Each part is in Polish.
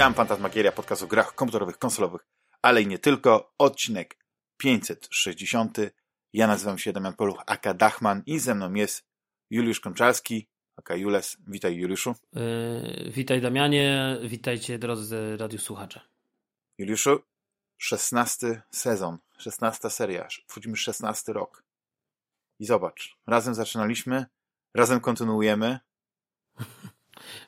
Witam, Fantasmagieria, podcast o grach komputerowych, konsolowych, ale i nie tylko. Odcinek 560. Ja nazywam się Damian Poluch, aka Dachman i ze mną jest Juliusz Konczalski, aka Jules. Witaj Juliuszu. Yy, witaj Damianie, witajcie drodzy radiosłuchacze. Juliuszu, 16 sezon, 16 seria, wchodzimy w 16 rok. I zobacz, razem zaczynaliśmy, razem kontynuujemy.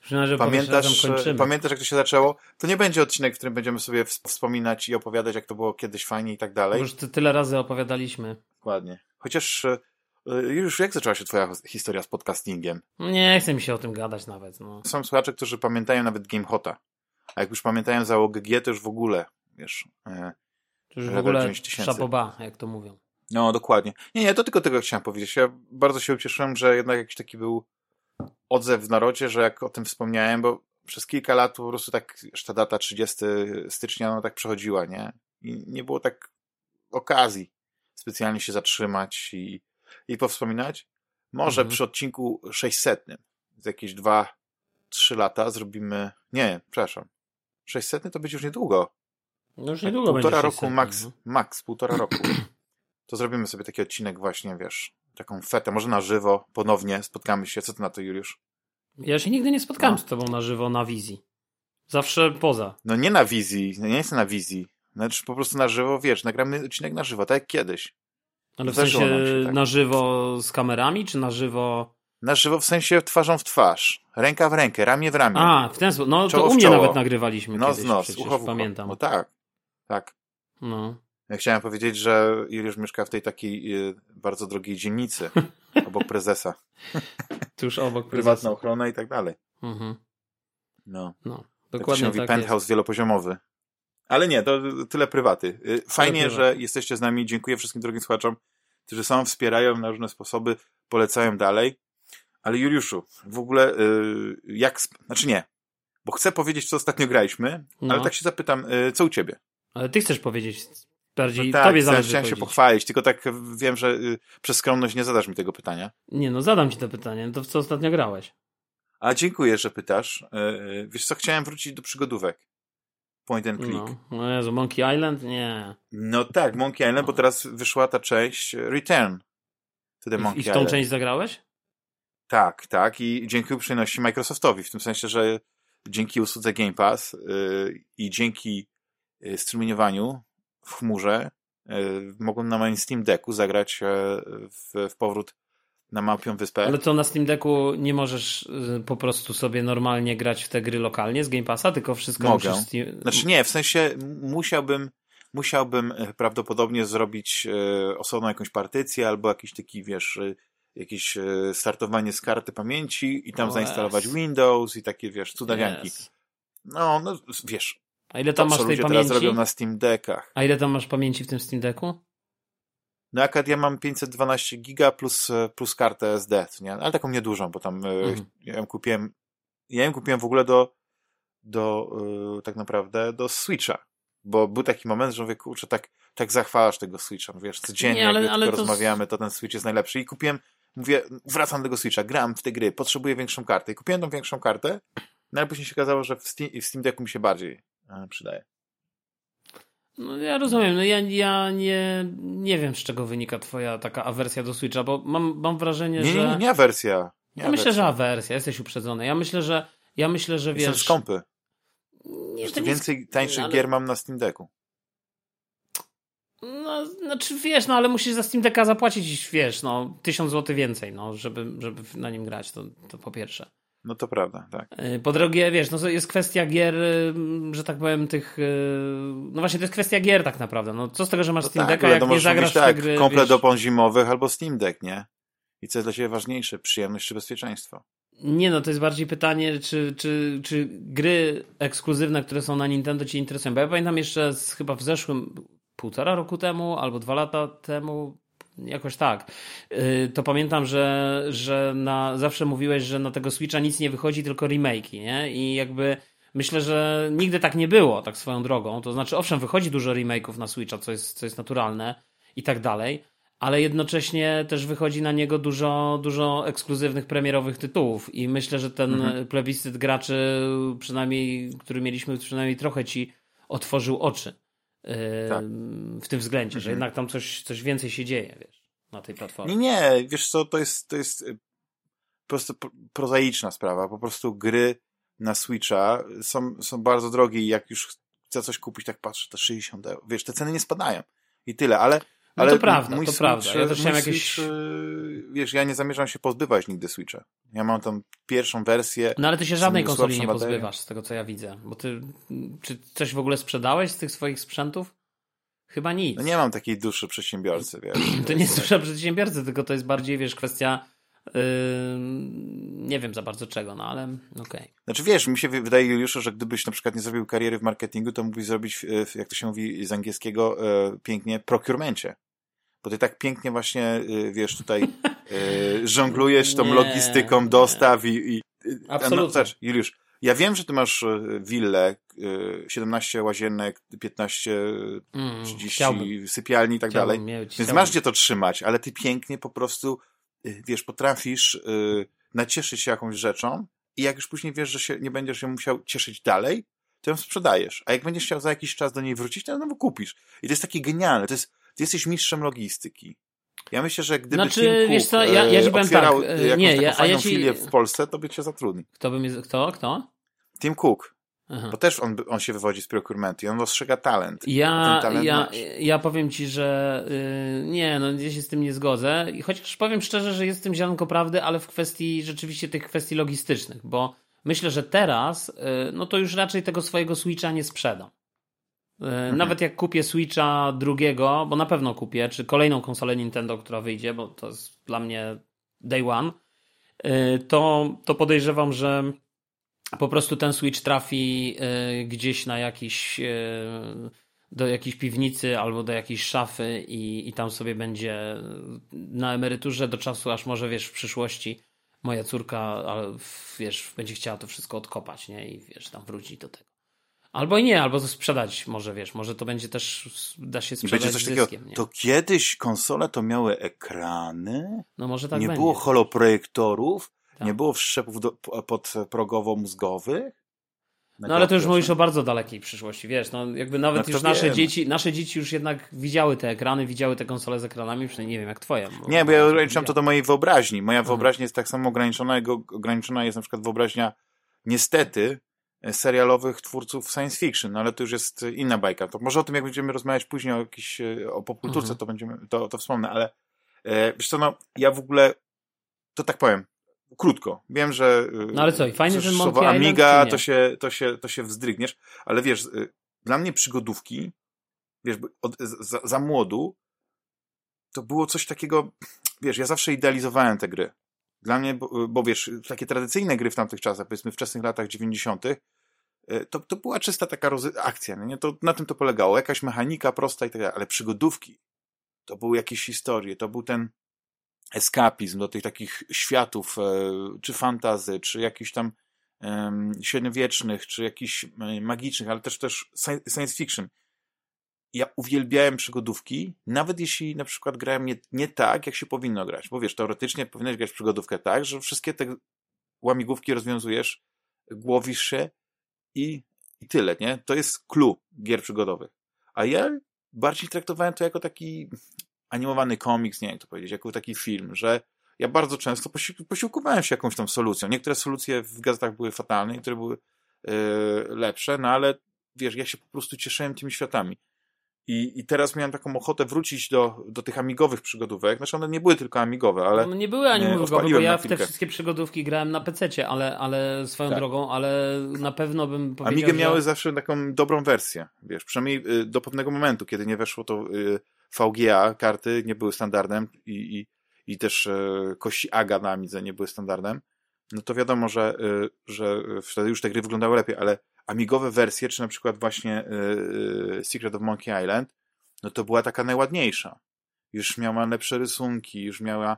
Że pamiętasz, pamiętasz, jak to się zaczęło? To nie będzie odcinek, w którym będziemy sobie wspominać i opowiadać, jak to było kiedyś fajnie i tak dalej. Już tyle razy opowiadaliśmy. Dokładnie. Chociaż e, już jak zaczęła się twoja historia z podcastingiem? Nie chcę mi się o tym gadać nawet. No. Są słuchacze, którzy pamiętają nawet GameHota. A jak już pamiętają załogę G, to już w ogóle, wiesz... E, to już w ogóle szapoba, jak to mówią. No, dokładnie. Nie, nie, to tylko tego chciałem powiedzieć. Ja bardzo się ucieszyłem, że jednak jakiś taki był odzew w narodzie, że jak o tym wspomniałem, bo przez kilka lat po prostu tak, już ta data 30 stycznia, no tak przechodziła, nie? I nie było tak okazji specjalnie się zatrzymać i, i powspominać. Może mhm. przy odcinku 600, z jakieś 2-3 lata zrobimy, nie, przepraszam, 600 to będzie już niedługo. No już niedługo tak, Półtora będzie 600, roku, max, no. max, półtora roku. To zrobimy sobie taki odcinek właśnie, wiesz, taką fetę, może na żywo, ponownie spotkamy się. Co ty na to, Juliusz? Ja się nigdy nie spotkałem no. z tobą na żywo na wizji. Zawsze poza. No nie na wizji, no nie jestem na wizji. Znaczy po prostu na żywo, wiesz, nagramy odcinek na żywo, tak jak kiedyś. Ale w sensie się, tak. na żywo z kamerami, czy na żywo... Na żywo w sensie twarzą w twarz, ręka w rękę, ramię w ramię. A, w ten sposób. No to u mnie nawet nagrywaliśmy nos kiedyś, nos, przecież, ucho ucho. pamiętam. No tak, tak. No. Ja chciałem powiedzieć, że Juliusz mieszka w tej takiej y, bardzo drogiej dzielnicy, obok prezesa. Tuż obok prezesa. Prywatna ochrona i tak dalej. Mhm. No. no. Tak dokładnie tak się mówi tak penthouse jest. wielopoziomowy. Ale nie, to tyle prywaty. Y, fajnie, że jesteście z nami. Dziękuję wszystkim drogim słuchaczom, którzy są, wspierają na różne sposoby, polecają dalej. Ale Juliuszu, w ogóle y, jak... Znaczy nie, bo chcę powiedzieć, co ostatnio graliśmy, no. ale tak się zapytam, co u ciebie? Ale ty chcesz powiedzieć, Bardziej no tak, tobie zależy chciałem się pochwalić, tylko tak wiem, że y, przez skromność nie zadasz mi tego pytania. Nie, no zadam ci to pytanie. No to w co ostatnio grałeś? A dziękuję, że pytasz. E, wiesz co, chciałem wrócić do przygodówek. Point and click. No, no Jezu, Monkey Island? Nie. No tak, Monkey Island, bo teraz wyszła ta część Return to the Monkey I w tą Island. część zagrałeś? Tak, tak i dzięki uprzejmości Microsoftowi, w tym sensie, że dzięki usłudze Game Pass yy, i dzięki yy, strumieniowaniu w chmurze, e, mogłem na moim Steam Decku zagrać e, w, w powrót na Małpią Wyspę. Ale to na Steam Decku nie możesz e, po prostu sobie normalnie grać w te gry lokalnie z Game Passa, tylko wszystko Mogę. musisz... Steam... Znaczy nie, w sensie musiałbym musiałbym prawdopodobnie zrobić osobną jakąś partycję albo jakiś taki, wiesz, jakieś startowanie z karty pamięci i tam zainstalować. Windows i takie, wiesz, cudawianki. Yes. No, no, wiesz, a ile tam masz tej pamięci? teraz robią na Steam Deckach. A ile tam masz pamięci w tym Steam Decku? No akad ja mam 512 giga plus, plus kartę SD, nie? ale taką niedużą, bo tam e, mhm. ja ją kupiłem ja ją kupiłem w ogóle do do yy, tak naprawdę do Switcha, bo był taki moment, że mówię, kurczę, tak, tak zachwalasz tego Switcha, wiesz, codziennie nie, ale, jak ale to... rozmawiamy, to ten Switch jest najlepszy i kupiłem, mówię, wracam do tego Switcha, gram w te gry, potrzebuję większą kartę i kupiłem tą większą kartę, no ale później się okazało, że w Steam, w Steam Decku mi się bardziej przydaje. No ja rozumiem, no ja, ja nie, nie wiem z czego wynika twoja taka awersja do Switcha, bo mam, mam wrażenie, nie, że... Nie, nie, awersja. Nie ja myślę, że awersja, jesteś uprzedzony. Ja myślę, że ja myślę, że wiesz... Jestem skąpy. Nie, to więcej tańszych ale... gier mam na Steam Decku. No, znaczy wiesz, no ale musisz za Steam Decka zapłacić, wiesz, no, tysiąc złotych więcej, no, żeby, żeby na nim grać, to, to po pierwsze. No to prawda, tak. Y, po drugie, wiesz, no jest kwestia gier, y, że tak powiem, tych. Y, no właśnie, to jest kwestia gier tak naprawdę. No co z tego, że masz no Steam tak, Decka, jak nie zagrasz tak, gry, komplet opon zimowych albo Steam Deck, nie? I co jest dla ciebie ważniejsze, przyjemność czy bezpieczeństwo? Nie, no to jest bardziej pytanie, czy, czy, czy gry ekskluzywne, które są na Nintendo ci interesują. Bo ja pamiętam jeszcze z, chyba w zeszłym półtora roku temu albo dwa lata temu jakoś tak. Y, to pamiętam, że, że na, zawsze mówiłeś, że na tego Switcha nic nie wychodzi, tylko remake'i, nie? I jakby myślę, że nigdy tak nie było, tak swoją drogą. To znaczy, owszem, wychodzi dużo remake'ów na Switcha, co jest, co jest naturalne i tak dalej, ale jednocześnie też wychodzi na niego dużo, dużo ekskluzywnych premierowych tytułów i myślę, że ten mhm. plebiscyt graczy, przynajmniej, który mieliśmy przynajmniej trochę ci otworzył oczy tak. w tym względzie, mhm. że jednak tam coś, coś więcej się dzieje, wiesz, na tej platformie. Nie, nie, wiesz co, to jest, to jest y, po prostu prozaiczna sprawa, po prostu gry na Switcha są, są bardzo drogie i jak już chcę coś kupić, tak patrzę, to 60 euro. Wiesz, te ceny nie spadają i tyle, ale no ale to prawda, to Switch, prawda. Ja też chciałem jakieś... Switch, y, wiesz, ja nie zamierzam się pozbywać nigdy Switcha. Ja mam tam pierwszą wersję. No ale ty się żadnej konsoli nie pozbywasz, z tego co ja widzę. Bo ty, czy coś w ogóle sprzedałeś z tych swoich sprzętów? Chyba nic. No nie mam takiej duszy przedsiębiorcy, wiesz. to nie jest dusza przedsiębiorcy, tylko to jest bardziej, wiesz, kwestia Yy, nie wiem za bardzo czego, no ale okej. Okay. Znaczy wiesz, mi się wydaje, Juliuszu, że gdybyś na przykład nie zrobił kariery w marketingu, to mógłbyś zrobić, jak to się mówi z angielskiego, e, pięknie, procuremencie. Bo ty tak pięknie właśnie, e, wiesz, tutaj e, żonglujesz tą nie, logistyką dostaw i... i Absolutnie. No, zobacz, Juliusz, ja wiem, że ty masz willę, 17 łazienek, 15, mm, 30 chciałbym. sypialni i tak dalej. Mieć, Więc masz gdzie to trzymać, ale ty pięknie po prostu wiesz, potrafisz y, nacieszyć się jakąś rzeczą i jak już później wiesz, że się nie będziesz się musiał cieszyć dalej, to ją sprzedajesz. A jak będziesz chciał za jakiś czas do niej wrócić, to ją znowu kupisz. I to jest takie genialne. To jest, ty jesteś mistrzem logistyki. Ja myślę, że gdyby znaczy, Tim Cook wiesz co, ja, ja ci powiem tak, jakąś nie, taką ja, fajną ja ci... filię w Polsce, to by cię zatrudnił. Kto by mnie, kto, kto? Tim Cook. Aha. Bo też on, on się wywodzi z procurementu i on dostrzega talent. Ja, talent ja, ja powiem ci, że yy, nie, no ja się z tym nie zgodzę. Chociaż powiem szczerze, że jest w tym ziarnko prawdy, ale w kwestii rzeczywiście tych kwestii logistycznych, bo myślę, że teraz yy, no to już raczej tego swojego Switcha nie sprzedam. Yy, mhm. Nawet jak kupię Switcha drugiego, bo na pewno kupię, czy kolejną konsolę Nintendo, która wyjdzie, bo to jest dla mnie day one, y, to, to podejrzewam, że po prostu ten Switch trafi y, gdzieś na jakiś y, do jakiejś piwnicy albo do jakiejś szafy i, i tam sobie będzie na emeryturze do czasu, aż może wiesz w przyszłości moja córka wiesz, będzie chciała to wszystko odkopać, nie? I wiesz, tam wrócić do tego. Albo i nie, albo to sprzedać może, wiesz, może to będzie też, da się sprzedać będzie coś zyskiem, takiego, To kiedyś konsole to miały ekrany? No może tak Nie będzie. było holoprojektorów? Tak. Nie było wszczepów do, podprogowo-mózgowych? No ale to już mówisz o bardzo dalekiej przyszłości, wiesz, no jakby nawet no, już nasze dzieci, nasze dzieci już jednak widziały te ekrany, widziały te konsole z ekranami, przynajmniej nie wiem jak twoje. Nie, bo ja ograniczam to do mojej wyobraźni. Moja wyobraźnia jest tak samo ograniczona, jak ograniczona jest na przykład wyobraźnia niestety e, serialowych twórców science fiction, no ale to już jest inna bajka. To może o tym, jak będziemy rozmawiać później o, jakiś, e, o popkulturce, mhm. to będziemy, to, to wspomnę, ale e, wiesz co, no, ja w ogóle, to tak powiem, krótko. Wiem, że. No ale co, i fajnie, że słowo Amiga to się, to, się, to się wzdrygniesz, ale wiesz, y, dla mnie przygodówki, wiesz, od, za, za młodu, to było coś takiego, wiesz, ja zawsze idealizowałem te gry. Dla mnie, bo, bo wiesz, takie tradycyjne gry w tamtych czasach, powiedzmy w wczesnych latach 90., y, to, to była czysta taka akcja, nie? To, na tym to polegało. Jakaś mechanika prosta i tak dalej, ale przygodówki, to były jakieś historie, to był ten eskapizm do tych takich światów, e, czy fantazy, czy jakichś tam średniowiecznych, czy jakichś e, magicznych, ale też też science fiction. Ja uwielbiałem przygodówki, nawet jeśli na przykład grałem nie, nie tak, jak się powinno grać. Bo wiesz, teoretycznie powinieneś grać przygodówkę tak, że wszystkie te łamigłówki rozwiązujesz, głowisz się i, i tyle, nie? To jest clue gier przygodowych. A ja bardziej traktowałem to jako taki animowany komiks, nie wiem jak to powiedzieć, jako taki film, że ja bardzo często posiłkowałem się jakąś tam solucją. Niektóre solucje w gazetach były fatalne, niektóre były yy, lepsze, no ale wiesz, ja się po prostu cieszyłem tymi światami. I, I teraz miałem taką ochotę wrócić do, do tych amigowych przygodówek. Znaczy one nie były tylko amigowe, ale. No nie były amigowe, bo ja w te wszystkie przygodówki grałem na PC, ale, ale swoją tak. drogą, ale na pewno bym powiedział. Amigę że... miały zawsze taką dobrą wersję, wiesz, przynajmniej y, do pewnego momentu, kiedy nie weszło to y, VGA karty nie były standardem i, i, i też e, kości AGA na Amidze nie były standardem, no to wiadomo, że, e, że wtedy już te gry wyglądały lepiej, ale amigowe wersje, czy na przykład właśnie e, Secret of Monkey Island, no to była taka najładniejsza. Już miała lepsze rysunki, już miała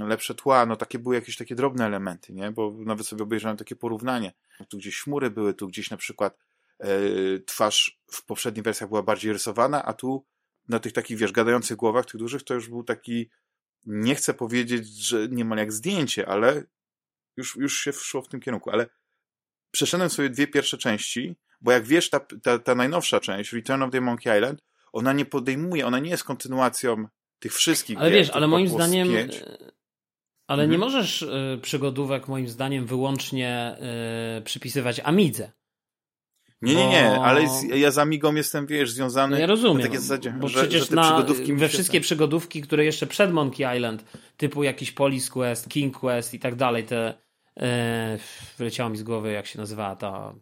lepsze tła, no takie były jakieś takie drobne elementy, nie? Bo nawet sobie obejrzałem takie porównanie. Tu gdzieś chmury były, tu gdzieś na przykład twarz w poprzednich wersjach była bardziej rysowana, a tu na tych takich, wiesz, gadających głowach, tych dużych, to już był taki, nie chcę powiedzieć, że niemal jak zdjęcie, ale już, już się szło w tym kierunku, ale przeszedłem sobie dwie pierwsze części, bo jak wiesz, ta, ta, ta najnowsza część, Return of the Monkey Island, ona nie podejmuje, ona nie jest kontynuacją tych wszystkich Ale gier, wiesz, ale moim zdaniem pięć. e, ale mhm. nie możesz y, przygodówek moim zdaniem wyłącznie y, przypisywać Amidze. Nie, nie, nie, bo... ale ja z Amigą jestem, wiesz, związany. No ja rozumiem, na zasadzie, bo że, przecież że na, przygodówki we wszystkie przygodówki, które jeszcze przed Monkey Island, typu jakiś Police Quest, King Quest i tak dalej, te e, wyleciało mi z głowy, jak się nazywała ta,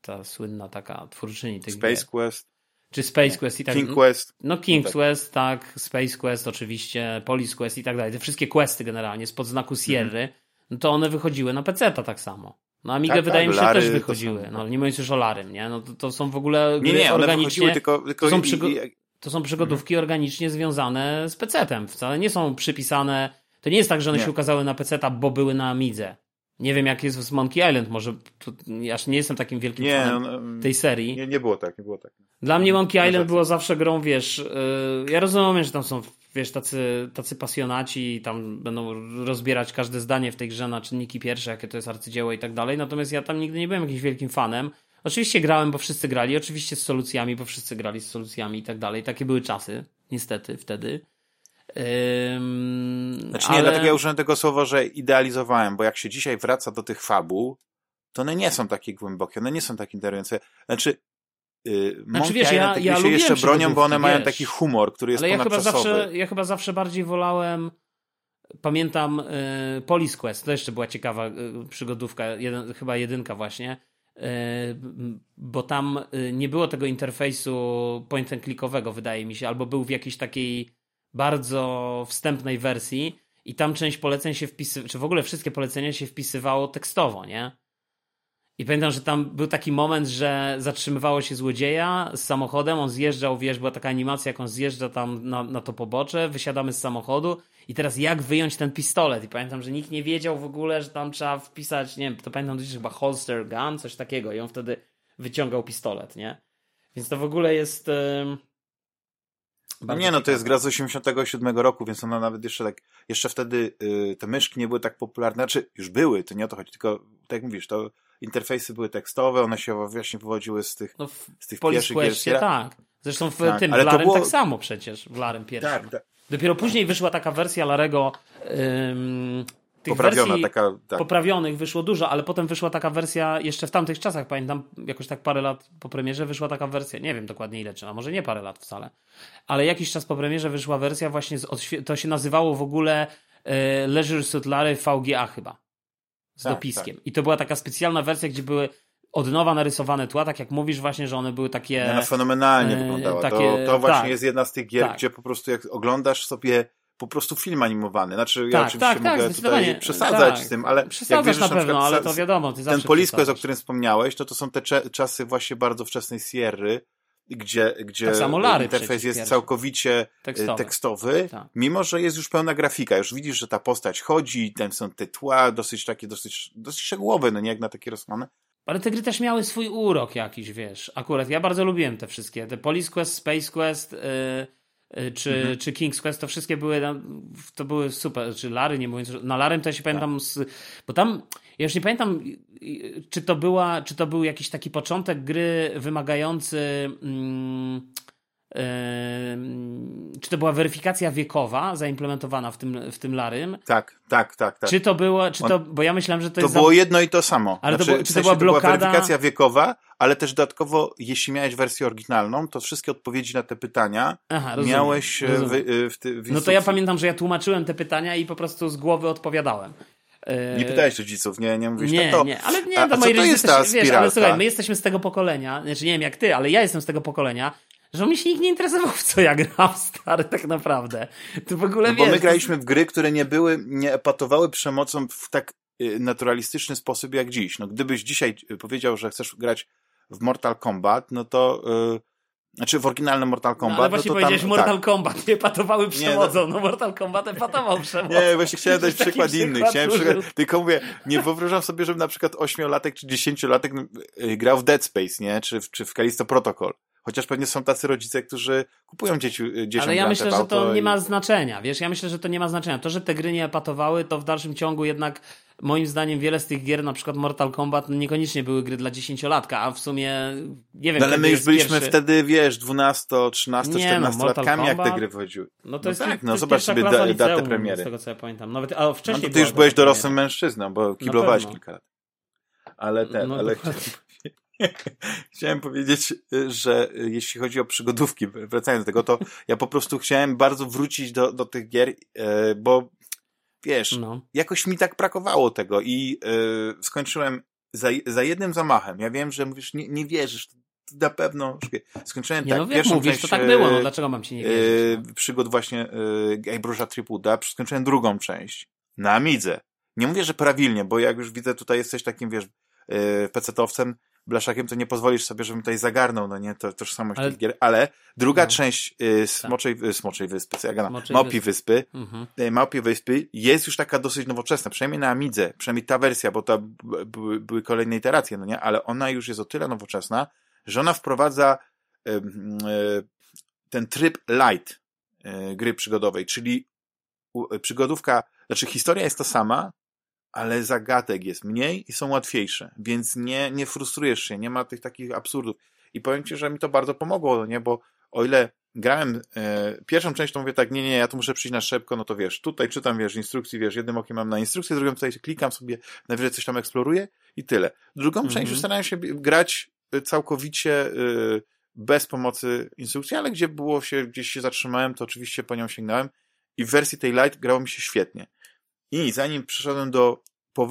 ta słynna taka twórczyni tych Space gier. Quest. Czy Space Quest i tak King Quest. No King tak. Quest, tak, Space Quest oczywiście, Police Quest i tak dalej. Te wszystkie questy generalnie spod znaku Sierry, mm. no to one wychodziły na PC tak samo. No Amiga tak, wydaje tak, mi się też wychodziły. Są, no nie mówiąc już o Larym, nie? No to, to są w ogóle nie, nie, organicznie. Tylko, tylko to, są przygo- to są przygodówki mm. organicznie związane z PC-tem. Wcale nie są przypisane. To nie jest tak, że one nie. się ukazały na PC-ta, bo były na Amidze. Nie wiem, jak jest z Monkey Island, może to, ja nie jestem takim wielkim nie, fanem no, no, tej serii. Nie, nie było tak, nie było tak. Dla mnie Monkey Island było zawsze grą, wiesz, yy, ja rozumiem, że tam są, wiesz, tacy, tacy pasjonaci i tam będą rozbierać każde zdanie w tej grze na czynniki pierwsze, jakie to jest arcydzieło i tak dalej, natomiast ja tam nigdy nie byłem jakimś wielkim fanem. Oczywiście grałem, bo wszyscy grali, oczywiście z solucjami, bo wszyscy grali z solucjami i tak dalej. Takie były czasy, niestety, wtedy. Ym, znaczy nie, ale... dlatego ja użyłem tego słowa, że idealizowałem, bo jak się dzisiaj wraca do tych fabuł, to one nie są takie głębokie, one nie są takie interesujące. Znaczy, yy, znaczy wiesz, ja, ja się jeszcze bronią, bo one wiesz, mają taki humor, który jest ale ja chyba zawsze, ja chyba zawsze bardziej wolałem pamiętam y, Police Quest, to jeszcze była ciekawa y, przygodówka, jeden, chyba jedynka właśnie, y, bo tam y, nie było tego interfejsu point and clickowego, wydaje mi się, albo był w jakiejś takiej bardzo wstępnej wersji i tam część poleceń się wpisywała, czy w ogóle wszystkie polecenia się wpisywało tekstowo, nie? I pamiętam, że tam był taki moment, że zatrzymywało się złodzieja z samochodem, on zjeżdżał, wiesz, była taka animacja, jak on zjeżdża tam na, na to pobocze, wysiadamy z samochodu i teraz jak wyjąć ten pistolet? I pamiętam, że nikt nie wiedział w ogóle, że tam trzeba wpisać, nie wiem, to pamiętam, że chyba holster gun, coś takiego i on wtedy wyciągał pistolet, nie? Więc to w ogóle jest... Yy no nie, no to jest gra z 87 roku, więc ona nawet jeszcze tak, jeszcze wtedy y, te myszki nie były tak popularne, znaczy już były, to nie o to chodzi, tylko tak jak mówisz, to interfejsy były tekstowe, one się właśnie wywodziły z tych, no w, z tych pierwszych gier. tak. Zresztą w tak, tym, w Larem było... tak samo przecież, w Larem pierwszym. Tak, tak. Dopiero później wyszła taka wersja Larego ym, tych Poprawiona, wersji taka, tak. poprawionych wyszło dużo, ale potem wyszła taka wersja, jeszcze w tamtych czasach, pamiętam, jakoś tak parę lat po premierze wyszła taka wersja, nie wiem dokładnie ile, czy a może nie parę lat wcale, ale jakiś czas po premierze wyszła wersja właśnie, z, to się nazywało w ogóle e, Leisure Suit Larry VGA chyba, z tak, dopiskiem. Tak. I to była taka specjalna wersja, gdzie były od nowa narysowane tła, tak jak mówisz właśnie, że one były takie... No fenomenalnie e, wyglądało. Takie, to, to właśnie tak, jest jedna z tych gier, tak. gdzie po prostu jak oglądasz sobie po prostu film animowany. Znaczy, tak, ja oczywiście tak, tak mogę tutaj przesadzać tak. z tym, ale Przesadzasz jak wiesz, na, na pewno, ale to wiadomo, Ten Polisquest, o którym wspomniałeś, to to są te czasy właśnie bardzo wczesnej Sierry, gdzie, gdzie tak interfejs jest pierwszy. całkowicie e, tekstowy, tekstowy tak. mimo że jest już pełna grafika. Już widzisz, że ta postać chodzi, tam są te tła dosyć takie, dosyć, dosyć szczegółowe, no nie jak na takie rozmane. Ale te gry też miały swój urok jakiś, wiesz. Akurat ja bardzo lubiłem te wszystkie. Te Police Quest, Space Quest, yy czy, mhm. czy King's Quest, to wszystkie były, to były super, czy Lary, nie mówiąc, na Larym ja się pamiętam, z, bo tam, ja już nie pamiętam, czy to była, czy to był jakiś taki początek gry wymagający, mm, czy to była weryfikacja wiekowa zaimplementowana w tym, w tym Larym? Tak, tak, tak. tak. Czy to było, czy to, bo ja myślałem, że to, to jest. To było za... jedno i to samo. Ale znaczy, to, było, czy to była blokada? To była weryfikacja wiekowa, ale też dodatkowo, jeśli miałeś wersję oryginalną, to wszystkie odpowiedzi na te pytania Aha, rozumiem, miałeś e, rozumiem. W, w, w No to ja pamiętam, że ja tłumaczyłem te pytania i po prostu z głowy odpowiadałem. Nie pytałeś rodziców, nie, nie mówisz nie, tak to. Nie, ale nie, a, to a co to jest ta też, wiesz, ale słuchaj, my jesteśmy z tego pokolenia, znaczy nie wiem jak ty, ale ja jestem z tego pokolenia, że mi się nikt nie interesował, w co ja gram, stary, tak naprawdę. To w ogóle, no wiesz, Bo my graliśmy w gry, które nie były, nie epatowały przemocą w tak y, naturalistyczny sposób jak dziś. No gdybyś dzisiaj y, powiedział, że chcesz grać w Mortal Kombat, no to... Yy, znaczy w oryginalnym Mortal Kombat. No, ale właśnie no to powiedziałeś tam, Mortal tak. Kombat, nie epatowały przemocą. Nie, no... no Mortal Kombat epatował przemocą. Nie, właśnie chciałem dać przykład inny. Chciałem przykład, tylko mówię, nie wyobrażam sobie, żeby na przykład ośmiolatek czy dziesięciolatek y, grał w Dead Space, nie? Czy, czy w Callisto Protocol. Chociaż pewnie są tacy rodzice, którzy kupują dzieci, dzieciom Ale ja myślę, że to nie i... ma znaczenia, wiesz, ja myślę, że to nie ma znaczenia. To, że te gry nie epatowały, to w dalszym ciągu jednak moim zdaniem wiele z tych gier, na przykład Mortal Kombat, niekoniecznie były gry dla dziesięciolatka, a w sumie nie wiem. No ale my już byliśmy pierwszy... wtedy, wiesz, 12, 13, nie, 14 no, latkami, jak te gry wychodziły. No to jest, no tak, no zobacz sobie da, datę premiery. Z tego co ja pamiętam. Nawet, a wcześniej no to ty już byłeś dorosłym mężczyzną, bo kiblowałeś kilka lat. Ale ten, No, ale. chciałem powiedzieć, że jeśli chodzi o przygodówki, wracając do tego, to ja po prostu chciałem bardzo wrócić do, do tych gier, e, bo wiesz, No. jakoś mi tak brakowało tego i skończyłem za, za jednym zamachem. Ja wiem, że mówisz, nie, nie wierzysz, na pewno skończyłem Nie, tak no jak pierwszą mówisz, część, to tak było, no dlaczego mam ci nie wierzyć? no? przygód właśnie Guybrush'a Tripuda, skończyłem drugą część na Amidze. Nie mówię, że prawilnie, bo jak już widzę, tutaj jesteś takim, wiesz, pecetowcem, blaszakiem, to nie pozwolisz sobie, żebym tutaj zagarnął, no nie, to tożsamość Ale- tych gier, ale druga No. część y, Smoczej, y, Smoczej Wyspy, co ja gadam, Smoczej Małpi Wyspy, Mhm. y, Małpie Wyspy jest już taka dosyć nowoczesna, przynajmniej na Amidze, przynajmniej ta wersja, bo to były, były kolejne iteracje, no nie, ale ona już jest o tyle nowoczesna, że ona wprowadza y, y, ten tryb light y, gry przygodowej, czyli y, przygodówka, znaczy historia jest ta sama, ale zagadek jest mniej i są łatwiejsze, więc nie, nie frustrujesz się, nie ma tych takich absurdów. I powiem Ci, że mi to bardzo pomogło, nie, bo o ile grałem e, pierwszą część, to mówię tak, nie, nie, ja tu muszę przyjść na szybko, no to wiesz, tutaj czytam, wiesz, instrukcji, wiesz, jednym okiem mam na instrukcję, drugim tutaj klikam sobie, najwyżej coś tam eksploruję i tyle. Drugą Mhm. część starałem się grać y, całkowicie y, bez pomocy instrukcji, ale gdzie było się, gdzieś się zatrzymałem, to oczywiście po nią sięgnąłem i w wersji tej light grało mi się świetnie. I zanim przyszedłem do,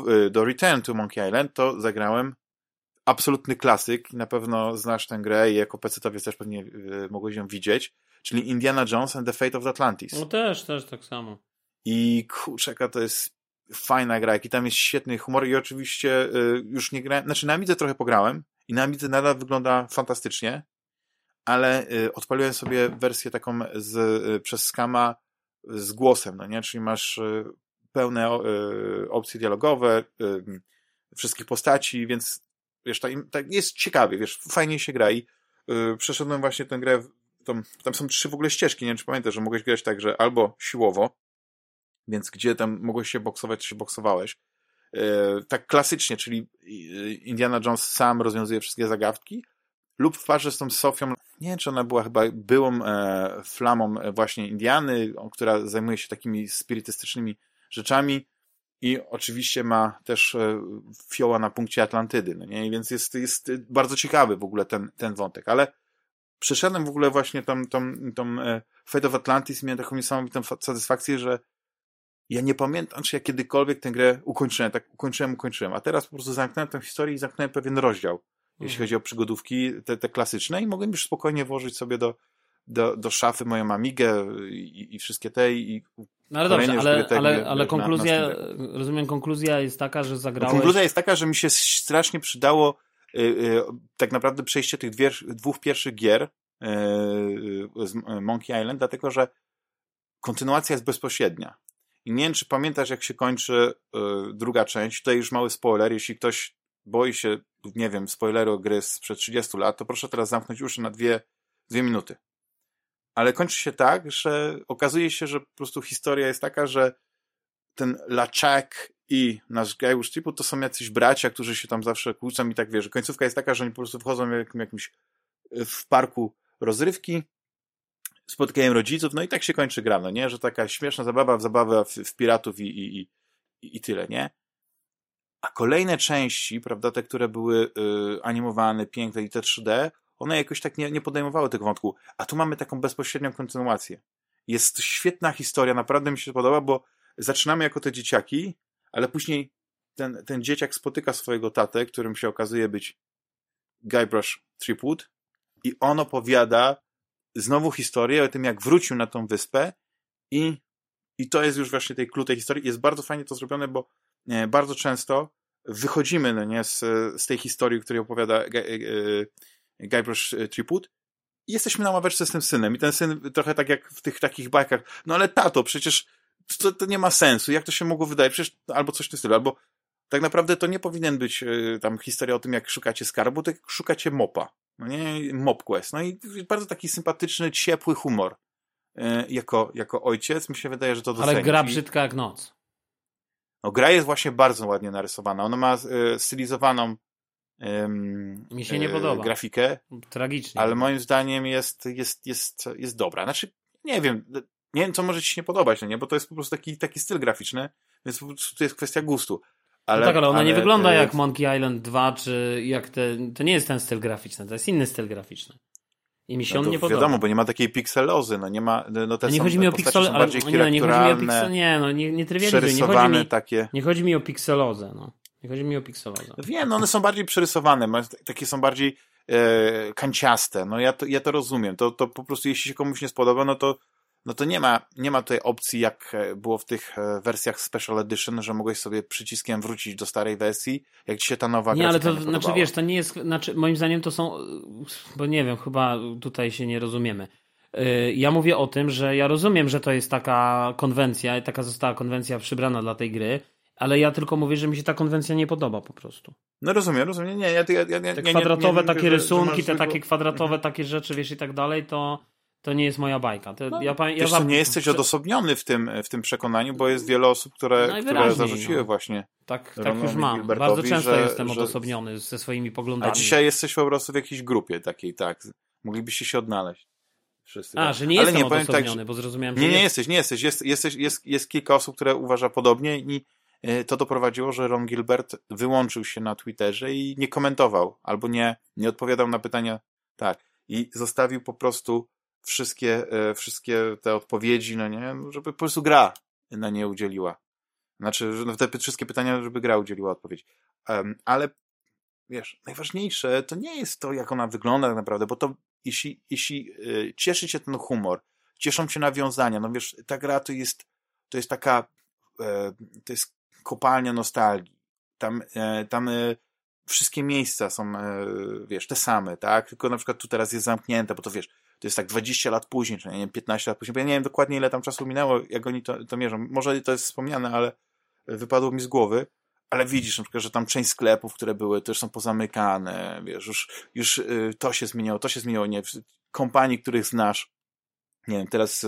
y, do Return to Monkey Island, to zagrałem absolutny klasyk. Na pewno znasz tę grę i jako pecetowiec też pewnie y, mogłeś ją widzieć, czyli Indiana Jones and the Fate of Atlantis. No też, też tak samo. I kurczaka, to jest fajna gra, i tam jest świetny humor i oczywiście y, już nie grałem, znaczy na Amidze trochę pograłem i na Amidze nadal wygląda fantastycznie, ale y, odpaliłem sobie wersję taką z, y, przez skama z głosem, no nie? Czyli masz y, pełne y, opcje dialogowe, y, wszystkich postaci, więc wiesz, tak, jest ciekawie, wiesz, fajnie się gra i y, przeszedłem właśnie tę grę, tam, tam są trzy w ogóle ścieżki, nie wiem czy pamiętasz, że mogłeś grać tak, że albo siłowo, więc gdzie tam mogłeś się boksować, to się boksowałeś, tak klasycznie, czyli Indiana Jones sam rozwiązuje wszystkie zagadki, lub w parze z tą Sofią, nie wiem, czy ona była chyba byłą e, flamą e, właśnie Indiany, która zajmuje się takimi spirytystycznymi rzeczami i oczywiście ma też e, fioła na punkcie Atlantydy, no nie? Więc jest, jest bardzo ciekawy w ogóle ten, ten wątek, ale przeszedłem w ogóle właśnie tą, tą, tą e, Fate of Atlantis i miałem taką niesamowitą fa- satysfakcję, że ja nie pamiętam, czy ja kiedykolwiek tę grę ukończyłem, tak ukończyłem, ukończyłem, a teraz po prostu zamknąłem tę historię i zamknąłem pewien rozdział, jeśli Mhm. chodzi o przygodówki, te, te klasyczne i mogłem już spokojnie włożyć sobie do, do, do szafy moją Amigę i, i wszystkie te i No ale dobrze, ale, ale, wiesz, ale na- konkluzja, na rozumiem, konkluzja jest taka, że No, zagrałeś... konkluzja jest taka, że mi się strasznie przydało y, y, tak naprawdę przejście tych dwie, dwóch pierwszych gier y, y, z Monkey Island, dlatego że kontynuacja jest bezpośrednia. I nie wiem, czy pamiętasz, jak się kończy y, druga część. Tutaj już mały spoiler. Jeśli ktoś boi się, nie wiem, spoileru gry sprzed 30 lat, to proszę teraz zamknąć uszy na dwie, dwie minuty. Ale kończy się tak, że okazuje się, że po prostu historia jest taka, że ten Laczak i nasz Gajłusz Tripu to są jacyś bracia, którzy się tam zawsze kłócą i tak wiesz, końcówka jest taka, że oni po prostu wchodzą w jakim, jakimś y, w parku rozrywki, spotkają rodziców, no i tak się kończy gra, no nie? Że taka śmieszna zabawa w zabawę w, w piratów i, i, i, i tyle, nie? A kolejne części, prawda, te, które były y, animowane, piękne i te 3D, one jakoś tak nie, nie podejmowały tego wątku. A tu mamy taką bezpośrednią kontynuację. Jest świetna historia, naprawdę mi się podoba, bo zaczynamy jako te dzieciaki, ale później ten, ten dzieciak spotyka swojego tatę, którym się okazuje być Guybrush Threepwood i on opowiada znowu historię o tym, jak wrócił na tą wyspę i, i to jest już właśnie tej klucz tej historii. Jest bardzo fajnie to zrobione, bo e, bardzo często wychodzimy no nie, z, z tej historii, której opowiada e, e, Guybrush Threepwood i jesteśmy na ławeczce z tym synem i ten syn trochę tak jak w tych takich bajkach, no ale tato, przecież to, to nie ma sensu, jak to się mogło wydawać, przecież albo coś w tym stylu, albo tak naprawdę to nie powinien być e, tam historia o tym, jak szukacie skarbu, tylko szukacie mopa. no nie, MobQuest. No i bardzo taki sympatyczny, ciepły humor. E, jako, jako ojciec mi się wydaje, że to docenić. Ale gra brzydka jak noc. No, gra jest właśnie bardzo ładnie narysowana. Ona ma e, stylizowaną mi się nie podoba. grafikę. Tragicznie. Ale moim zdaniem jest, jest, jest, jest dobra. Znaczy, nie wiem, nie wiem, co może ci się nie podobać, no nie? Bo to jest po prostu taki, taki styl graficzny, więc po prostu to jest kwestia gustu. Ale, no tak, ale ona ale, nie wygląda jak Monkey Island 2, czy jak te. To nie jest ten styl graficzny, to jest inny styl graficzny. I mi się no on nie podoba. Wiadomo, bo nie ma takiej pikselozy, no nie ma. No te nie chodzi mi o piksel, ale nie, nie chodzi mi o piksel, nie, no nie, nie trywializuj, nie chodzi mi, takie. Nie chodzi mi o pikselozę, no. Nie chodzi mi o pikselozę. Wiem, no one są bardziej przerysowane, takie są bardziej e, kanciaste. No ja to, ja to rozumiem. To, to po prostu jeśli się komuś nie spodoba, no to no to nie ma, nie ma tutaj opcji, jak e, było w tych e, wersjach Special Edition, że mogłeś sobie przyciskiem wrócić do starej wersji, jak ci się ta nowa Nie, ale to, nie znaczy wiesz, to nie jest, znaczy moim zdaniem to są, bo nie wiem, chyba tutaj się nie rozumiemy. E, ja mówię o tym, że ja rozumiem, że to jest taka konwencja, taka została konwencja przybrana dla tej gry, ale ja tylko mówię, że mi się ta konwencja nie podoba po prostu. No rozumiem, rozumiem. Nie, ja, ja, ja, te kwadratowe nie, nie, takie rysunki, te takie kwadratowe mhm. takie rzeczy, wiesz, i tak dalej, to to nie jest moja bajka. To, no, ja, ja wiesz, nie jesteś odosobniony w tym, w tym przekonaniu, bo jest wiele osób, które, które zarzuciły no. właśnie. Tak, tak już mam. Bardzo często że, jestem że... odosobniony ze swoimi poglądami. A dzisiaj jesteś po prostu w jakiejś grupie takiej, tak. Moglibyście się odnaleźć. Wszyscy, A, tak. że nie Ale jestem nie, odosobniony, tak, bo zrozumiałem, że Nie, nie jesteś, nie jesteś. Jest, jesteś jest, jest kilka osób, które uważa podobnie i to doprowadziło, że Ron Gilbert wyłączył się na Twitterze i nie komentował, albo nie, nie odpowiadał na pytania. Tak. I zostawił po prostu wszystkie, e, wszystkie te odpowiedzi, no nie, żeby po prostu gra na nie udzieliła. Znaczy, no te wszystkie pytania, żeby gra udzieliła odpowiedź. Um, ale wiesz, najważniejsze to nie jest to, jak ona wygląda tak naprawdę, bo to jeśli, jeśli y, cieszy cię ten humor, cieszą cię nawiązania, no wiesz, ta gra to jest, to jest taka, e, to jest kopalnia nostalgii. Tam, e, tam e, wszystkie miejsca są, wiesz, te same, tak? Tylko na przykład tu teraz jest zamknięte, bo to wiesz, to jest tak 20 lat później, czy nie wiem, 15 lat później, bo ja nie wiem dokładnie ile tam czasu minęło, jak oni to, to mierzą. Może to jest wspomniane, ale wypadło mi z głowy, ale widzisz na przykład, że tam część sklepów, które były, już są pozamykane, wiesz, już, już y, to się zmieniło, to się zmieniło, nie kompanii, których znasz, nie wiem, teraz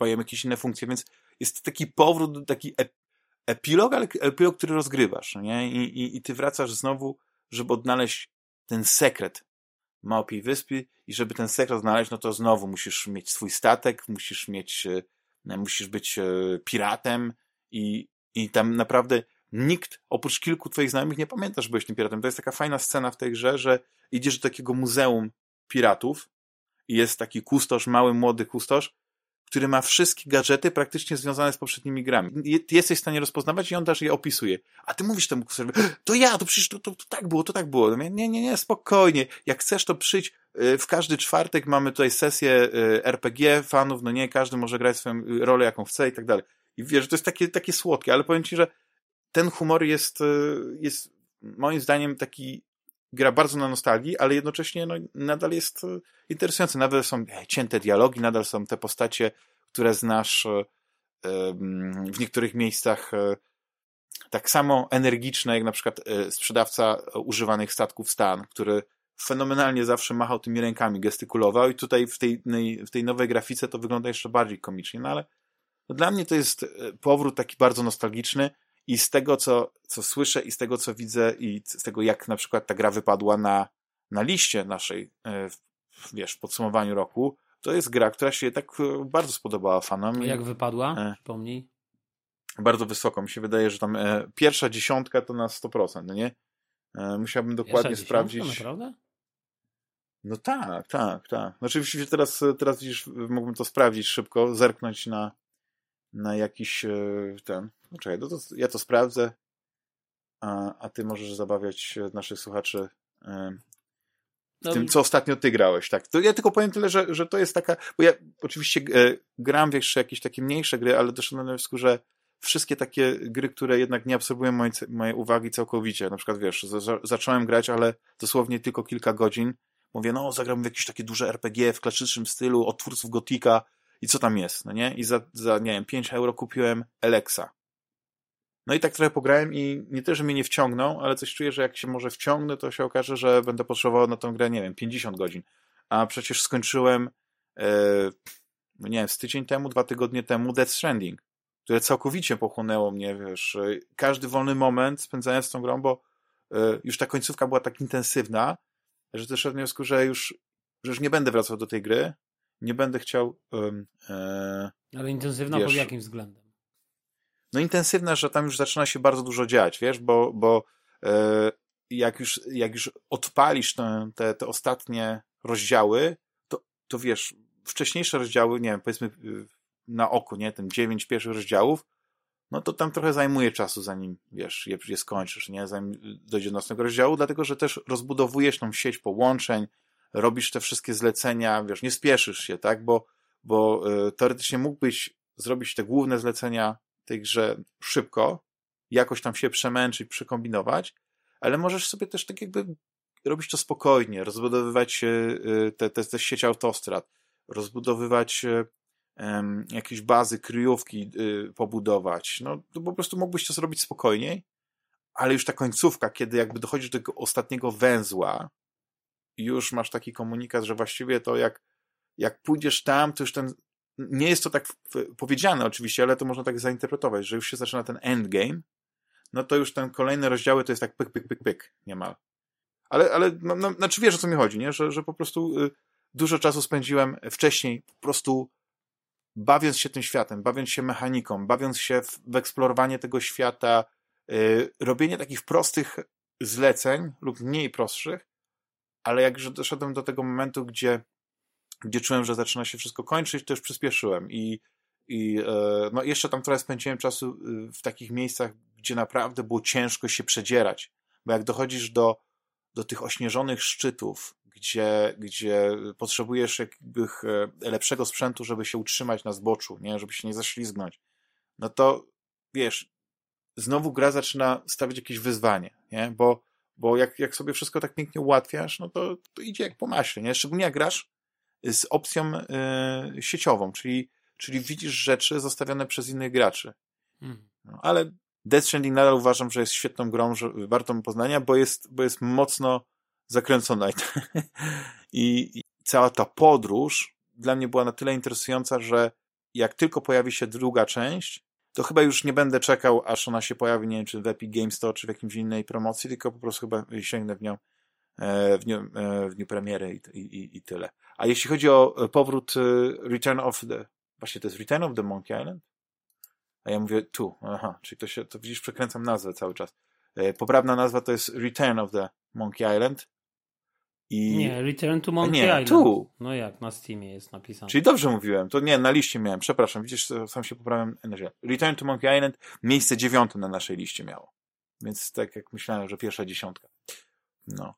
mają jakieś inne funkcje, więc jest taki powrót, taki epilog, ale epilog, który rozgrywasz, nie? I, i, i ty wracasz znowu, żeby odnaleźć ten sekret Małpiej Wyspy i żeby ten sekret znaleźć, no to znowu musisz mieć swój statek, musisz mieć, e, musisz być e, piratem i, i tam naprawdę nikt, oprócz kilku twoich znajomych, nie pamięta, że byłeś tym piratem. To jest taka fajna scena w tej grze, że idziesz do takiego muzeum piratów i jest taki kustosz, mały, młody kustosz, który ma wszystkie gadżety praktycznie związane z poprzednimi grami. Jesteś w stanie rozpoznawać i on też je opisuje. A ty mówisz temu kursorowi, to ja, to przecież to, to, to tak było, to tak było. Nie, nie, nie, spokojnie. Jak chcesz, to przyjdź. Y, w każdy czwartek mamy tutaj sesję y, RPG fanów, no nie, każdy może grać swoją rolę, jaką chce i tak dalej. I wiesz, że to jest takie, takie słodkie, ale powiem ci, że ten humor jest, y, jest moim zdaniem taki gra bardzo na nostalgii, ale jednocześnie no, nadal jest e, interesujący. Nadal są cięte dialogi, nadal są te postacie, które znasz e, w niektórych miejscach e, tak samo energiczne, jak na przykład sprzedawca używanych statków Stan, który fenomenalnie zawsze machał tymi rękami, gestykulował i tutaj w tej, w tej nowej grafice to wygląda jeszcze bardziej komicznie, no ale dla mnie to jest powrót taki bardzo nostalgiczny, i z tego, co, co słyszę i z tego, co widzę i z tego, jak na przykład ta gra wypadła na, na liście naszej, e, wiesz, w podsumowaniu roku, to jest gra, która się tak e, bardzo spodobała fanom. Jak wypadła? E, Przypomnij. Bardzo wysoko. Mi się wydaje, że tam e, pierwsza dziesiątka to na 100%, no nie? E, musiałbym dokładnie pierwsza sprawdzić. Dziesiątka, naprawdę? No tak, tak, tak. Znaczy teraz, teraz widzisz, mógłbym to sprawdzić szybko, zerknąć na, na jakiś e, ten. No czekaj, no to ja to sprawdzę, a, a ty możesz zabawiać naszych słuchaczy no, tym, co ostatnio ty grałeś, tak. To ja tylko powiem tyle, że, że to jest taka, bo ja oczywiście e, gram jeszcze jakieś takie mniejsze gry, ale doszedłem do wniosku, że wszystkie takie gry, które jednak nie absorbują mojej, mojej uwagi całkowicie, na przykład wiesz, za, zacząłem grać, ale dosłownie tylko kilka godzin, mówię, no zagram w jakieś takie duże RPG w klasycznym stylu od twórców Gotika, i co tam jest, no nie? I za, za nie wiem, 5 euro kupiłem Alexa. No i tak trochę pograłem i nie też, że mnie nie wciągnął, ale coś czuję, że jak się może wciągnę, to się okaże, że będę potrzebował na tą grę, nie wiem, 50 godzin. A przecież skończyłem, no nie wiem, z tydzień temu, dwa tygodnie temu Death Stranding, które całkowicie pochłonęło mnie, wiesz, e, każdy wolny moment spędzałem z tą grą, bo e, już ta końcówka była tak intensywna, że też do wniosku, że już, że już nie będę wracał do tej gry, nie będę chciał... E, ale intensywna wiesz, pod jakim względem? No intensywna, że tam już zaczyna się bardzo dużo dziać, wiesz, bo, bo e, jak, już, jak już odpalisz te, te, te ostatnie rozdziały, to, to wiesz, wcześniejsze rozdziały, nie wiem, powiedzmy y, na oko, nie, ten dziewięć pierwszych rozdziałów, no to tam trochę zajmuje czasu, zanim, wiesz, je, je skończysz, nie, zanim dojdzie do następnego rozdziału, dlatego, że też rozbudowujesz tą sieć połączeń, robisz te wszystkie zlecenia, wiesz, nie spieszysz się, tak, bo, bo y, teoretycznie mógłbyś zrobić te główne zlecenia tej grze szybko, jakoś tam się przemęczyć, przekombinować, ale możesz sobie też tak jakby robić to spokojnie, rozbudowywać y, te, te, te sieć autostrad, rozbudowywać um, jakieś bazy, kryjówki y, pobudować. No to po prostu mógłbyś to zrobić spokojniej, ale już ta końcówka, kiedy jakby dochodzisz do tego ostatniego węzła, już masz taki komunikat, że właściwie to jak, jak pójdziesz tam, to już ten nie jest to tak powiedziane oczywiście, ale to można tak zainterpretować, że już się zaczyna ten endgame, no to już ten kolejne rozdziały to jest tak pyk, pyk, pyk, pyk, niemal. Ale, ale no, no, znaczy wiesz o co mi chodzi, nie? Że, że po prostu y, dużo czasu spędziłem wcześniej po prostu bawiąc się tym światem, bawiąc się mechaniką, bawiąc się w, w eksplorowanie tego świata, y, robienie takich prostych zleceń lub mniej prostszych, ale jak doszedłem do tego momentu, gdzie gdzie czułem, że zaczyna się wszystko kończyć, to już przyspieszyłem i, i e, no jeszcze tam trochę spędziłem czasu y, w takich miejscach, gdzie naprawdę było ciężko się przedzierać, bo jak dochodzisz do, do tych ośnieżonych szczytów, gdzie, gdzie potrzebujesz jakby e, lepszego sprzętu, żeby się utrzymać na zboczu, nie? żeby się nie zaślizgnąć, no to wiesz, znowu gra zaczyna stawiać jakieś wyzwanie, nie? bo, bo jak, jak sobie wszystko tak pięknie ułatwiasz, no to, to idzie jak po maśle, nie? szczególnie jak grasz z opcją y, sieciową, czyli, czyli widzisz rzeczy zostawione przez innych graczy. Hmm. No, ale Death Stranding nadal uważam, że jest świetną grą, że wartą poznania, bo jest, bo jest mocno zakręcona. I, I cała ta podróż dla mnie była na tyle interesująca, że jak tylko pojawi się druga część, to chyba już nie będę czekał, aż ona się pojawi, nie wiem, czy w Epic Game Store, czy w jakimś innej promocji, tylko po prostu chyba sięgnę w nią w dniu, e, w dniu premiery i, i, i tyle. A jeśli chodzi o powrót y, Return of the... Właśnie to jest Return of the Monkey Island? A ja mówię tu. Aha, czyli to się, to widzisz, przekręcam nazwę cały czas. E, poprawna nazwa to jest Return of the Monkey Island. I... Nie, Return to Monkey nie, Island. Tu. No jak, na Steamie jest napisane. Czyli dobrze mówiłem. To nie, na liście miałem. Przepraszam, widzisz, sam się poprawiam. Return to Monkey Island miejsce dziewiąte na naszej liście miało. Więc tak jak myślałem, że pierwsza dziesiątka. No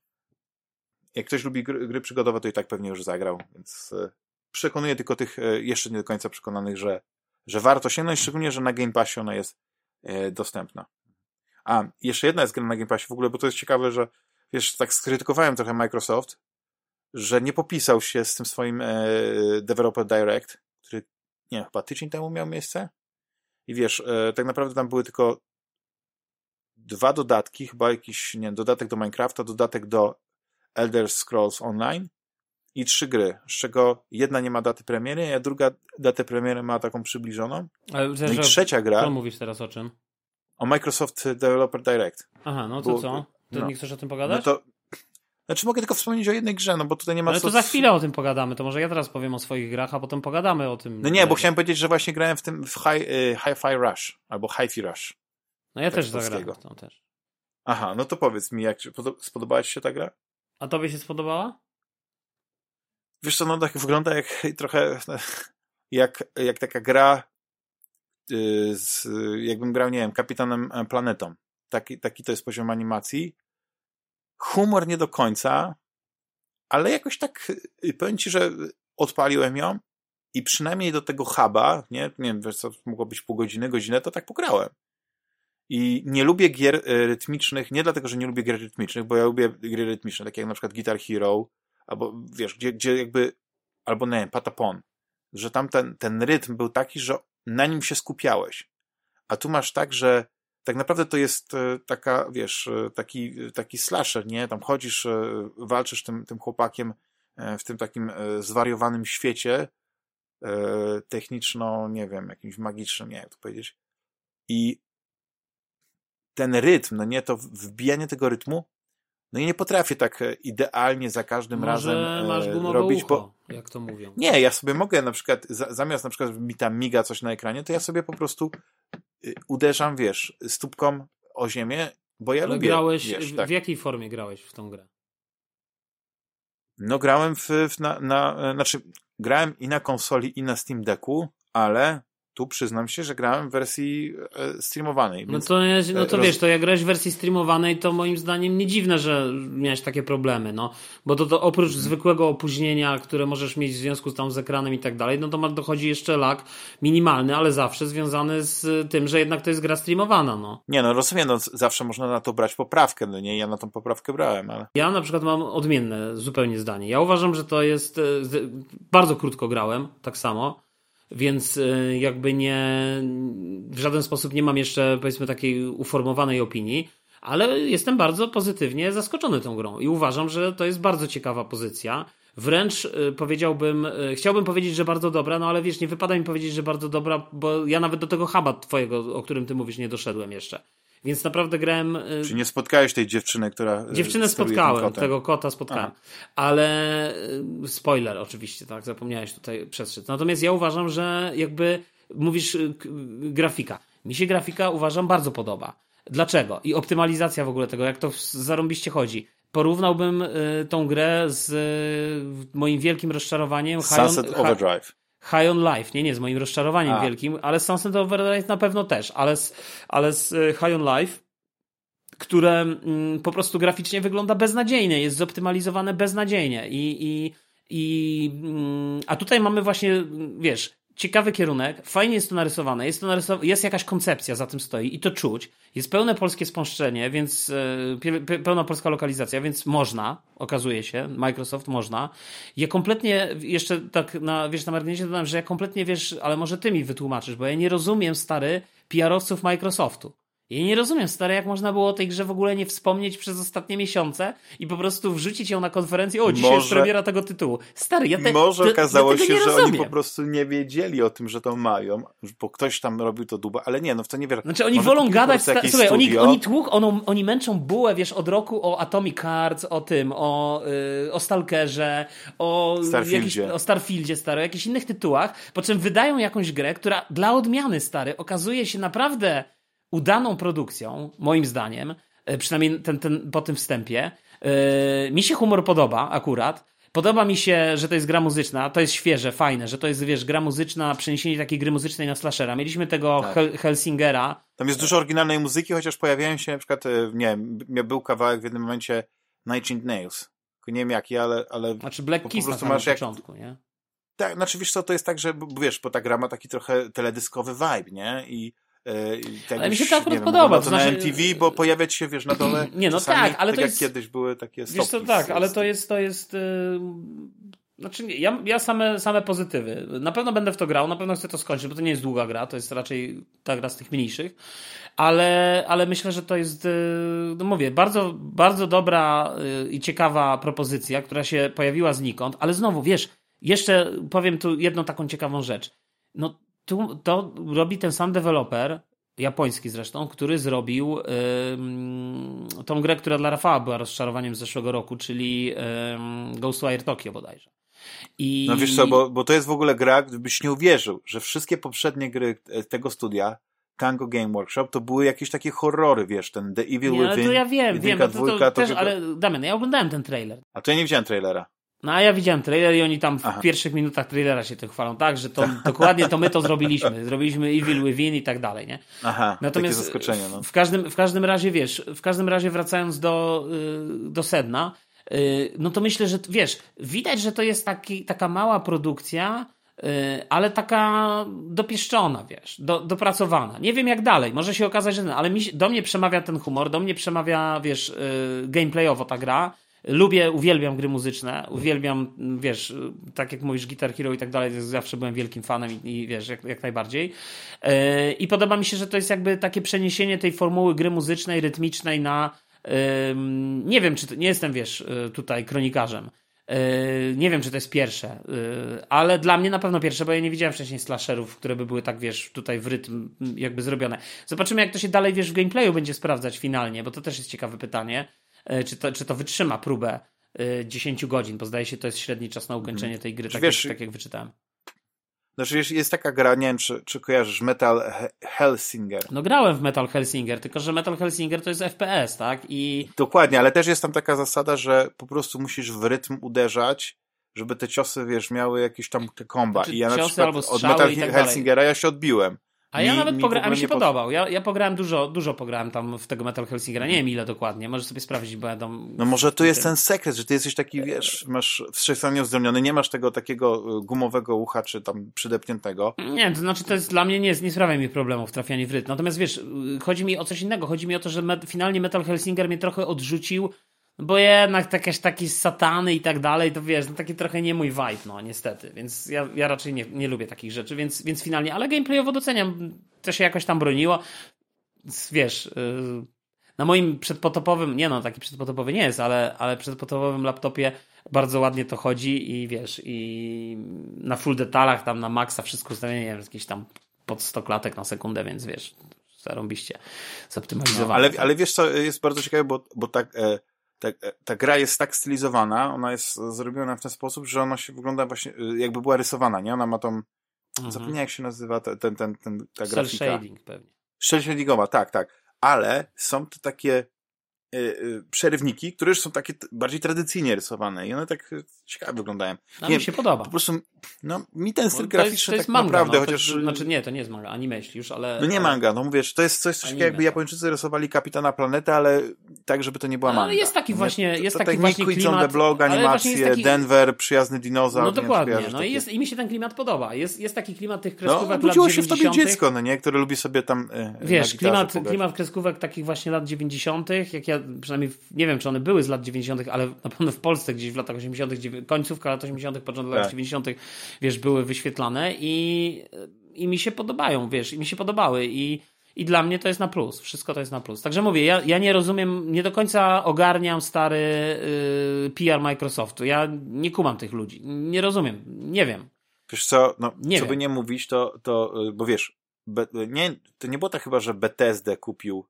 jak ktoś lubi gry, gry przygodowe, to i tak pewnie już zagrał, więc e, przekonuję tylko tych e, jeszcze nie do końca przekonanych, że, że warto sięgnąć, szczególnie, że na Game Passie ona jest e, dostępna. A, jeszcze jedna jest gra na Game Passie w ogóle, bo to jest ciekawe, że wiesz, tak skrytykowałem trochę Microsoft, że nie popisał się z tym swoim Developer Direct, który, nie chyba tydzień temu miał miejsce. I wiesz, tak naprawdę tam były tylko dwa dodatki, chyba jakiś, nie wiem, dodatek do Minecrafta, dodatek do Elder Scrolls Online i trzy gry, z czego jedna nie ma daty premiery, a druga datę premiery ma taką przybliżoną. Ale, no i trzecia gra... Co mówisz teraz o czym? O Microsoft Developer Direct. Aha, no to bo, co? Ty no, nie chcesz o tym pogadać? No to, znaczy mogę tylko wspomnieć o jednej grze, no bo tutaj nie ma Ale co... to za chwilę o tym pogadamy, to może ja teraz powiem o swoich grach, a potem pogadamy o tym. No nie, bo chciałem powiedzieć, że właśnie grałem w tym w Hi, y, Hi-Fi Rush, albo Hi-Fi Rush. No ja tak też zagrałem w tą też. Aha, no to powiedz mi, jak spodobała ci się ta gra? A tobie się spodobała? Wiesz co, no tak wygląda jak trochę jak, jak taka gra y, z, jakbym grał, nie wiem, Kapitanem Planetą. Taki, taki to jest poziom animacji. Humor nie do końca, ale jakoś tak y, powiem ci, że odpaliłem ją i przynajmniej do tego huba, nie, nie wiem, co, mogło być pół godziny, godzinę, to tak pograłem. I nie lubię gier e, rytmicznych, nie dlatego, że nie lubię gier rytmicznych, bo ja lubię gry rytmiczne, takie jak na przykład Guitar Hero, albo wiesz, gdzie, gdzie jakby, albo nie wiem, Patapon, że tam ten, ten rytm był taki, że na nim się skupiałeś. A tu masz tak, że tak naprawdę to jest e, taka, wiesz, e, taki, taki slasher, nie? Tam chodzisz, walczysz tym, tym chłopakiem w tym takim zwariowanym świecie techniczno, nie wiem, jakimś magicznym, nie jak to powiedzieć. I ten rytm, no nie, to wbijanie tego rytmu, no i nie potrafię tak idealnie za każdym Może razem masz robić, ucho, bo... jak to mówią. Nie, ja sobie mogę na przykład, zamiast na przykład mi tam miga coś na ekranie, to ja sobie po prostu Y, uderzam, wiesz, stópką o ziemię, bo ja Ale lubię. grałeś, wiesz, w, tak. w jakiej formie grałeś w tą grę? No grałem w, w na, na, znaczy grałem i na konsoli i na Steam Decku, ale tu przyznam się, że grałem w wersji e, streamowanej. No to, no to roz... wiesz, to jak grałeś w wersji streamowanej, to moim zdaniem nie dziwne, że miałeś takie problemy, no. Bo to, to oprócz hmm. zwykłego opóźnienia, które możesz mieć w związku z, tam z ekranem i tak dalej, no to dochodzi jeszcze lag minimalny, ale zawsze związany z tym, że jednak to jest gra streamowana, no. Nie, no rozumiem, no zawsze można na to brać poprawkę, no nie, ja na tą poprawkę brałem, ale... Ja na przykład mam odmienne zupełnie zdanie. Ja uważam, że to jest... E, bardzo krótko grałem, tak samo więc y, jakby nie, w żaden sposób nie mam jeszcze powiedzmy takiej uformowanej opinii, ale jestem bardzo pozytywnie zaskoczony tą grą i uważam, że to jest bardzo ciekawa pozycja. Wręcz y, powiedziałbym, y, chciałbym powiedzieć, że bardzo dobra, no ale wiesz, nie wypada mi powiedzieć, że bardzo dobra, bo ja nawet do tego huba twojego, o którym ty mówisz, nie doszedłem jeszcze. Więc naprawdę grałem. Y, Czy nie spotkałeś tej dziewczyny, która. Y, Dziewczynę spotkałem, tego kota spotkałem. Aha. Ale y, spoiler, oczywiście, tak, zapomniałeś tutaj przestrzec. Natomiast ja uważam, że jakby mówisz grafika. Mi się grafika uważam bardzo podoba. Dlaczego? I optymalizacja w ogóle tego, jak to zarąbiście chodzi. Porównałbym tą grę z moim wielkim rozczarowaniem Sunset Overdrive. High on Life, nie, nie, z moim rozczarowaniem A. wielkim, ale z Sunset Overdrive na pewno też, ale z, ale z e, High on Life, które mm, po prostu graficznie wygląda beznadziejnie, jest zoptymalizowane beznadziejnie i, i, i mm, a tutaj mamy właśnie, wiesz, ciekawy kierunek, fajnie jest to narysowane, jest, to narysowane, jest jakaś koncepcja za tym stoi i to czuć. Jest pełne polskie spąszczenie, więc e, pełna polska lokalizacja, więc można, okazuje się, Microsoft można. Ja kompletnie, jeszcze tak na, wiesz, na marginesie dodam, że ja kompletnie, wiesz, ale może ty mi wytłumaczysz, bo ja nie rozumiem, stary, PR-owców Microsoftu. Ja nie rozumiem, stary, jak można było o tej grze w ogóle nie wspomnieć przez ostatnie miesiące i po prostu wrzucić ją na konferencję. O, dzisiaj może, jest premiera tego tytułu. Stary, ja te, Może te, okazało ja się, że rozumiem. oni po prostu nie wiedzieli o tym, że to mają, bo ktoś tam robił to duba, ale nie, no w to nie wierzę. Znaczy oni może wolą gadać, sta- słuchaj, oni, oni tłuk, on, oni męczą bułę, wiesz, od roku o Atomic Hearts, o tym, o, yy, o Stalkerze, o Starfieldzie. Jakiś, o Starfieldzie, stary, o jakichś innych tytułach, po czym wydają jakąś grę, która dla odmiany, stary, okazuje się naprawdę udaną produkcją, moim zdaniem, e, przynajmniej ten, ten, po tym wstępie. Yy, mi się humor podoba akurat. Podoba mi się, że to jest gra muzyczna, to jest świeże, fajne, że to jest, wiesz, gra muzyczna, przeniesienie takiej gry muzycznej na slashera. Mieliśmy tego tak. Hel Helsingera. Tam jest dużo oryginalnej muzyki, chociaż pojawiają się na przykład, e, nie wiem, był kawałek w jednym momencie Night Nails. Nie wiem jaki, ale... ale znaczy Black Kiss na masz początku, jak... nie? Tak, znaczy wiesz co, to jest tak, że wiesz, bo ta gra ma taki trochę teledyskowy vibe, nie? I tak ale mi się to akurat podoba. To, to znaczy... na MTV, bo pojawiać się, wiesz, na dole. Nie, no tak, ale tak to jest. kiedyś były takie stopki. Wiesz, to tak, ale to jest, to jest. Yy... Znaczy, ja, ja same, same pozytywy. Na pewno będę w to grał, na pewno chcę to skończyć, bo to nie jest długa gra, to jest raczej ta gra z tych mniejszych. Ale, ale myślę, że to jest, y, no mówię, bardzo, bardzo dobra y, i ciekawa propozycja, która się pojawiła znikąd, ale znowu, wiesz, jeszcze powiem tu jedną taką ciekawą rzecz. No, tu, to robi ten sam deweloper, japoński zresztą, który zrobił yy, tą grę, która dla Rafała była rozczarowaniem z zeszłego roku, czyli yy, Ghostwire Tokyo bodajże. I... No wiesz co, bo, bo to jest w ogóle gra, gdybyś nie uwierzył, że wszystkie poprzednie gry tego studia Tango Game Workshop to były jakieś takie horrory, wiesz, ten The Evil nie, Within. to ja wiem, wiem, to, to, to też, ale Damian, ja oglądałem ten trailer. A to ja nie widziałem trailera. No a ja widziałem trailer i oni tam w Aha. pierwszych minutach trailera się tym chwalą, tak, że to dokładnie to my to zrobiliśmy. Zrobiliśmy Evil Within i tak dalej, nie? Aha, Natomiast takie zaskoczenie, no. w, każdym, w każdym razie, wiesz, w każdym razie wracając do, y, do sedna, y, no to myślę, że wiesz, widać, że to jest taki, taka mała produkcja, y, ale taka dopieszczona, wiesz, do, dopracowana. Nie wiem jak dalej, może się okazać, że ale mi, do mnie przemawia ten humor, do mnie przemawia, wiesz, gameplayowo ta gra, lubię, uwielbiam gry muzyczne, uwielbiam, wiesz, tak jak mówisz, Guitar Hero i tak dalej, zawsze byłem wielkim fanem i, i wiesz, jak, jak najbardziej. Yy, I podoba mi się, że to jest jakby takie przeniesienie tej formuły gry muzycznej, rytmicznej na nie wiem, czy to, nie jestem, wiesz, yy, tutaj kronikarzem, nie wiem, czy to jest pierwsze, ale dla mnie na pewno pierwsze, bo ja nie widziałem wcześniej slasherów, które by były tak, wiesz, tutaj w rytm jakby zrobione. Zobaczymy, jak to się dalej, wiesz, w gameplayu będzie sprawdzać finalnie, bo to też jest ciekawe pytanie. E, czy to, czy to wytrzyma próbę 10 e, godzin, bo zdaje się, to jest średni czas na ukończenie mhm. tej gry, tak, wiesz, jak, tak jak wyczytałem. Znaczy jest, jest taka gra, nie wiem, czy, czy kojarzysz, Metal Hellsinger. No grałem w Metal Hellsinger, tylko że Metal Hellsinger to jest FPS, tak? I... Dokładnie, ale też jest tam taka zasada, że po prostu musisz w rytm uderzać, żeby te ciosy, wiesz, miały jakieś tam komba. Znaczy, I ja na przykład od Metal tak Hellsingera ja się odbiłem. A ja mi, nawet pograłem, a mi się podobał. Ja, ja pograłem dużo, dużo pograłem tam w tego Metal Hellsingera. Nie wiem ile dokładnie, możesz sobie sprawdzić, bo ja tam... No może to jest ten sekret, że ty jesteś taki, wiesz, masz wszechstronnie uzdolniony, nie masz tego takiego y, gumowego ucha, czy tam przydepniętego. Nie, to znaczy to jest dla mnie nie, nie sprawia mi problemów trafianie w rytm. Natomiast wiesz, y, chodzi mi o coś innego. Chodzi mi o to, że me, finalnie Metal Hellsinger mnie trochę odrzucił bo jednak jakieś taki satany i tak dalej, to wiesz, no taki trochę nie mój vibe, no niestety, więc ja, ja raczej nie, nie lubię takich rzeczy, więc, więc finalnie, ale gameplayowo doceniam, to się jakoś tam broniło, wiesz, yy, na moim przedpotopowym, nie no, taki przedpotopowy nie jest, ale, ale przedpotopowym laptopie bardzo ładnie to chodzi i wiesz, i na full detalach, tam na maksa wszystko ustawienie, nie wiem, jakieś tam pod 100 klatek na sekundę, więc wiesz, zarąbiście zoptymalizowane. No, ale, ale wiesz co, jest bardzo ciekawe, bo, bo tak... E ta, ta gra jest tak stylizowana, ona jest zrobiona w ten sposób, że ona się wygląda właśnie, y, jakby była rysowana, nie? Ona ma tą, mhm. zapomniałem jak się nazywa ten, ten, ten, ta Cell grafika. shading pewnie. Cell shadingowa, tak, tak. Ale są to takie przerywniki, które już są takie bardziej tradycyjnie rysowane i one tak y, ciekawe wyglądają. No, nie, mi się podoba. Po prostu, no, mi ten styl graficzny tak manga, naprawdę, no, chociaż... Jest, znaczy nie, to nie jest manga, anime jeśli już, ale... No nie manga, no mówisz, to jest coś, coś takiego jakby Japończycy rysowali Kapitana Planetę, ale tak, żeby to nie była manga. Ale jest taki właśnie, jest to, taki właśnie klimat... the Blog, animacje, taki... Denver, przyjazny dinozaur. No dokładnie, no i, jest, i mi się ten klimat podoba. Jest, jest taki klimat tych no, kreskówek no, lat się w tobie dziecko, no nie, które lubi sobie tam Wiesz, klimat, klimat kreskówek takich właśnie lat 90., jak ja przynajmniej, nie wiem, czy one były z lat 90., ale na pewno w Polsce gdzieś w latach 80., końcówka lat 80., początek lat tak. 90., wiesz, były wyświetlane i, i mi się podobają, wiesz, i mi się podobały i i dla mnie to jest na plus. Wszystko to jest na plus. Także mówię, ja, ja nie rozumiem, nie do końca ogarniam stary yy, PR Microsoftu. Ja nie kumam tych ludzi. Nie rozumiem. Nie wiem. Wiesz co, no, nie co wiem. by nie mówić, to, to y, bo wiesz, be, nie, to nie było tak chyba, że BTSD kupił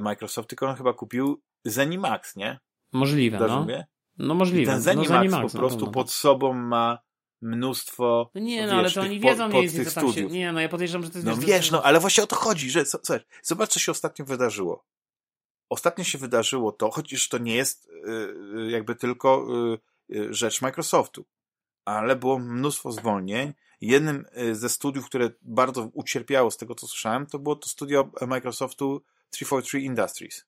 Microsoft, tylko on chyba kupił Zenimax, nie? Możliwe, no. Mówię? No możliwe. I ten Zenimax, no, Zenimax po prostu pod sobą ma mnóstwo. No nie, no ale to oni wiedzą mniej więcej, co tam się. Nie, no ja podejrzewam, że to jest. No wiesz, wiesz no ale właśnie o to chodzi, że co, co, zobacz, co się ostatnio wydarzyło. Ostatnio się wydarzyło to, chociaż to nie jest yy, jakby tylko yy, rzecz Microsoftu, ale było mnóstwo zwolnień. Jednym ze studiów, które bardzo ucierpiało z tego, co słyszałem, to było to studio Microsoftu 343 Industries.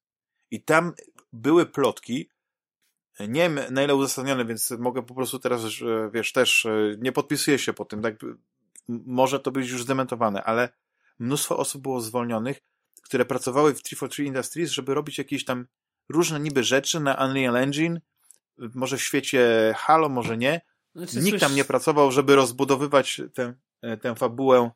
I tam były plotki, nie wiem na ile uzasadnione, więc mogę po prostu teraz, wiesz, też e, nie podpisuję się po tym, tak może to być już zdementowane, ale mnóstwo osób było zwolnionych, które pracowały w 343 Industries, żeby robić jakieś tam różne niby rzeczy na Unreal Engine, może w świecie Halo, może nie. Znaczy, Nikt tam nie pracował, żeby rozbudowywać tę, e, tę fabułę E,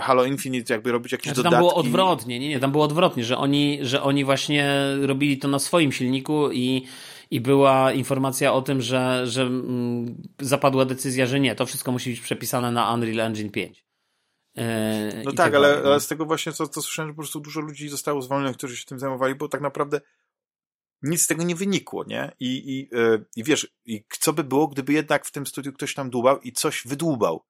Halo Infinite jakby robić jakieś znaczy, dodatki. Tam było odwrotnie, nie, nie, tam było odwrotnie, że oni, że oni właśnie robili to na swoim silniku i, i była informacja o tym, że, że mm, zapadła decyzja, że nie, to wszystko musi być przepisane na Unreal Engine 5. E, no tak, ale, ale, z tego właśnie, co, co słyszałem, że po prostu dużo ludzi zostało zwolnionych, którzy się tym zajmowali, bo tak naprawdę nic z tego nie wynikło, nie? I, i, yy, i wiesz, i co by było, gdyby jednak w tym studiu ktoś tam dłubał i coś wydłubał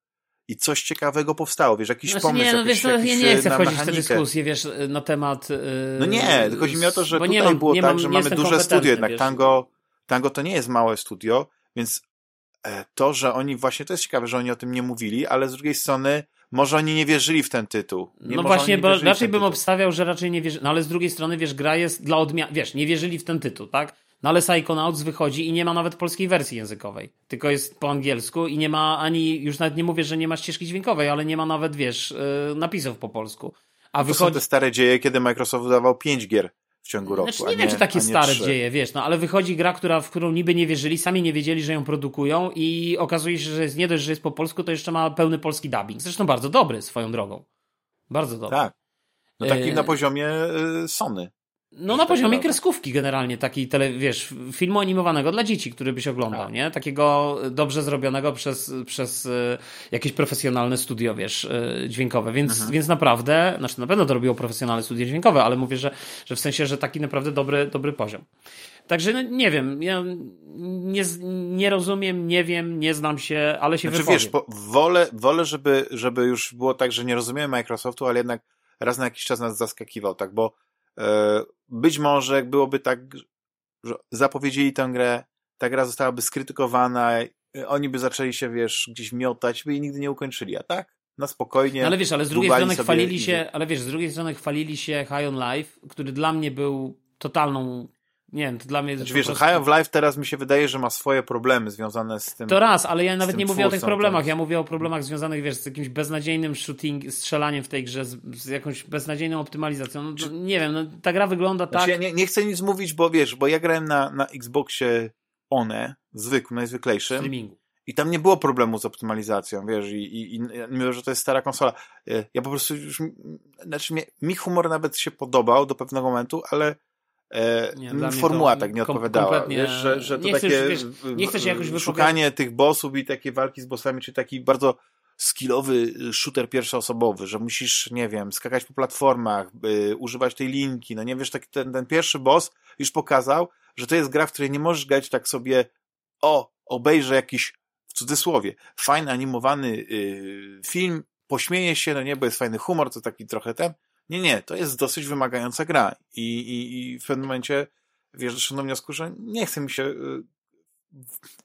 i coś ciekawego powstało, wiesz, jakiś znaczy, pomysł, nie, no, jakiś, wiesz, jakiś, ja nie chcę wchodzić w tę dyskusję, wiesz, na temat... Yy, no nie, chodzi mi o to, że tutaj mam, było tak, mam, że mamy duże studio, jednak Tango, Tango to nie jest małe studio, więc e, to, że oni właśnie, to jest ciekawe, że oni o tym nie mówili, ale z drugiej strony może oni nie wierzyli w ten tytuł. Nie, no właśnie, bo raczej bym tytuł. obstawiał, że raczej nie wierzyli, no ale z drugiej strony, wiesz, gra jest dla odmian, wiesz, nie wierzyli w ten tytuł, tak? No ale Psychonauts wychodzi i nie ma nawet polskiej wersji językowej. Tylko jest po angielsku i nie ma ani, już nawet nie mówię, że nie ma ścieżki dźwiękowej, ale nie ma nawet, wiesz, yy, napisów po polsku. A to wychodzi... są te stare dzieje, kiedy Microsoft wydawał pięć gier w ciągu roku. Znaczy, nie, nie wiem, czy takie stare dzieje, wiesz, no ale wychodzi gra, która, w którą niby nie wierzyli, sami nie wiedzieli, że ją produkują i okazuje się, że jest nie dość, że jest po polsku, to jeszcze ma pełny polski dubbing. Zresztą bardzo dobry swoją drogą. Bardzo dobry. Tak. No taki e... na poziomie y, Sony. No na poziomie kreskówki generalnie, taki tele, wiesz, filmu animowanego dla dzieci, który byś oglądał, tak. nie? Takiego dobrze zrobionego przez, przez e, jakieś profesjonalne studio, wiesz, e, dźwiękowe, więc, mhm. więc naprawdę, znaczy na pewno to robiło profesjonalne studio dźwiękowe, ale mówię, że, że w sensie, że taki naprawdę dobry, dobry poziom. Także no, nie wiem, ja nie, nie rozumiem, nie wiem, nie znam się, ale się znaczy, wypowiem. wiesz, wolę, wolę żeby, żeby już było tak, że nie rozumiemy Microsoftu, ale jednak raz na jakiś czas nas zaskakiwał, tak, bo E, być może byłoby tak, że zapowiedzieli tę grę, ta gra zostałaby skrytykowana, oni by zaczęli się, wiesz, gdzieś miotać, by jej nigdy nie ukończyli, a tak? Na spokojnie. No ale wiesz, ale z drugiej strony chwalili się, ale wiesz, z drugiej strony chwalili się High on Life, który dla mnie był totalną nie wiem, to dla mnie... Znaczy, wiesz, prostu... High of Life teraz mi się wydaje, że ma swoje problemy związane z tym. To raz, ale ja nawet nie mówię o tych problemach. Ja mówię o problemach związanych, wiesz, z jakimś beznadziejnym shooting, strzelaniem w tej grze, z, z jakąś beznadziejną optymalizacją. No, Czy... nie wiem, no, ta gra wygląda znaczy, tak... Ja nie, nie, chcę nic mówić, bo wiesz, bo ja grałem na, na Xboxie One, zwykłym, najzwyklejszym. Streamingu. I tam nie było problemu z optymalizacją, wiesz, i, i, i mimo, że to jest stara konsola. E, ja po prostu już, znaczy mi humor nawet się podobał do pewnego momentu, ale E, nie, formuła tak nie odpowiadała. Wiesz, że, że to nie takie wiesz, nie chcesz jakoś szukanie tych bossów i takie walki z bossami, czy taki bardzo skillowy shooter pierwszoosobowy, że musisz, nie wiem, skakać po platformach, by używać tej linki, no nie wiesz, taki ten, ten pierwszy boss już pokazał, że to jest gra, w której nie możesz grać tak sobie o, obejrzę jakiś, w cudzysłowie, fajny animowany yy, film, pośmieje się, no nie, bo jest fajny humor, to taki trochę ten, nie, nie, to jest dosyć wymagająca gra i, i, i w pewnym momencie wiesz, doszedłem do wniosku, że nie chce mi się y,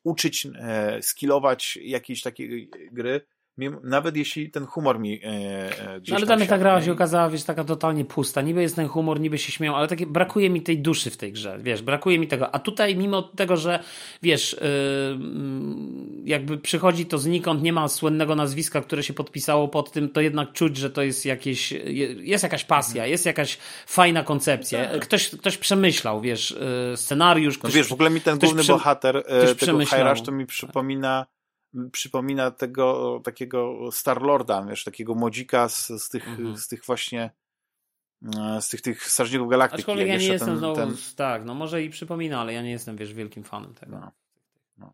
uczyć, e, skillować jakiejś takiej gry, nawet jeśli ten humor mi e, e gdzieś no, Ale dla mnie ta gra się okazała, wiesz, taka totalnie pusta. Niby jest ten humor, niby się śmieją, ale takie, brakuje mi tej duszy w tej grze, wiesz, brakuje mi tego. A tutaj mimo tego, że wiesz, yy, jakby przychodzi to znikąd, nie ma słynnego nazwiska, które się podpisało pod tym, to jednak czuć, że to jest jakieś, jest jakaś pasja, mhm. jest jakaś fajna koncepcja. Tak. Ktoś, ktoś przemyślał, wiesz, yy, scenariusz. No ktoś, no wiesz, w ogóle mi ten główny bohater yy, tego High to mi przypomina przypomina tego takiego Starlorda, wiesz, takiego modzika z, z, tych, mhm. z tych właśnie e, z tych, tych Strażników Galaktyki. Aczkolwiek ja nie jestem ten, znowu, ten... tak, no może i przypomina, ale ja nie jestem, wiesz, wielkim fanem tego. No. No.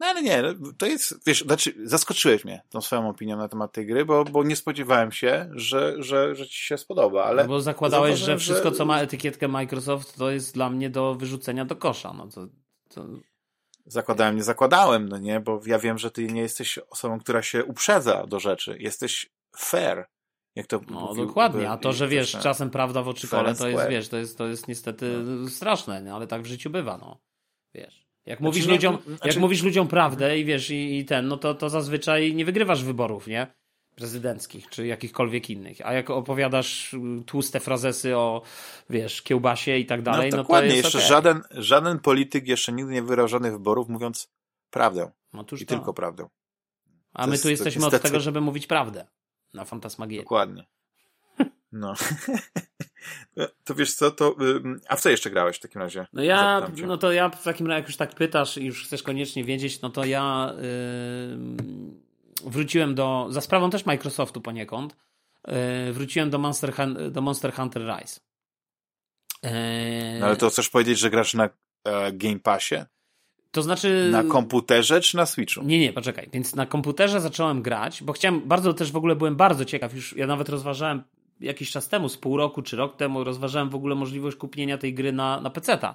no ale nie, to jest, wiesz, znaczy zaskoczyłeś mnie tą swoją opinią na temat tej gry, bo, bo nie spodziewałem się, że, że, że ci się spodoba, ale... No bo zakładałeś, że wszystko, że... co ma etykietkę Microsoft, to jest dla mnie do wyrzucenia do kosza, no to... to zakładałem, nie zakładałem, no nie, bo ja wiem, że ty nie jesteś osobą, która się uprzedza do rzeczy. Jesteś fair. Jak to no mówił, dokładnie, a to, że wiesz, czasem prawda w oczy kole, to jest, wiesz, to jest, to jest niestety no. straszne, nie? ale tak w życiu bywa, no. Wiesz. Jak znaczy, mówisz, nie, ludziom, znaczy... jak mówisz ludziom prawdę i wiesz, i, i ten, no to, to zazwyczaj nie wygrywasz wyborów, nie? Prezydenckich, czy jakichkolwiek innych. A jak opowiadasz tłuste frazesy o, wiesz, kiełbasie i tak no dalej, no, no to jest jeszcze okay. żaden, żaden polityk jeszcze nigdy nie wygrał żadnych wyborów mówiąc prawdę. No I to. tylko prawdę. A to my tu jest, jesteśmy niestety... od tego, żeby mówić prawdę na Fantasmagierii. Dokładnie. No. to wiesz co, to. A w co jeszcze grałeś w takim razie? No ja, no to ja w takim razie, jak już tak pytasz i już chcesz koniecznie wiedzieć, no to ja. Yy wróciłem do, za sprawą też Microsoftu poniekąd, yy, wróciłem do Monster, do Monster Hunter Rise. Yy, no ale to chcesz powiedzieć, że grasz na e, Game Passie? To znaczy. Na komputerze czy na Switchu? Nie, nie, poczekaj. Więc na komputerze zacząłem grać, bo chciałem, bardzo też w ogóle byłem bardzo ciekaw, już ja nawet rozważałem jakiś czas temu, z pół roku czy rok temu, rozważałem w ogóle możliwość kupienia tej gry na, na PC-ta.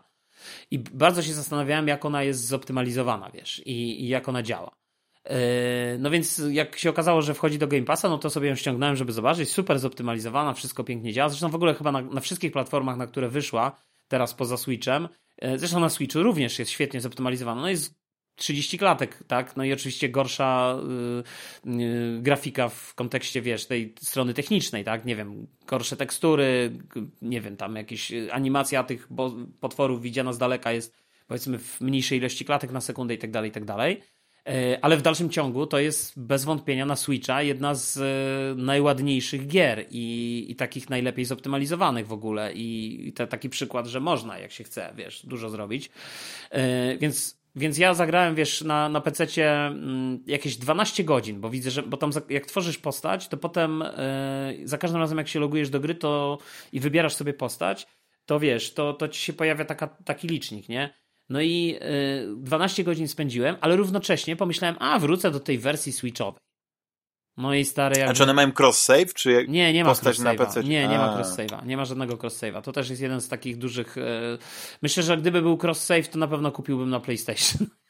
I bardzo się zastanawiałem, jak ona jest zoptymalizowana, wiesz, i, i jak ona działa. Yy, no więc jak się okazało, że wchodzi do Game Passa, no to sobie ją ściągnąłem, żeby zobaczyć. Super zoptymalizowana, wszystko pięknie działa. Zresztą w ogóle chyba na, na wszystkich platformach, na które wyszła, teraz poza Switchem, yy, zresztą na Switchu również jest świetnie zoptymalizowana. No jest 30 klatek, tak? No i oczywiście gorsza yy, yy, grafika w kontekście, wiesz, tej strony technicznej, tak? Nie wiem, gorsze tekstury, nie wiem, tam jakieś animacja tych potworów widziana z daleka jest powiedzmy w mniejszej ilości klatek na sekundę i tak dalej, i tak dalej. E, ale w dalszym ciągu to jest bez wątpienia na Switcha jedna z e, najładniejszych gier i, i takich najlepiej zoptymalizowanych w ogóle. I, i to taki przykład, że można, jak się chce, wiesz, dużo zrobić. E, więc więc ja zagrałem, wiesz, na, na PC mm, jakieś 12 godzin, bo widzę, że bo tam jak tworzysz postać, to potem za każdym razem jak się logujesz do gry to i wybierasz sobie postać, to wiesz, to, to ci się pojawia taka, taki licznik, nie? No i yy, e, 12 godzin spędziłem, ale równocześnie pomyślałem, a wrócę do tej wersji Switchowej. No i stary jakby... A czy one mają cross-save, czy nie, nie ma postać na PC? Nie, nie ma cross-save'a. Nie ma żadnego cross-save'a. To też jest jeden z takich dużych... E, myślę, że gdyby był cross-save, to na pewno kupiłbym na PlayStation.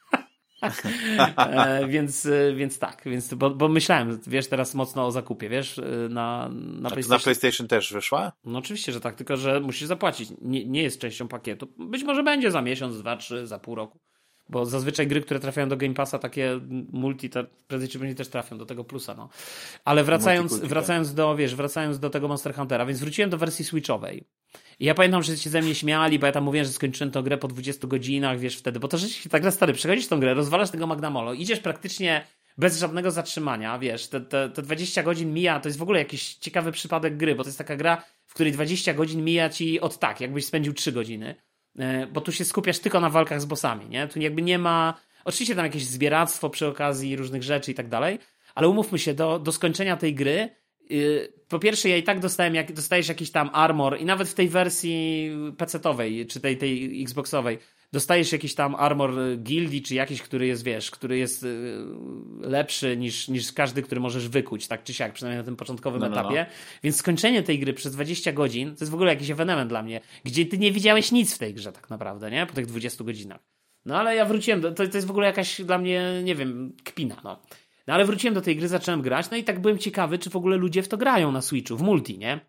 e, więc, e, więc tak, więc, bo, bo, myślałem, wiesz, teraz mocno o zakupie, wiesz, na, na PlayStation. na PlayStation też wyszła? No oczywiście, że tak, tylko że musisz zapłacić. Nie, nie jest częścią pakietu. Być może będzie za miesiąc, dwa, trzy, za pół roku. Bo zazwyczaj gry, które trafiają do Game Passa, takie multi, te, prędzej czy później też trafią do tego plusa, no. Ale wracając, wracając do, wiesz, wracając do tego Monster Huntera, więc wróciłem do wersji Switchowej. I ja pamiętam, że się ze mnie śmiali, bo ja tam mówiłem, że skończyłem tę grę po 20 godzinach, wiesz, wtedy, bo to rzeczywiście tak stary, przechodzisz tą grę, rozwalasz tego Magnamolo, idziesz praktycznie bez żadnego zatrzymania, wiesz, te, te, te 20 godzin mija, to jest w ogóle jakiś ciekawy przypadek gry, bo to jest taka gra, w której 20 godzin mija ci od tak, jakbyś spędził 3 godziny. E, bo tu się skupiasz tylko na walkach z bossami, nie? Tu jakby nie ma, oczywiście tam jakieś zbieractwo przy okazji różnych rzeczy i tak dalej, ale umówmy się, do, do skończenia tej gry y, po pierwsze, ja i tak dostałem, jak, dostajesz jakiś tam armor i nawet w tej wersji PC-owej, czy tej, tej Xboxowej, dostajesz jakiś tam armor gildii, czy jakiś, który jest, wiesz, który jest y, lepszy niż, niż każdy, który możesz wykuć, tak czy siak, przynajmniej na tym początkowym no, no, etapie. No. Więc skończenie tej gry przez 20 godzin, to jest w ogóle jakiś ewenement dla mnie, gdzie ty nie widziałeś nic w tej grze tak naprawdę, nie? Po tych 20 godzinach. No ale ja wróciłem, do, to, to jest w ogóle jakaś dla mnie, nie wiem, kpina, no. No ale wróciłem do tej gry, zacząłem grać, no i tak byłem ciekawy, czy w ogóle ludzie w to grają na Switchu, w multi, nie?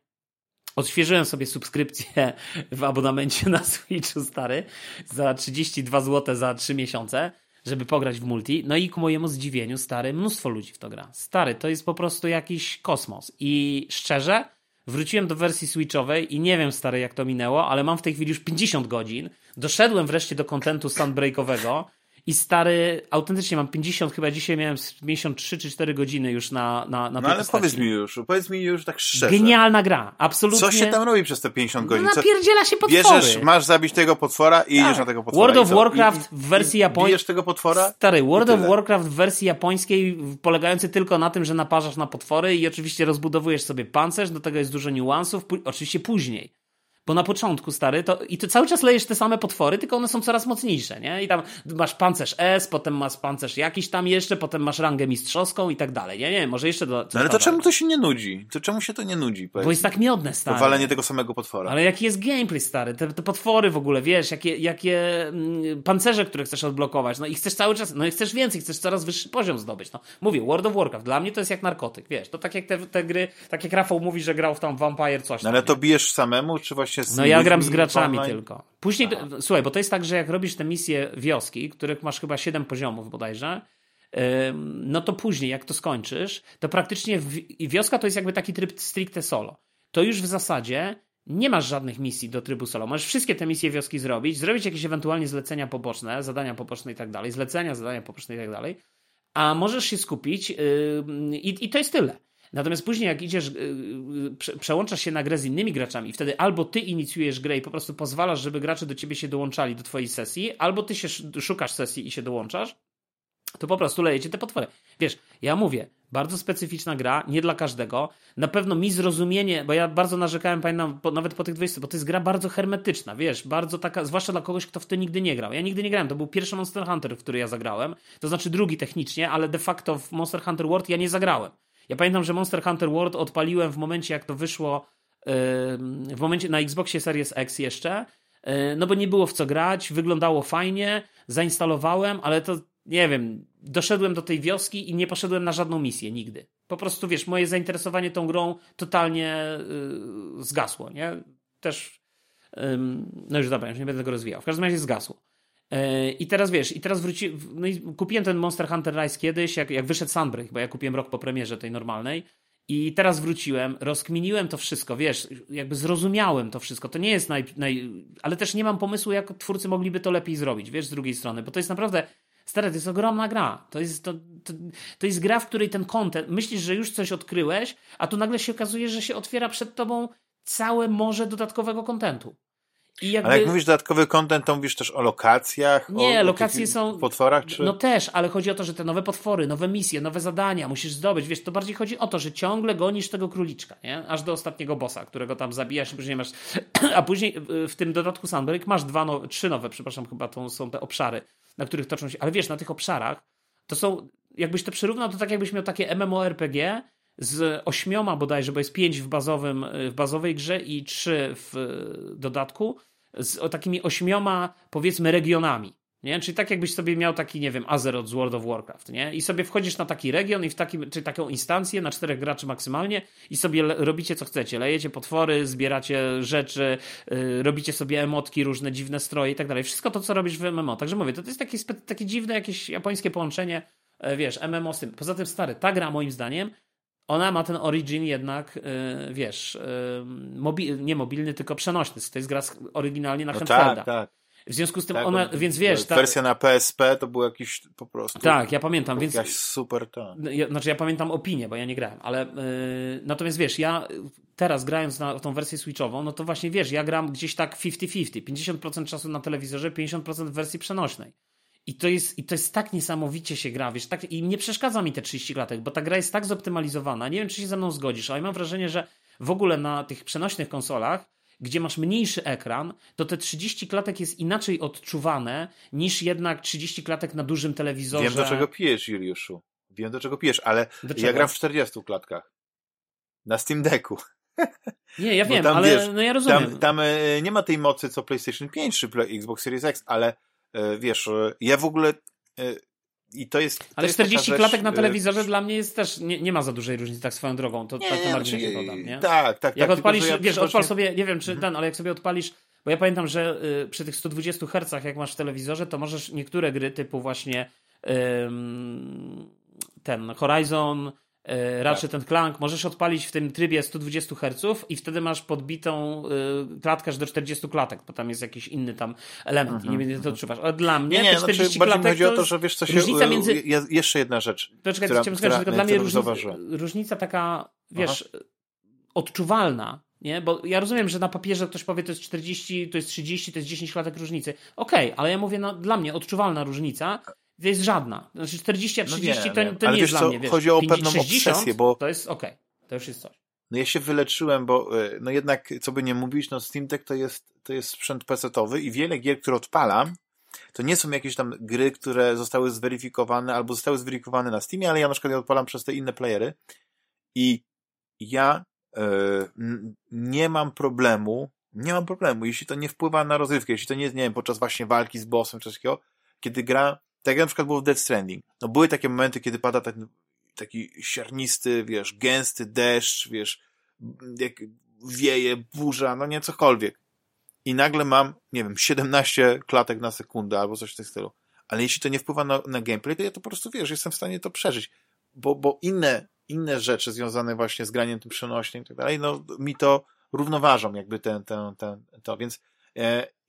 Odświeżyłem sobie subskrypcję w abonamencie na Switchu stary za 32 zł za 3 miesiące, żeby pograć w multi. No i ku mojemu zdziwieniu, stary, mnóstwo ludzi w to gra. Stary, to jest po prostu jakiś kosmos. I szczerze, wróciłem do wersji Switchowej i nie wiem, stary, jak to minęło, ale mam w tej chwili już 50 godzin. Doszedłem wreszcie do kontentu Sunbreakowego i stary, autentycznie mam 50, chyba dzisiaj miałem 53 czy 4 godziny już na, na, na No ale powiedz mi już, powiedz mi już tak szczerze. Genialna gra, absolutnie. Co się tam robi przez te 50 godzin? No napierdziela się potwory. Bierzesz, masz zabić tego potwora i tak. idziesz na tego potwora. World of Warcraft w wersji japońskiej. Bijesz tego potwora? Stary, World of Warcraft w wersji japońskiej polegający tylko na tym, że naparzasz na potwory i oczywiście rozbudowujesz sobie pancerz, do tego jest dużo niuansów, oczywiście później. Bo na początku, stary, to i ty cały czas lejesz te same potwory, tylko one są coraz mocniejsze, nie? I tam masz pancerz S, potem masz pancerz jakiś tam jeszcze, potem masz rangę mistrzowską i tak dalej. Nie, nie, może jeszcze do. No ale to czemu to się nie nudzi? To czemu się to nie nudzi? Powiedz Bo jest tak miodne, stary. Powalenie tego samego potwora. Ale jaki jest gameplay, stary? Te, te potwory w ogóle, wiesz, jakie, jakie mm, pancerze, które chcesz odblokować, no i chcesz cały czas, no i chcesz więcej, chcesz coraz wyższy poziom zdobyć. No, mówię, World of Warcraft, dla mnie to jest jak narkotyk, wiesz, to tak jak te, te gry, tak jak Rafał mówi, że grał w tam Vampire coś. No ale to bijesz samemu, czy właśnie z No ja gram z graczami online. tylko. Później, słuchaj, bo to jest tak, że jak robisz te misje wioski, których masz chyba 7 poziomów bodajże, no to później, jak to skończysz, to praktycznie wioska to jest jakby taki tryb stricte solo. To już w zasadzie nie masz żadnych misji do trybu solo. Możesz wszystkie te misje wioski zrobić, zrobić jakieś ewentualnie zlecenia poboczne, zadania poboczne i tak dalej, zlecenia, zadania poboczne i tak dalej, a możesz się skupić yy, i, i to jest tyle. Natomiast później, jak idziesz, y, y, przełączasz się na grę z innymi graczami, wtedy albo ty inicjujesz grę i po prostu pozwalasz, żeby gracze do ciebie się dołączali do twojej sesji, albo ty się szukasz sesji i się dołączasz, to po prostu lejecie te potwory. Wiesz, ja mówię, bardzo specyficzna gra, nie dla każdego. Na pewno mi zrozumienie, bo ja bardzo narzekałem, pamiętam, nawet po tych 20, bo to jest gra bardzo hermetyczna, wiesz, bardzo taka, zwłaszcza dla kogoś, kto w to nigdy nie grał. Ja nigdy nie grałem, to był pierwszy Monster Hunter, w który ja zagrałem, to znaczy drugi technicznie, ale de facto w Monster Hunter World ja nie zagrałem. Ja pamiętam, że Monster Hunter World odpaliłem w momencie, jak to wyszło, w momencie na Xboxie Series X jeszcze, e, no bo nie było w co grać, wyglądało fajnie, zainstalowałem, ale to nie wiem, doszedłem do tej wioski i nie poszedłem na żadną misję nigdy. Po prostu wiesz, moje zainteresowanie tą grą totalnie yy, zgasło, nie? Też, no już dobra, już nie będę tego rozwijał. W każdym razie zgasło. I teraz wiesz, i teraz wróci, no i kupiłem ten Monster Hunter Rise kiedyś, jak, jak wyszedł Sunbreak, bo ja kupiłem rok po premierze tej normalnej. I teraz wróciłem, rozkminiłem to wszystko, wiesz, jakby zrozumiałem to wszystko. To nie jest naj, naj. Ale też nie mam pomysłu, jak twórcy mogliby to lepiej zrobić, wiesz, z drugiej strony, bo to jest naprawdę Stary, to jest ogromna gra. To jest, to, to, to jest gra, w której ten content, myślisz, że już coś odkryłeś, a tu nagle się okazuje, że się otwiera przed tobą całe morze dodatkowego kontentu. Jakby... Ale jak mówisz dodatkowy content, to mówisz też o lokacjach? Nie, o, lokacje o są. Potworach? Czy... No też, ale chodzi o to, że te nowe potwory, nowe misje, nowe zadania musisz zdobyć. Wiesz, to bardziej chodzi o to, że ciągle gonisz tego króliczka, nie? Aż do ostatniego bossa, którego tam zabijasz później masz. A później w tym dodatku Sunbreak masz dwa nowe, trzy nowe, przepraszam, chyba to są te obszary, na których toczą się. Ale wiesz, na tych obszarach to są. Jakbyś to przyrównał, to tak jakbyś miał takie MMORPG, z ośmioma bodajże, bo jest pięć w, bazowym, w bazowej grze i trzy w dodatku, z takimi ośmioma, powiedzmy, regionami. Nie? Czyli tak jakbyś sobie miał taki, nie wiem, Azeroth z World of Warcraft, nie? I sobie wchodzisz na taki region i w takim, czy taką instancję na czterech graczy maksymalnie i sobie robicie co chcecie. Lejecie potwory, zbieracie rzeczy, yy, robicie sobie emotki, różne dziwne stroje i tak dalej. Wszystko to, co robisz w MMO. Także mówię, to, to jest takie, takie dziwne jakieś japońskie połączenie, yy, wiesz, MMO z tym. Poza tym, stary, ta gra moim zdaniem ona ma ten origin jednak, yy, wiesz, mobi nie mobilny, tylko przenośny. To jest gra oryginalnie na no handhelda. Tak, tak. W związku z tym tak, ona, więc wiesz... Ta... Wersja na PSP to był jakiś po prostu... Tak, ja pamiętam, więc... Jakaś super to. Ja, znaczy ja pamiętam opinię, bo ja nie grałem, ale yy, natomiast wiesz, ja teraz grając na tą wersję switchową, no to właśnie wiesz, ja gram gdzieś tak 50-50. 50% czasu na telewizorze, 50% w wersji przenośnej. I to, jest, I to jest tak niesamowicie się gra, wiesz, tak, i nie przeszkadza mi te 30 klatek, bo ta gra jest tak zoptymalizowana, nie wiem, czy się ze mną zgodzisz, ale mam wrażenie, że w ogóle na tych przenośnych konsolach, gdzie masz mniejszy ekran, to te 30 klatek jest inaczej odczuwane niż jednak 30 klatek na dużym telewizorze. Wiem, do czego pijesz, Juliuszu. Wiem, do czego pijesz, ale ja gram w 40 klatkach. Na Steam Decku. Nie, ja wiem, ale wiesz, no ja rozumiem. Tam, tam e, nie ma tej mocy co PlayStation 5 czy Xbox Series X, ale wiesz, e, ja w ogóle e, i to jest. To Ale jest 40 klatek na telewizorze dla mnie jest też. Nie, nie ma za dużej różnicy, tak swoją drogą. To nie, tak to podam, nie? Tak, tak. Jak tak, odpalisz, tylko, ja wiesz, odpal sobie, nie wiem czy mhm. ten, ale jak sobie odpalisz. Bo ja pamiętam, że y, przy tych 120 Hz, jak masz w telewizorze, to możesz niektóre gry typu właśnie y, ten Horizon, E, Ratchet tak. Clank możesz odpalić w tym trybie 120 Hz i wtedy masz podbitą y, klatkę aż do 40 klatek, bo tam jest jakiś inny tam element uh -huh, i nie będzie to mhm. odczuwasz. Ale dla mnie nie, nie, te 40 znaczy, klatek chodzi o to, że wiesz co się... Różnica y, między... Jeszcze jedna rzecz, to czekaj, która, która, która tylko dla mnie różnica, różnica taka, wiesz, Aha. odczuwalna, nie? Bo ja rozumiem, że na papierze ktoś powie, to jest 40, to jest 30, to jest 10 klatek różnicy. Okej, okay, ale ja mówię, no, dla mnie odczuwalna różnica jest żadna. Znaczy 40 a 30 no to, to nie jest dla mnie. Wiesz, chodzi o 50, pewną 60, obsesję, bo... To jest okej, okay. to już jest coś. No ja się wyleczyłem, bo e, no jednak, co by nie mówić, no Steam Deck to jest, to jest sprzęt PC-owy i wiele gier, które odpalam, to nie są jakieś tam gry, które zostały zweryfikowane albo zostały zweryfikowane na Steamie, ale ja na przykład je odpalam przez te inne playery i ja e, nie mam problemu, nie mam problemu, jeśli to nie wpływa na rozrywkę, jeśli to nie jest, nie wiem, podczas właśnie walki z bossem czy coś takiego, kiedy gra tak jak na przykład było w Dead Stranding. No były takie momenty, kiedy pada taki, taki siarnisty, wiesz, gęsty deszcz, wiesz, jak wieje, burza, no nie cokolwiek. I nagle mam, nie wiem, 17 klatek na sekundę albo coś w tym stylu. Ale jeśli to nie wpływa na, na gameplay, to ja to po prostu, wiesz, jestem w stanie to przeżyć. Bo, bo inne, inne rzeczy związane właśnie z graniem tym przenośnym i tak dalej, no mi to równoważą jakby ten, ten, ten, to. Więc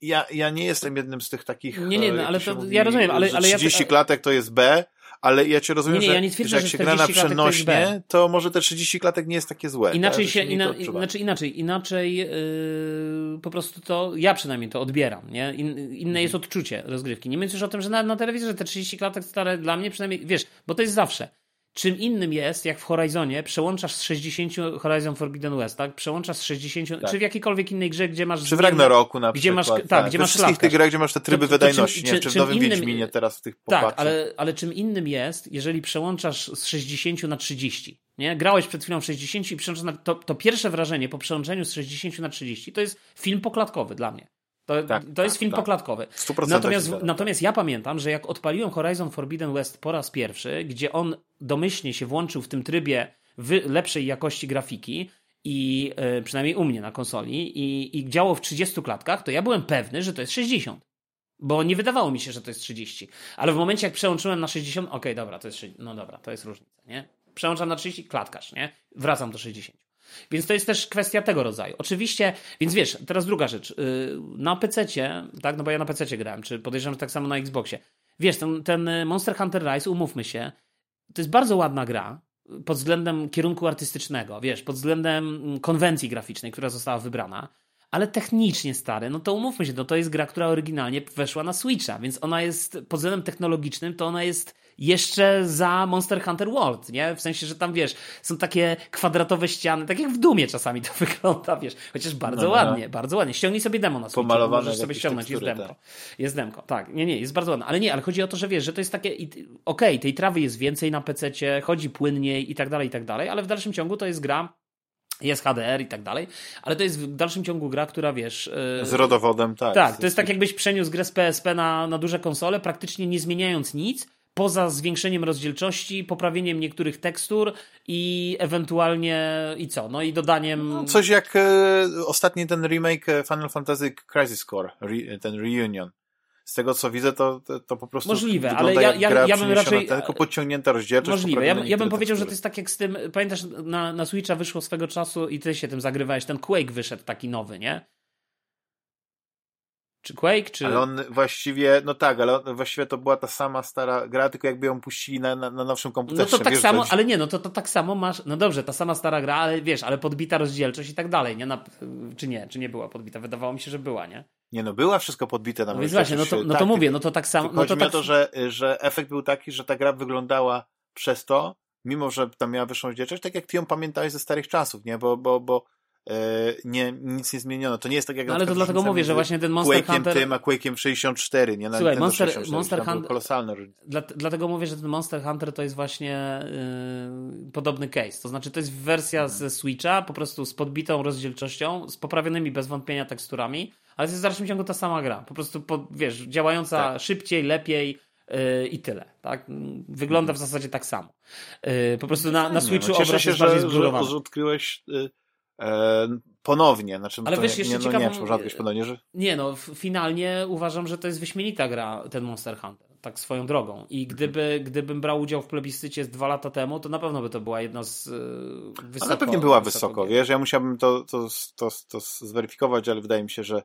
ja, ja nie jestem jednym z tych takich. Nie, nie, no, ale to, mówi, ja rozumiem, ale, ale 30 ja, klatek to jest B, ale ja cię rozumiem, nie, nie, ja nie twierdzę, że, jak się gra na przenośnie, to, to, może te 30 klatek nie jest takie złe. Inaczej tak? się, ina, znaczy inaczej, inaczej yy, po prostu to, ja przynajmniej to odbieram, nie? In, inne mhm. jest odczucie rozgrywki. Nie mówiąc już o tym, że na, na telewizorze te 30 klatek stare dla mnie przynajmniej, wiesz, bo to jest zawsze. Czym innym jest, jak w Horizonie przełączasz z 60 Horizon Forbidden West, tak? Przełączasz z 60, tak. czy w jakiejkolwiek innej grze, gdzie masz. Czy w Ragnaroku na gdzie przykład. Masz, tak, tak, gdzie masz wszystkich tych grach, gdzie masz te tryby to, to, wydajności, czy, nie? Czy, w Nowym innym, Wiedźminie teraz w tych popatrzach. Tak, ale, ale czym innym jest, jeżeli przełączasz z 60 na 30. Nie? Grałeś przed chwilą w 60 i przełączasz na, to, to pierwsze wrażenie po przełączeniu z 60 na 30 to jest film poklatkowy dla mnie. To, tak, to jest tak, film tak. poklatkowy. Natomiast, natomiast ja pamiętam, że jak odpaliłem Horizon Forbidden West po raz pierwszy, gdzie on domyślnie się włączył w tym trybie lepszej jakości grafiki, i y, przynajmniej u mnie na konsoli, i, i działo w 30 klatkach, to ja byłem pewny, że to jest 60. Bo nie wydawało mi się, że to jest 30. Ale w momencie, jak przełączyłem na 60, okej, okay, dobra, to jest 60. No dobra, to jest różnica, nie? Przełączam na 30, klatkarz, nie? Wracam do 60. Więc to jest też kwestia tego rodzaju. Oczywiście, więc wiesz, teraz druga rzecz. Y, na PC, tak, no bo ja na PC grałem, czy podejrzewam, że tak samo na Xboxie. wiesz, ten, ten Monster Hunter Rise, umówmy się, to jest bardzo ładna gra pod względem kierunku artystycznego, wiesz, pod względem mm, konwencji graficznej, która została wybrana, ale technicznie stary, no to umówmy się, no to jest gra, która oryginalnie weszła na Switcha, więc ona jest pod względem technologicznym, to ona jest jeszcze za Monster Hunter World, nie? W sensie, że tam wiesz, są takie kwadratowe ściany, tak jak w Dumie czasami to wygląda, wiesz, chociaż bardzo no, no. ładnie, bardzo ładnie. Ściągnij sobie demo na Switchu, możesz sobie ściągnąć, jest demko. Tak. Jest demko, tak. Nie, nie, jest bardzo ładne, ale nie, ale chodzi o to, że wiesz, że to jest takie, okej, okay, tej trawy jest więcej na PC-cie, chodzi płynniej i tak dalej, i tak dalej, ale w dalszym ciągu to jest gra jest HDR i tak dalej, ale to jest w dalszym ciągu gra, która wiesz. Yy... Z rodowodem, tak. Tak, to jest tak, jakbyś przeniósł grę z PSP na, na duże konsole, praktycznie nie zmieniając nic, poza zwiększeniem rozdzielczości, poprawieniem niektórych tekstur i ewentualnie i co? No i dodaniem. No, coś jak e, ostatni ten remake e, Final Fantasy Crisis Core, re, ten Reunion z tego co widzę, to, to, to po prostu. Możliwe, ale ja, ja, ja bym raczej. Tylko podciągnięta rozdzielczość. Możliwe. Ja, ja bym powiedział, że to jest tak jak z tym. Pamiętasz, na, na Switcha wyszło swego czasu i ty się tym zagrywałeś. Ten Quake wyszedł taki nowy, nie? Czy Quake, czy... Ale on właściwie, no tak, ale on, właściwie to była ta sama stara gra, tylko jakby ją puścili na, na, na nowszym komputerze. No to tak wiesz, samo, ale nie, no to, to tak samo masz, no dobrze, ta sama stara gra, ale wiesz, ale podbita rozdzielczość i tak dalej, nie? Na, czy nie, czy nie była podbita? Wydawało mi się, że była, nie? Nie no, była wszystko podbite na no więc właśnie, no to, no to tak, mówię, no to tak samo. No to tak... o to, że, że efekt był taki, że ta gra wyglądała przez to, mimo że tam miała wyższą rozdzielczość, tak jak ty ją pamiętałeś ze starych czasów, nie? Bo, bo, bo nie, nic nie zmieniono. To nie jest tak jak no, Ale to dlatego mówię, że właśnie ten Monster Quake'iem Hunter... tym, a Quake'iem 64, nie? Na Słuchaj, Monster, 64, Monster Hunter... kolosalne Dla, dlatego mówię, że ten Monster Hunter to jest właśnie yy, podobny case. To znaczy, to jest wersja mhm. ze Switcha, po prostu z podbitą rozdzielczością, z poprawionymi bez wątpienia teksturami, ale to jest w dalszym ciągu ta sama gra. Po prostu, po, wiesz, działająca tak. szybciej, lepiej yy, i tyle. Tak? Wygląda w zasadzie tak samo. Yy, po prostu na, na Switchu no, obraz się, jest bardziej że, że odkryłeś y, e, ponownie. Znaczy, Ale wiesz, jeszcze nie, ciekawą... No, nie, wiem, czy ponownie, że... Nie no, finalnie uważam, że to jest wyśmienita gra, ten Monster Hunter. Tak swoją drogą. I gdyby, gdybym brał udział w plebiscycie z dwa lata temu, to na pewno by to była jedna z yy, wysoko... Ale pewnie była wysoko, wysoko wiesz? Ja musiałbym to, to, to, to zweryfikować, ale wydaje mi się, że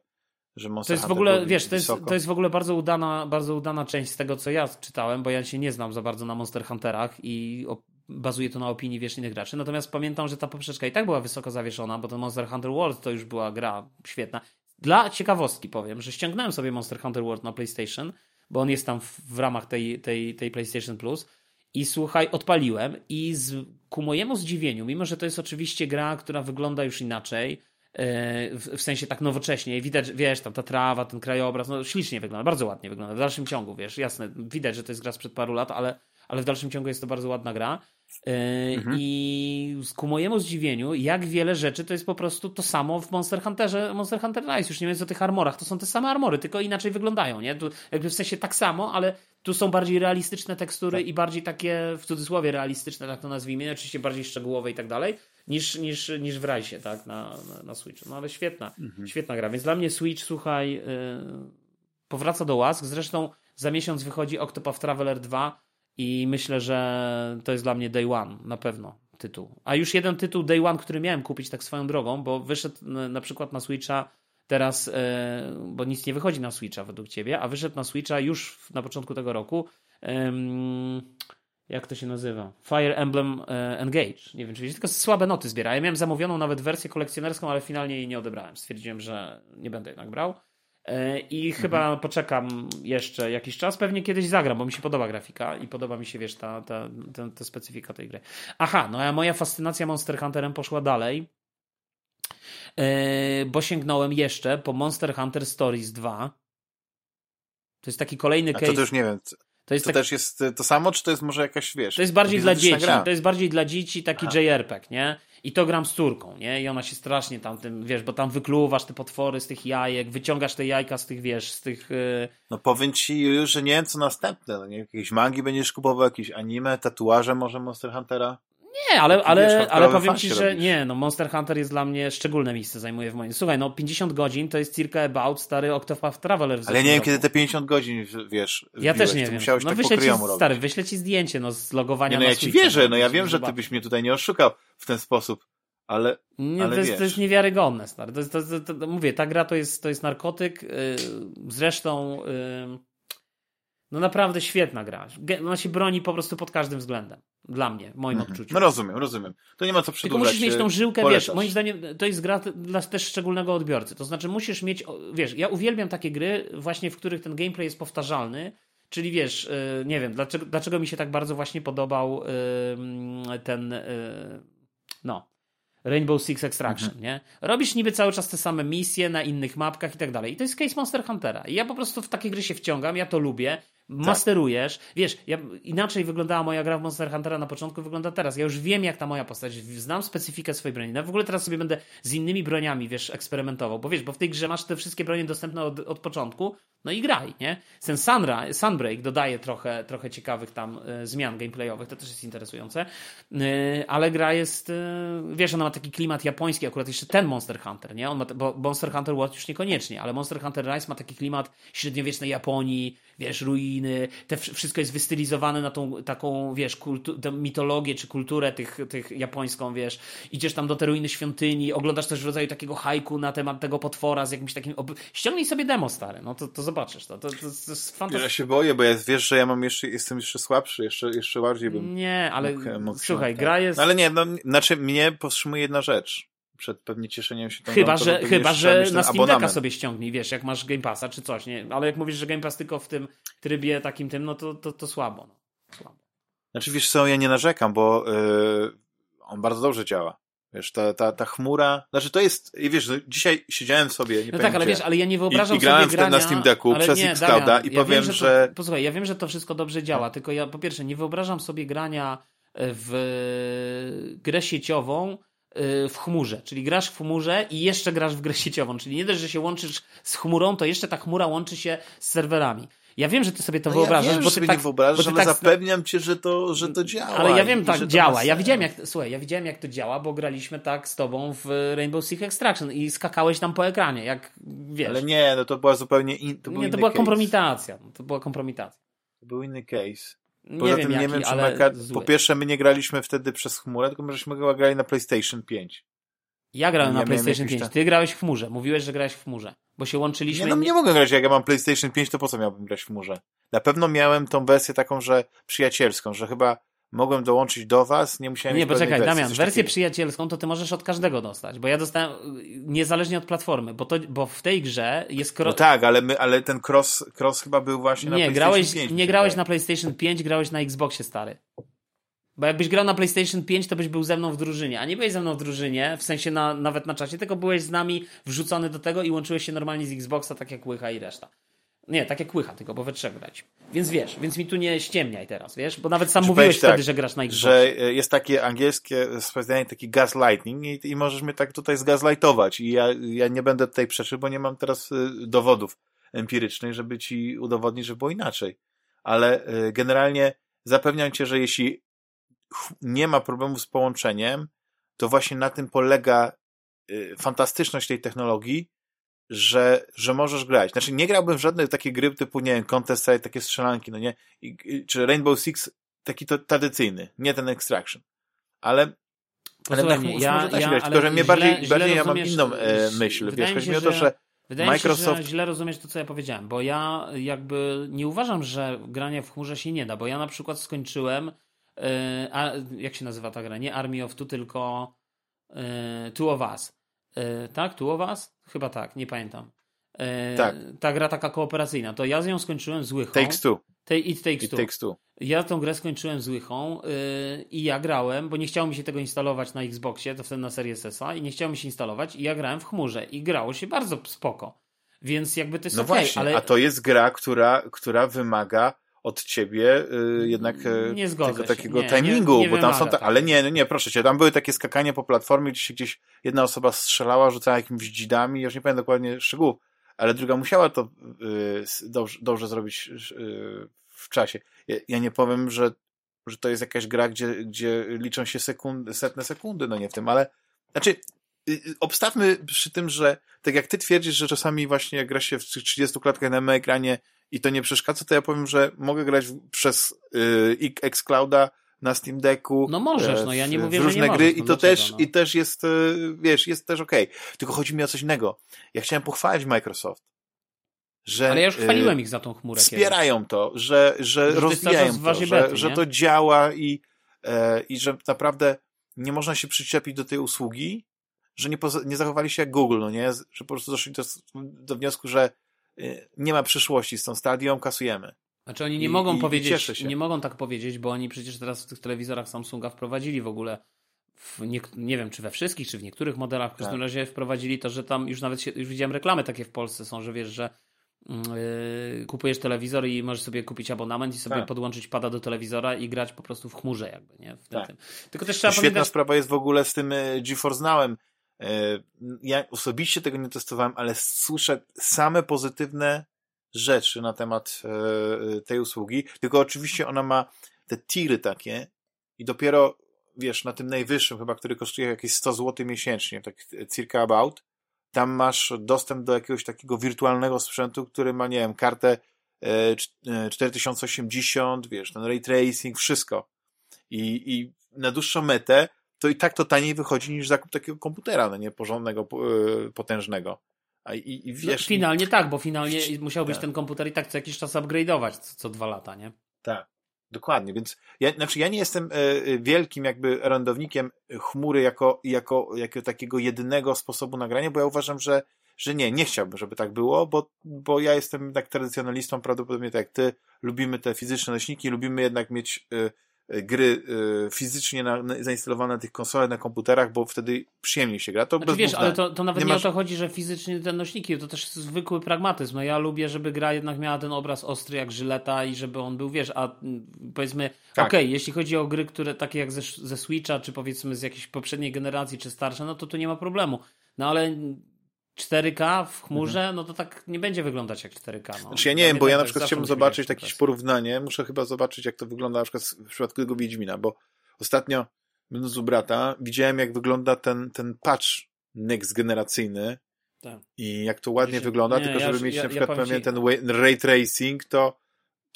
że Monster to jest w ogóle, wiesz, to jest, to jest w ogóle bardzo udana, bardzo udana część z tego, co ja czytałem, bo ja się nie znam za bardzo na Monster Hunterach i bazuje to na opinii wiesz innych graczy. Natomiast pamiętam, że ta poprzeczka i tak była wysoko zawieszona, bo ten Monster Hunter World to już była gra świetna. Dla ciekawostki powiem, że ściągnąłem sobie Monster Hunter World na PlayStation, bo on jest tam w, w ramach tej, tej, tej PlayStation Plus. I słuchaj, odpaliłem i z, ku mojemu zdziwieniu, mimo że to jest oczywiście gra, która wygląda już inaczej, w, w sensie tak nowocześnie. Widać, wiesz, tam ta trawa, ten krajobraz, no ślicznie wygląda, bardzo ładnie wygląda. W dalszym ciągu, wiesz, jasne, widać, że to jest gra sprzed paru lat, ale, ale w dalszym ciągu jest to bardzo ładna gra. E, mhm. I ku mojemu zdziwieniu, jak wiele rzeczy to jest po prostu to samo w Monster Hunterze, Monster Hunter Rise. Już nie mówiąc o tych armorach, to są te same armory, tylko inaczej wyglądają, nie? Tu jakby w sensie tak samo, ale tu są bardziej realistyczne tekstury tak. i bardziej takie, w cudzysłowie realistyczne, tak to nazwijmy, oczywiście bardziej szczegółowe i tak dalej niż, niż, niż w Rajsie, tak, na, na, na Switchu. No ale świetna, mhm. świetna gra. Więc dla mnie Switch, słuchaj, yy, powraca do łask. Zresztą za miesiąc wychodzi Octopath Traveler 2 i myślę, że to jest dla mnie day one, na pewno tytuł. A już jeden tytuł day one, który miałem kupić tak swoją drogą, bo wyszedł na przykład na Switcha teraz, e, bo nic nie wychodzi na Switcha według ciebie, a wyszedł na Switcha już na początku tego roku jak to się nazywa? Fire Emblem e, Engage. Nie wiem, czy wiecie, tylko słabe noty zbiera. Ja miałem zamówioną nawet wersję kolekcjonerską, ale finalnie jej nie odebrałem. Stwierdziłem, że nie będę jednak brał. E, I mhm. chyba poczekam jeszcze jakiś czas. Pewnie kiedyś zagram, bo mi się podoba grafika i podoba mi się, wiesz, ta, ta, ta, ta specyfika tej gry. Aha, no a moja fascynacja Monster Hunterem poszła dalej, e, bo sięgnąłem jeszcze po Monster Hunter Stories 2. To jest taki kolejny case. A to już nie wiem. To, jest to też jest to samo, czy to jest może jakaś, wiesz... To jest bardziej dla dzieci, gra? to jest bardziej dla dzieci taki Aha. JRPG, nie? I to gram z córką, nie? I ona się strasznie tam tym, wiesz, bo tam wykluwasz te potwory z tych jajek, wyciągasz te jajka z tych, wiesz, z tych... Yy... No powiem ci już, że nie wiem co następne, no nie? Jakieś mangi będziesz kupował, jakieś anime, tatuaże może Monster Huntera? Nie, ale, ale, ale powiem ci, że robisz. nie, no Monster Hunter jest dla mnie szczególne miejsce zajmuje w moim. Słuchaj, no 50 godzin to jest circa about stary Octopath Traveler. Ale nie wiem, kiedy te 50 godzin, wiesz, Ja też nie wiem. No tak wyślę ci, stary, wyślę ci zdjęcie, no z logowania nie, no ja ci wierzę, no ja wiem, że ty byś mnie tutaj nie oszukał w ten sposób. Ale, nie, ale to, jest, to jest niewiarygodne, stary. To jest, to, to, to, mówię, ta gra to jest, to jest narkotyk. Yy, zresztą yy, No naprawdę świetna gra. Ona się broni po prostu pod każdym względem. Dla mnie, w moim mhm. odczuciu. No rozumiem, rozumiem. To nie ma co przedłużać. Tylko musisz mieć tą żyłkę, polecać. wiesz, moim zdaniem to jest gra dla też szczególnego odbiorcy. To znaczy musisz mieć, wiesz, ja uwielbiam takie gry właśnie, w których ten gameplay jest powtarzalny, Czyli wiesz, y, nie wiem, dlaczego, dlaczego mi się tak bardzo właśnie podobał ten, y, no, Rainbow Six Extraction, mhm. nie? Robisz niby cały czas te same misje na innych mapkach i tak dalej. I to jest case Monster Huntera. I ja po prostu w takie gry się wciągam, ja to lubię. Tak. masterujesz. Wiesz, ja, inaczej wyglądała moja gra w Monster Huntera na początku, wygląda teraz. Ja już wiem, jak ta moja postać, znam specyfikę swojej broni. No w ogóle teraz sobie będę z innymi broniami, wiesz, eksperymentował, bo wiesz, bo w tej grze masz te wszystkie bronie dostępne od, od początku, no i graj, nie? Ten Sunra, Sunbreak dodaje trochę, trochę ciekawych tam y, zmian gameplayowych, to też jest interesujące, y, ale gra jest, y, wiesz, ona ma taki klimat japoński, akurat jeszcze ten Monster Hunter, nie? On ma, bo Monster Hunter World już niekoniecznie, ale Monster Hunter Rise ma taki klimat średniowiecznej Japonii, wiesz, ruiny, te wszystko jest wystylizowane na tą taką, wiesz, kultu, mitologię czy kulturę tych, tych japońską, wiesz. Idziesz tam do te ruiny świątyni, oglądasz też w rodzaju takiego hajku na temat tego potwora z jakimś takim... Ob... Ściągnij sobie demo, stary, no to, to zobaczysz. To, to, to, to jest fantastyczne. Ja się boję, bo ja wiesz, że ja mam jeszcze, jestem jeszcze słabszy, jeszcze, jeszcze bardziej bym... Nie, ale mógł, mógł słuchaj, gra jest... No, ale nie, no, znaczy mnie powstrzymuje jedna rzecz przed pewnie cieszeniem się tą Chyba, że, chyba, że na Steam Decka sobie ściągnij, wiesz, jak masz Game Passa czy coś, nie? Ale jak mówisz, że Game Pass tylko w tym trybie takim tym, no to, to, to słabo. No. słabo. Znaczy wiesz co, ja nie narzekam, bo yy, on bardzo dobrze działa. Wiesz, ta, ta, ta chmura, znaczy to jest, i wiesz, no, dzisiaj siedziałem sobie, nie No tak, ale wiesz, ale ja nie wyobrażam i, i grałem sobie grania, na Steam Decku przez nie, Xclouda i ja powiem, wiem, że... To, posłuchaj, ja wiem, że to wszystko dobrze działa, tylko ja po pierwsze nie wyobrażam sobie grania w grę sieciową, w chmurze, czyli grasz w chmurze i jeszcze grasz w grę sieciową, czyli nie dość, że się łączysz z chmurą, to jeszcze ta chmura łączy się z serwerami. Ja wiem, że ty sobie to no wyobrażasz, ja wiem, bo ty tak, nie wyobrażasz, ale tak... zapewniam cię, że to, że to działa. Ale ja wiem, tak działa. Ja widziałem, jak, słuchaj, ja widziałem, jak to działa, bo graliśmy tak z tobą w Rainbow Six Extraction i skakałeś tam po ekranie, jak wiesz. Ale nie, no to była zupełnie in, to Nie, to była case. kompromitacja. To była kompromitacja. To był inny case. Poza nie tym wiem, nie jaki, wiem, czy Meka... Po pierwsze, my nie graliśmy wtedy przez chmurę, tylko myśmy chyba grali na PlayStation 5. Ja grałem ja na PlayStation 5. Ty grałeś w chmurze. Mówiłeś, że grałeś w chmurze. Bo się łączyliśmy. Nie, no nie mogę grać, jak ja mam PlayStation 5, to po co miałbym grać w chmurze? Na pewno miałem tą wersję taką, że przyjacielską, że chyba mogłem dołączyć do was, nie musiałem Nie, poczekaj, wersji, Damian, wersję takiego. przyjacielską to ty możesz od każdego dostać, bo ja dostałem niezależnie od platformy, bo, to, bo w tej grze jest cross... No tak, ale, my, ale ten cross, cross chyba był właśnie nie, na grałeś, PlayStation 5. Nie, grałeś na PlayStation 5, grałeś na Xboxie stary. Bo jakbyś grał na PlayStation 5, to byś był ze mną w drużynie, a nie byłeś ze mną w drużynie, w sensie na, nawet na czacie, tylko byłeś z nami wrzucony do tego i łączyłeś się normalnie z Xboxa, tak jak Łycha i reszta. Nie, tak jak Łycha, tylko bo we trzech grać. Więc wiesz, więc mi tu nie ściemniaj teraz, wiesz? Bo nawet sam Czy mówiłeś tak, wtedy, że grasz na Xboxie. Że e, jest takie angielskie stwierdzenie, taki gaslighting i, i możesz mnie tak tutaj zgaslightować i ja, ja nie będę tutaj przeczył, bo nie mam teraz e, dowodów empirycznych, żeby ci udowodnić, że było inaczej. Ale e, generalnie zapewniam cię, że jeśli nie ma problemu z połączeniem, to właśnie na tym polega fantastyczność tej technologii, że, że możesz grać. Znaczy, nie grałbym w żadne takie gry typu, nie wiem, Contest Strike, takie strzelanki, no nie? I, czy Rainbow Six taki to, tradycyjny, nie ten Extraction. Ale ale tak ja, można ja, grać, tylko że mnie źle, bardziej, źle bardziej ja mam inną e, myśl. Wiesz, chodzi mi o to, że Wydaje Microsoft... mi się, że źle rozumiesz to, co ja powiedziałem, bo ja jakby nie uważam, że granie w chmurze się nie da, bo ja na przykład skończyłem e, a, jak się nazywa ta gra? Nie Army of Two, tylko e, Two of Us. E, tak? Two of Us? Chyba tak, nie pamiętam. E, tak. Ta gra taka kooperacyjna, to ja z nią skończyłem z łychą. Takes Two. Te, It Takes It Two. Takes two. Ja tą grę skończyłem z łychą yy, i ja grałem, bo nie chciało mi się tego instalować na Xboxie, to wtedy na Series S i nie chciało mi się instalować i ja grałem w chmurze i grało się bardzo spoko. Więc jakby to jest No okay, właśnie, ale... a to jest gra, która, która wymaga od ciebie y, jednak y, nie tego takiego nie, timingu, nie, nie bo tam są, ta, tak. ale nie, no nie, proszę cię, tam były takie skakanie po platformie, gdzie się gdzieś jedna osoba strzelała, rzucała jakimiś dzidami, już nie pamiętam dokładnie szczegółów, ale druga musiała to y, dobrze, dobrze zrobić y, w czasie. Ja, ja, nie powiem, że, że to jest jakaś gra, gdzie, gdzie liczą się sekundy, setne sekundy, no nie w tym, ale znaczy obstawmy przy tym, że tak jak ty twierdzisz, że czasami właśnie jak gra się w 30 klatkach na ekranie i to nie przeszkadza, to ja powiem, że mogę grać przez yy, Xclouda na Steam Decku. No możesz, no ja nie mówię, w różne że nie gry możesz, no i to też no. i też jest, wiesz, jest też okej. Okay. Tylko chodzi mi o coś innego. Ja chciałem pochwalić Microsoft, że. Ale ja już chwaliłem ich za tą chmurę. Wspierają kiedyś. to, że, że, że rozwijają to, że, bety, że to działa i, e, i że naprawdę nie można się przyczepić do tej usługi, że nie, nie zachowali się jak Google, no nie? Że po prostu doszli do, do wniosku, że y, nie ma przyszłości z tą stadią, kasujemy. Znaczy oni nie I, mogą i, powiedzieć, nie mogą tak powiedzieć, bo oni przecież teraz w tych telewizorach Samsunga wprowadzili w ogóle nie, nie, wiem, czy we wszystkich, czy w niektórych modelach, w każdym tak. razie wprowadzili to, że tam już nawet się, już widziałem reklamy takie w Polsce są, że wiesz, że yy, kupujesz telewizor i możesz sobie kupić abonament i sobie tak. podłączyć pada do telewizora i grać po prostu w chmurze jakby, nie? W tak. Tylko też trzeba Świetna pamiętać... sprawa jest w ogóle z tym e, GeForce Nowem. E, ja osobiście tego nie testowałem, ale słyszę same pozytywne rzeczy na temat e, tej usługi, tylko oczywiście ona ma te tiry takie i dopiero wiesz, na tym najwyższym chyba, który kosztuje jakieś 100 zł miesięcznie, tak circa about, tam masz dostęp do jakiegoś takiego wirtualnego sprzętu, który ma, nie wiem, kartę 4080, e, wiesz, ten ray tracing, wszystko. I, i na dłuższą metę to i tak to taniej wychodzi niż zakup takiego komputera, no nie porządnego, e, potężnego. A i, i no, wiesz, no, finalnie i... tak, bo finalnie musiałbyś tak. ten komputer i tak co jakiś czas upgrade'ować co, co dwa lata, nie? Tak. Dokładnie, więc ja, znaczy ja nie jestem e, wielkim jakby orędownikiem chmury jako, jako, jako takiego jedynego sposobu nagrania, bo ja uważam, że, że nie, nie chciałbym, żeby tak było, bo, bo ja jestem tak tradycjonalistą, prawdopodobnie tak jak ty, lubimy te fizyczne nośniki, lubimy jednak mieć y, gry y, fizycznie na, na, zainstalowane na tych konsolach, na komputerach, bo wtedy przyjemniej się gra. To znaczy, wiesz, ale to, to nawet nie, nie masz... o to chodzi, że fizycznie te nośniki, to też zwykły pragmatyzm. No ja lubię, żeby gra jednak miała ten obraz ostry jak żyleta i żeby on był, wiesz, a mm, powiedzmy, tak. okej, okay, jeśli chodzi o gry, które takie jak ze, ze Switcha, czy powiedzmy z jakiejś poprzedniej generacji, czy starsze, no to tu nie ma problemu. No ale 4K w chmurze, mhm. no to tak nie będzie wyglądać jak 4K. No. Znaczy ja nie wiem, bo ja na przykład chciałbym zobaczyć jakieś porównanie, muszę chyba zobaczyć jak to wygląda na przykład w przypadku tego Wiedźmina, bo ostatnio będąc u brata widziałem jak wygląda ten, ten patch next generacyjny tak. i jak to ładnie wygląda, nie, tylko żeby ja, mieć ja, na przykład ja pewien ci... ten ray tracing, to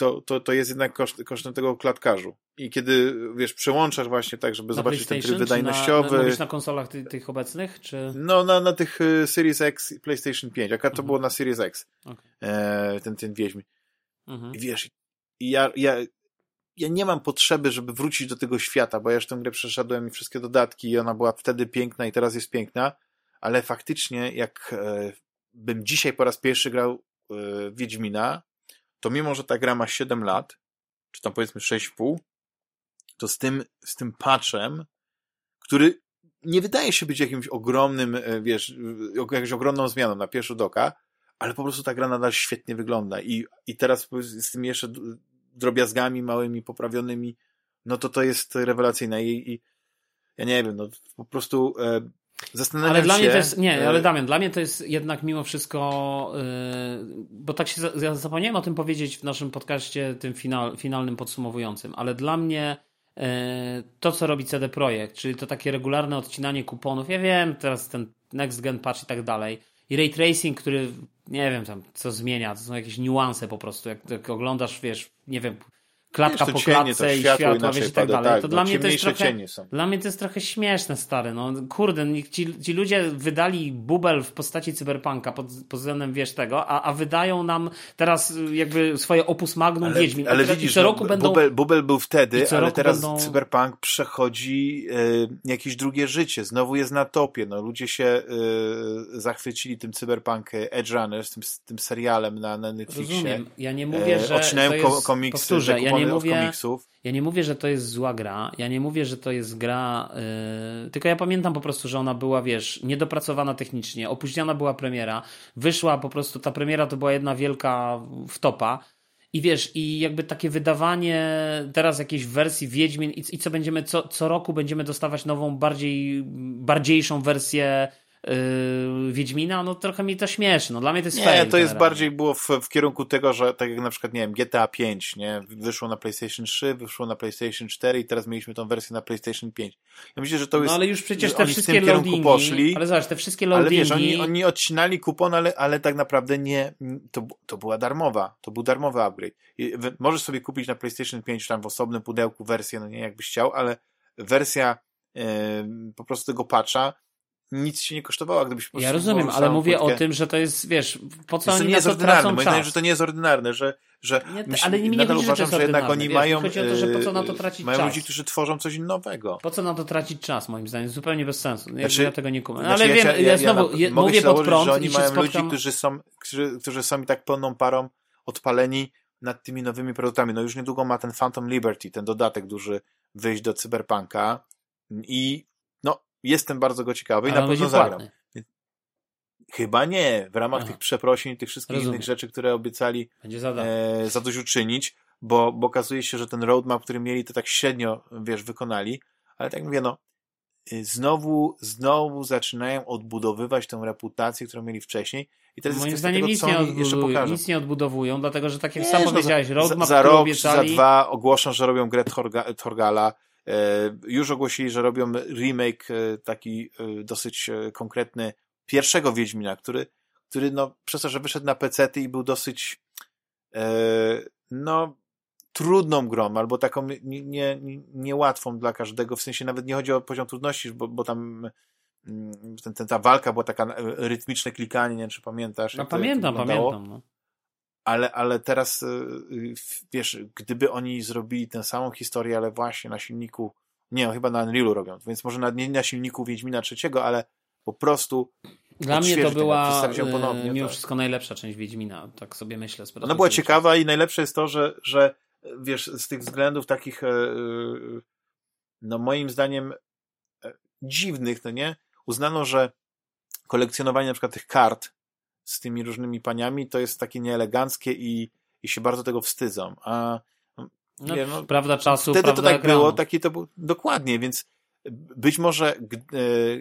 to, to, to jest jednak koszt, kosztem tego klatkarzu. I kiedy, wiesz, przełączasz właśnie tak, żeby na zobaczyć ten tryb wydajnościowy. Na, na, na konsolach ty, tych obecnych, czy? No, na, na tych y, Series X i PlayStation 5. Jaka to mhm. było na Series X. Okay. E, ten, ten Wiedźmin. Mhm. I wiesz, ja, ja, ja nie mam potrzeby, żeby wrócić do tego świata, bo ja już tę grę przeszedłem i wszystkie dodatki i ona była wtedy piękna i teraz jest piękna, ale faktycznie jak e, bym dzisiaj po raz pierwszy grał e, Wiedźmina, to mimo, że ta gra ma 7 lat, czy tam powiedzmy 6,5, to z tym, z tym patchem, który nie wydaje się być jakimś ogromnym, e, wiesz, jakąś ogromną zmianą na pierwszy doka, ale po prostu ta gra nadal świetnie wygląda. I, i teraz z tymi jeszcze drobiazgami małymi, poprawionymi, no to to jest rewelacyjne. I, i ja nie wiem, no po prostu e, Zastanawiam ale dla się, mnie to jest, nie, ale Damian, dla mnie to jest jednak mimo wszystko, yy, bo tak się, ja zapomniałem o tym powiedzieć w naszym podcaście, tym final, finalnym podsumowującym, ale dla mnie yy, to, co robi CD Projekt, czyli to takie regularne odcinanie kuponów, ja wiem, teraz ten next gen patch i tak dalej, i ray tracing, który, nie wiem tam, co zmienia, to są jakieś niuanse po prostu, jak, jak oglądasz, wiesz, nie wiem, klatka po klatce i światła, wiesz, i tak dalej. Tak, to no, dla mnie to jest trochę, dla mnie to jest trochę śmieszne, stary, no kurde, ci, ci ludzie wydali bubel w postaci cyberpunka pod, pod względem, wiesz, tego, a, a wydają nam teraz jakby swoje opus magnum ale, Wiedźmin. Ale widzisz, co no, roku no, będą... bubel, bubel był wtedy, ale teraz będą... cyberpunk przechodzi e, jakieś drugie życie, znowu jest na topie, no ludzie się e, zachwycili tym cyberpunk Edge Runners, tym, tym serialem na, na Netflixie. Rozumiem, ja nie mówię, e, że Odcinają to jest, komiksy, powtórzę, ja nie mówię, komiksów. Ja nie mówię, że to jest zła gra, ja nie mówię, że to jest gra, yy, tylko ja pamiętam po prostu, że ona była, wiesz, niedopracowana technicznie, opóźniona była premiera, wyszła po prostu, ta premiera to była jedna wielka wtopa i wiesz, i jakby takie wydawanie teraz jakiejś wersji Wiedźmin i, i co będziemy, co, co roku będziemy dostawać nową, bardziej, bardziejszą wersję yy, Wiedźmina, no trochę mi to śmieszy. No, dla mnie to jest Nie, fail, to jest bardziej było w, w, kierunku tego, że tak jak na przykład, nie wiem, GTA 5, nie? Wyszło na PlayStation 3, wyszło na PlayStation 4 i teraz mieliśmy tą wersję na PlayStation 5. Ja myślę, że to jest... No ale już przecież te wszystkie loadingi, poszli, ale zobacz, te wszystkie loadingi... Ale wiesz, oni, oni odcinali kupon, ale, ale tak naprawdę nie, to, to była darmowa, to był darmowy upgrade. I możesz sobie kupić na PlayStation 5 tam w osobnym pudełku wersję, no nie jakbyś chciał, ale wersja po prostu tego patcha nic się nie kosztowała, gdybyś po Ja rozumiem, ale mówię płytkę. o tym, że to jest, wiesz, po co oni nie na jest to ordynarne. tracą Moim czas? że to nie jest ordynarne, że, że Nie, myśl, ale nie nadal że uważam, jest że jednak oni wiesz, mają chodzi o to, że po co na to e, tracić mają czas? ludzi, którzy tworzą coś nowego. Po co na to tracić czas, moim zdaniem? Zupełnie bez sensu. Ja, Znaczy- ja tego nie kumam. Znaczy, ale wiem, się- ja, znowu mogę mówię pod prąd że oni i mają spotkam... ludzi, którzy są, którzy, którzy są i tak pełną parą odpaleni nad tymi nowymi produktami. No już niedługo ma ten Phantom Liberty, ten dodatek duży wyjść do Cyberpunka i jestem bardzo go ciekawy i Ale na pewno zagram. Chyba nie. W ramach Aha. tych przeprosin i tych wszystkich Rozumiem. innych rzeczy, które obiecali za e, zadośćuczynić, bo, bo okazuje się, że ten roadmap, który mieli, to tak średnio, wiesz, wykonali, ale tak mówię, no, y, znowu, znowu zaczynają odbudowywać tę reputację, którą mieli wcześniej i teraz Moim zdaniem kwestia nic tego, nie, odbudują, nic nie odbudowują, dlatego że tak jak Nie, sam no, powiedziałeś, za, roadmap, za który rok czy za obiecali... dwa ogłoszą, że robią grę Thorga, Thorgala, e, już ogłosili, że robią remake e, taki e, dosyć e, konkretny pierwszego Wiedźmina, który, który no, przez to, że wyszedł na PC i był dosyć e, no trudną grą, albo taką nie- nie- nie- niełatwą dla każdego, w sensie nawet nie chodzi o poziom trudności, bo, bo tam mm, ten, ten, ta walka była taka e, rytmiczne klikanie, nie wiem, czy pamiętasz. No pamiętam, pamiętam. No. Ale, ale teraz, y, y, wiesz, gdyby oni zrobili tę samą historię, ale właśnie na silniku, nie, no, chyba na Unrealu robią, więc może na, nie na silniku Wiedźmina trzeciego, ale po prostu Dla mnie to była ją ponownie, mimo tak. wszystko najlepsza część Wiedźmina, tak sobie myślę. ona była ciekawa i najlepsze jest to, że, że wiesz, z tych względów takich, e, e, no moim zdaniem e, dziwnych, no nie, uznano, że kolekcjonowanie na przykład tych kart z tymi różnymi paniami to jest takie nieeleganckie i, i się bardzo tego wstydzą, a No, nie, no, prawda czasu, Wtedy prawda to tak ekranu. było, taki to był dokładnie, więc być może e,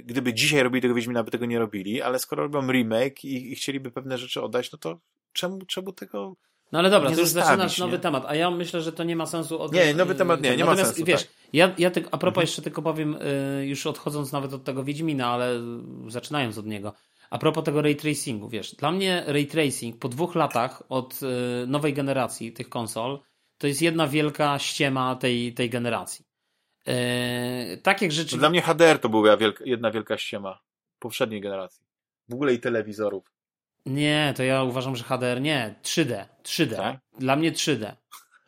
gdyby dzisiaj robili tego Wiedźmina, by tego nie robili, ale skoro robią remake i, i chcieliby pewne rzeczy oddać, no to czemu, czemu tego... No ale dobra, nie to już zaczynasz nowy nie? temat, a ja myślę, że to nie ma sensu od... Nie, nowy temat nie, nie ma sensu, wiesz, tak. ja, ja ty, a propos Mhm. jeszcze tylko powiem, y, już odchodząc nawet od tego Wiedźmina, ale zaczynając od niego, a propos tego ray tracingu, wiesz, dla mnie ray tracing po dwóch latach od y, nowej generacji tych konsol, to jest jedna wielka ściema tej, tej generacji. Y, tak jak No rzeczywiście... dla mnie HDR to była wielka, jedna wielka ściema poprzedniej generacji. W ogóle i telewizorów. Nie, to ja uważam, że HDR nie, 3D, 3D. Tak? Dla mnie 3D.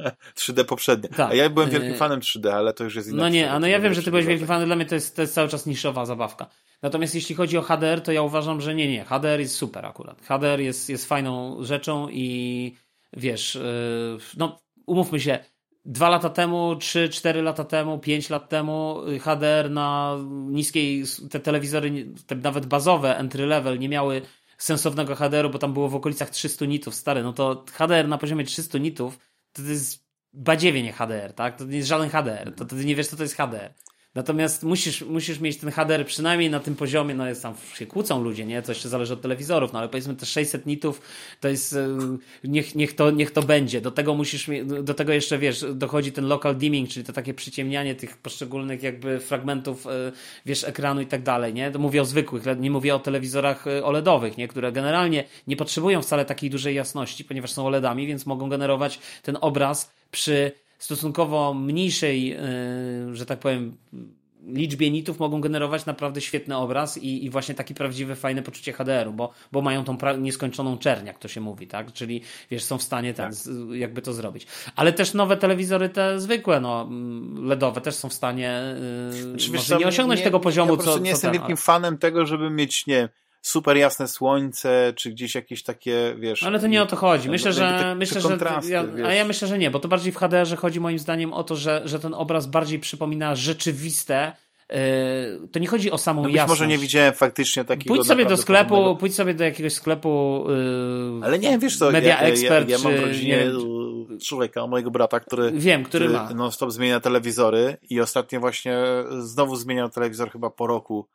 3D poprzednie. Tak. A ja byłem wielkim E, fanem 3D, ale to już jest inna No nie, a no ja wiem, że ty byłeś 3D. wielkim fanem, dla mnie to jest, to jest cały czas niszowa zabawka. Natomiast jeśli chodzi o HDR, to ja uważam, że nie, nie, HDR jest super akurat. HDR jest, jest fajną rzeczą i wiesz, yy, no umówmy się, dwa lata temu, trzy, cztery lata temu, pięć lat temu y, HDR na niskiej, te telewizory, te nawet bazowe, entry level nie miały sensownego HDR-u, bo tam było w okolicach 300 nitów, stary, no to HDR na poziomie 300 nitów to, jest badziewie nie HDR, tak? To nie jest żaden HDR, to, to nie wiesz, co to jest HDR. Natomiast musisz, musisz mieć ten HDR przynajmniej na tym poziomie, no jest tam, się kłócą ludzie, nie? To jeszcze zależy od telewizorów, no ale powiedzmy te 600 nitów to jest, e, niech, niech, to, niech to będzie. Do tego musisz, do tego jeszcze, wiesz, dochodzi ten local dimming, czyli to takie przyciemnianie tych poszczególnych jakby fragmentów, e, wiesz, ekranu i tak dalej, nie? To mówię o zwykłych, nie mówię o telewizorach e, OLEDowych, nie? Które generalnie nie potrzebują wcale takiej dużej jasności, ponieważ są OLEDami, więc mogą generować ten obraz przy stosunkowo mniejszej, yy, że tak powiem, liczbie nitów mogą generować naprawdę świetny obraz i, i właśnie taki prawdziwe, fajne poczucie HDR-u, bo, bo mają tą pra- nieskończoną czerń, jak to się mówi, tak? Czyli wiesz, są w stanie ten, Tak. z, jakby to zrobić. Ale też nowe telewizory, te zwykłe, no, mm, LEDowe też są w stanie yy, Znaczy, może nie osiągnąć tego poziomu, ja co nie co jestem ten, wielkim fanem tego, żeby mieć, nie super jasne słońce, czy gdzieś jakieś takie, wiesz... Ale to nie o to chodzi. Myślę, że te- myślę, że ja, a ja myślę, że nie, bo to bardziej w HDR-ze chodzi moim zdaniem o to, że, że ten obraz bardziej przypomina rzeczywiste. Yy, to nie chodzi o samą No być jasność. może nie widziałem faktycznie takiego Pójdź sobie do sklepu, porządnego- pójdź sobie do jakiegoś sklepu. Yy, Ale nie, wiesz co, Media ja, Expert, ja, ja mam w rodzinie nie wiem, człowieka, mojego brata, który, Wiem, który ma. non-stop zmienia telewizory i ostatnio właśnie znowu zmieniał telewizor chyba po roku,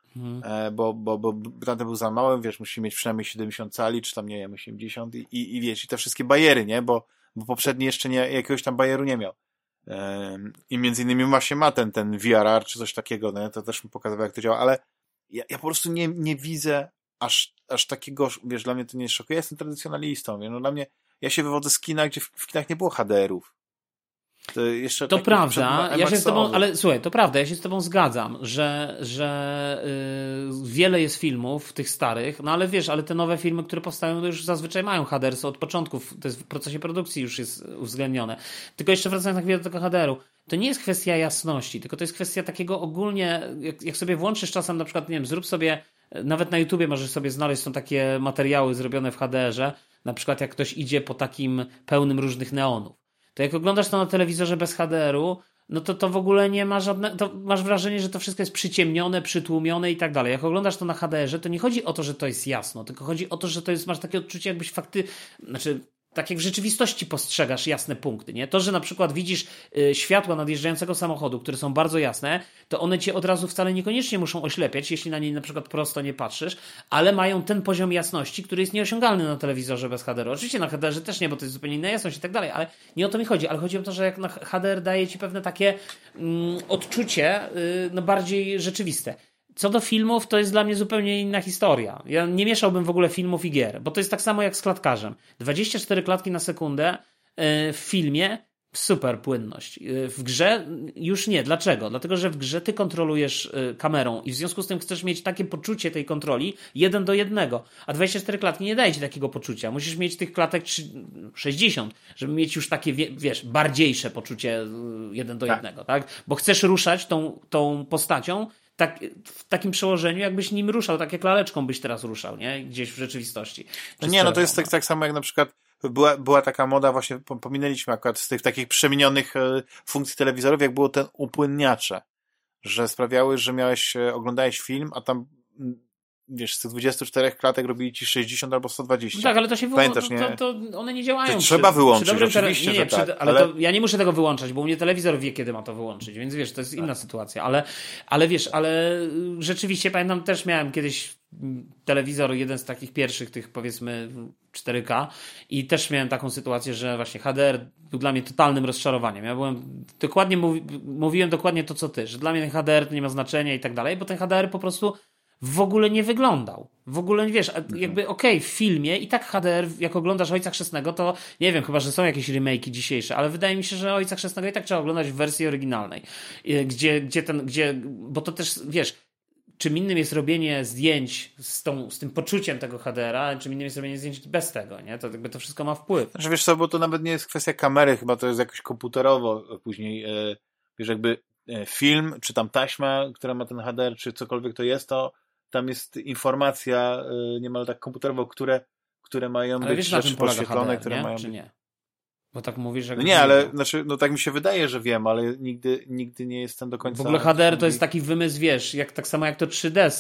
e, bo, bo, bo tamten był za małym, wiesz, musi mieć przynajmniej 70 cali, czy tam, nie wiem, 80 i, i, i wiesz, i te wszystkie bajery, nie, bo, bo poprzedni jeszcze nie, jakiegoś tam bajeru nie miał. I między innymi właśnie ma ten, ten VRR, czy coś takiego, no, to też mu pokazywał, jak to działa, ale ja, ja po prostu nie, nie widzę aż, aż takiego, wiesz, dla mnie to nie szokuje. Ja jestem tradycjonalistą, wiesz, no dla mnie, ja się wywodzę z kina, gdzie w, w kinach nie było HDR-ów. To, to prawda, ja się z tobą, ale słuchaj, to prawda, ja się z tobą zgadzam, że, że yy, wiele jest filmów, tych starych, no ale wiesz, ale te nowe filmy, które powstają, to już zazwyczaj mają HDR, od początków, to jest w procesie produkcji już jest uwzględnione. Tylko jeszcze wracając na chwilę do tego HDR-u, to nie jest kwestia jasności, tylko to jest kwestia takiego ogólnie, jak, jak sobie włączysz czasem na przykład, nie wiem, zrób sobie, nawet na YouTubie możesz sobie znaleźć, są takie materiały zrobione w HDR-ze, na przykład jak ktoś idzie po takim pełnym różnych neonów to jak oglądasz to na telewizorze bez HDR-u, no to to w ogóle nie ma żadnego, to masz wrażenie, że to wszystko jest przyciemnione, przytłumione i tak dalej. Jak oglądasz to na HDR-ze, to nie chodzi o to, że to jest jasno, tylko chodzi o to, że to jest, masz takie odczucie, jakbyś fakty, znaczy tak jak w rzeczywistości postrzegasz jasne punkty, nie? To, że na przykład widzisz y, światła nadjeżdżającego samochodu, które są bardzo jasne, to one cię od razu wcale niekoniecznie muszą oślepiać, jeśli na nie na przykład prosto nie patrzysz, ale mają ten poziom jasności, który jest nieosiągalny na telewizorze bez HDR. Oczywiście na HDR też nie, bo to jest zupełnie inna jasność i tak dalej, ale nie o to mi chodzi, ale chodzi o to, że jak na HDR daje ci pewne takie mm, odczucie y, no bardziej rzeczywiste. Co do filmów, to jest dla mnie zupełnie inna historia. Ja nie mieszałbym w ogóle filmów i gier, bo to jest tak samo jak z klatkarzem. 24 klatki na sekundę e, w filmie super płynność. E, w grze już nie. Dlaczego? Dlatego, że w grze ty kontrolujesz e, kamerą i w związku z tym chcesz mieć takie poczucie tej kontroli jeden do jednego. A 24 klatki nie daje ci takiego poczucia. Musisz mieć tych klatek 60, żeby mieć już takie, wiesz, bardziejsze poczucie jeden do tak. jednego, tak? Bo chcesz ruszać tą, tą postacią tak, w takim przełożeniu, jakbyś nim ruszał, tak jak laleczką byś teraz ruszał, nie? Gdzieś w rzeczywistości. Nie, no to jest tak, tak samo jak na przykład była, była taka moda, właśnie pominęliśmy akurat z tych takich przemienionych e, funkcji telewizorów, jak było ten upłynniacze, że sprawiały, że miałeś, e, oglądałeś film, a tam wiesz, z tych 24 klatek robili ci 60 albo 120. No tak, ale to się wyłącza. To, to, to, one nie działają. To przy, trzeba wyłączyć, przy oczywiście, nie, nie, przy, tak, ale, ale... Ja nie muszę tego wyłączać, bo u mnie telewizor wie, kiedy ma to wyłączyć, więc wiesz, to jest inna tak. sytuacja, ale, ale wiesz, ale rzeczywiście pamiętam, też miałem kiedyś telewizor, jeden z takich pierwszych, tych powiedzmy 4K i też miałem taką sytuację, że właśnie HDR był dla mnie totalnym rozczarowaniem. Ja byłem, dokładnie mówi, mówiłem dokładnie to, co ty, że dla mnie ten HDR to nie ma znaczenia i tak dalej, bo ten HDR po prostu w ogóle nie wyglądał. W ogóle, wiesz, mhm. jakby okej, okay, w filmie i tak HDR, jak oglądasz Ojca Chrzestnego, to nie wiem, chyba, że są jakieś remake'i dzisiejsze, ale wydaje mi się, że Ojca Chrzestnego i tak trzeba oglądać w wersji oryginalnej. Gdzie, gdzie ten, gdzie, bo to też, wiesz, czym innym jest robienie zdjęć z, tą, z tym poczuciem tego HDR-a, czym innym jest robienie zdjęć bez tego, nie? To jakby to wszystko ma wpływ. Znaczy, wiesz co, bo to nawet nie jest kwestia kamery, chyba to jest jakoś komputerowo później, e, wiesz, jakby e, film, czy tam taśma, która ma ten HDR, czy cokolwiek to jest, to tam jest informacja y, niemal tak komputerowo, które, które mają ale być wiesz, rzeczy podświetlone, HDR, które nie? mają Czy nie? Bo tak mówisz, że... No nie, ale znaczy, no tak mi się wydaje, że wiem, ale nigdy, nigdy nie jestem do końca... W ogóle HDR to jest taki wymysł, wiesz, jak, tak samo jak to 3D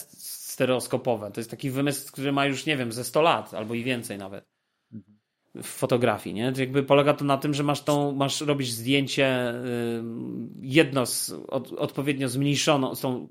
stereoskopowe. To jest taki wymysł, który ma już, nie wiem, ze 100 lat albo i więcej nawet mhm. w fotografii, nie? Jakby polega to na tym, że masz tą, masz robić zdjęcie jedno z, od, odpowiednio zmniejszoną, z tą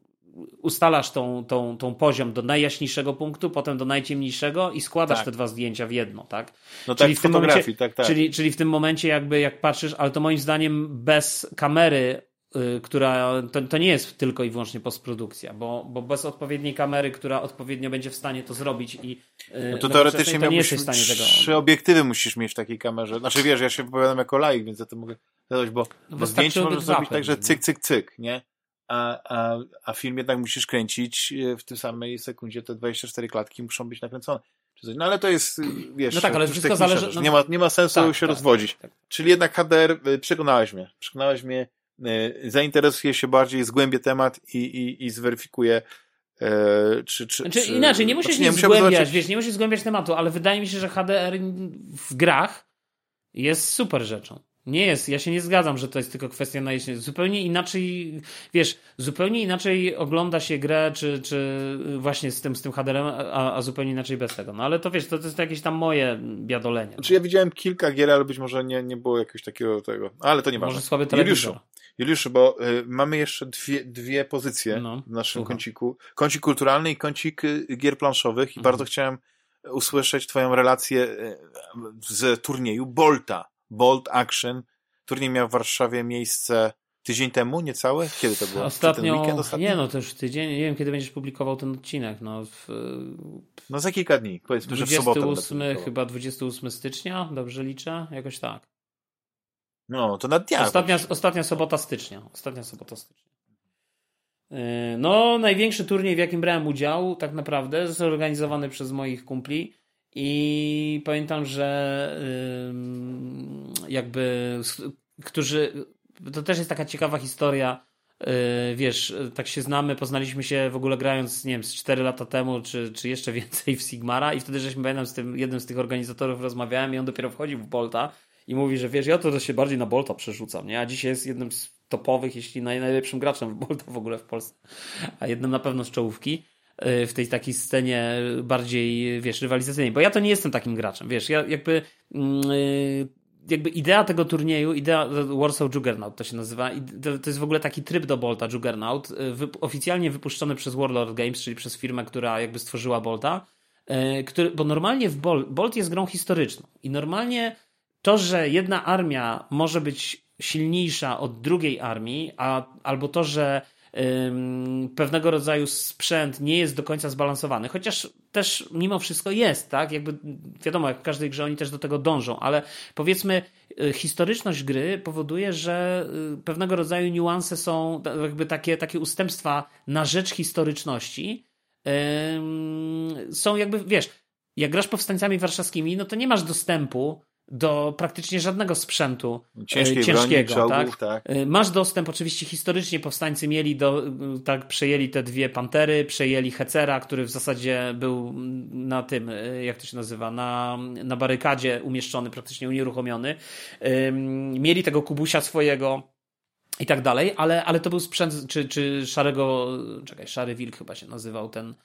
ustalasz tą, tą, tą poziom do najjaśniejszego punktu, potem do najciemniejszego i składasz tak. te dwa zdjęcia w jedno, tak? No czyli tak, w tym momencie, tak, tak. Czyli, czyli w tym momencie jakby jak patrzysz, ale to moim zdaniem bez kamery y, która to, to nie jest tylko i wyłącznie postprodukcja, bo, bo bez odpowiedniej kamery, która odpowiednio będzie w stanie to zrobić i y, no to teoretycznie to nie jesteś w stanie tego. Trzy obiektywy musisz mieć w takiej kamerze. Znaczy wiesz, ja się wypowiadam jako laik, więc za to mogę zadać, bo, no bo zdjęcie możesz zrobić tak, że cyk, cyk, cyk, nie? A, a, a film jednak musisz kręcić e, w tej samej sekundzie, te 24 klatki muszą być nakręcone. No ale to jest, wiesz, no tak, ale wszystko zależy. No, nie, ma, nie ma sensu tak, się tak, rozwodzić. Tak, tak. Czyli jednak HDR, e, przekonałeś mnie. Przekonałeś mnie, e, zainteresuję się bardziej, zgłębię temat i, i, i zweryfikuję, E, czy, czy, znaczy, czy, inaczej, nie musisz znaczy, nie, zgłębiać, zobaczyć... wiesz, nie musisz zgłębiać tematu, ale wydaje mi się, że HDR w grach jest super rzeczą. Nie jest, ja się nie zgadzam, że to jest tylko kwestia najeźdźcy. Zupełnie inaczej, wiesz, zupełnie inaczej ogląda się grę, czy, czy właśnie z tym, z tym HDR-em, a, a zupełnie inaczej bez tego. No ale to wiesz, to, to jest jakieś tam moje biadolenie. Znaczy ja widziałem kilka gier, ale być może nie, nie było jakiegoś takiego tego, ale to nie Może słaby telewizor. Juliuszu, Juliuszu bo y, mamy jeszcze dwie, dwie pozycje no, w naszym słucham. kąciku. Kącik kulturalny i kącik y, gier planszowych i mhm. bardzo chciałem usłyszeć twoją relację y, z turnieju Bolta Bold Action. Turniej miał w Warszawie miejsce tydzień temu, niecałe? Kiedy to było? Ostatnio, ostatni? nie no, to już tydzień, nie wiem kiedy będziesz publikował ten odcinek, no w, no za kilka dni, powiedzmy, 28, że w sobotę chyba 28 stycznia, dobrze liczę? Jakoś tak. No, to na dniach. Ostatnia, ostatnia sobota stycznia. Ostatnia sobota stycznia. Yy, no, największy turniej, w jakim brałem udział, tak naprawdę, zorganizowany przez moich kumpli. I pamiętam, że jakby, którzy. To też jest taka ciekawa historia. Yy, wiesz, tak się znamy, poznaliśmy się w ogóle grając, nie wiem, z 4 lata temu, czy, czy jeszcze więcej w Sigmara, i wtedy żeśmy pamiętam z tym jednym z tych organizatorów rozmawiałem, i on dopiero wchodził w Bolta i mówi, że wiesz, ja to się bardziej na Bolta przerzucam, nie? A dzisiaj jest jednym z topowych, jeśli najlepszym graczem w Bolta w ogóle w Polsce, a jednym na pewno z czołówki y, w tej takiej scenie bardziej, wiesz, rywalizacyjnej, bo ja to nie jestem takim graczem, wiesz, ja jakby yy, jakby idea tego turnieju, idea Warsaw Juggernaut to się nazywa, to, jest w ogóle taki tryb do Bolta Juggernaut, y, oficjalnie wypuszczony przez Warlord Games, czyli przez firmę, która jakby stworzyła Bolta, który, bo normalnie w Bolt, Bolt jest grą historyczną i normalnie to, że jedna armia może być silniejsza od drugiej armii, a, albo to, że pewnego rodzaju sprzęt nie jest do końca zbalansowany, chociaż też mimo wszystko jest, tak? Jakby wiadomo, jak w każdej grze oni też do tego dążą, ale powiedzmy, y, historyczność gry powoduje, że y, pewnego rodzaju niuanse są, jakby takie, takie ustępstwa na rzecz historyczności. są jakby, wiesz, jak grasz powstańcami warszawskimi, no to nie masz dostępu do praktycznie żadnego sprzętu e, Ciężkiej ciężkiego. Broni, czołgów, tak? tak? E, masz dostęp, oczywiście historycznie powstańcy mieli, do, tak, przejęli te dwie pantery, przejęli Hecera, który w zasadzie był na tym, e, jak to się nazywa, na, na barykadzie umieszczony, praktycznie unieruchomiony. Mieli tego kubusia swojego i tak dalej, ale, ale to był sprzęt, czy, czy szarego, czekaj, szary wilk chyba się nazywał ten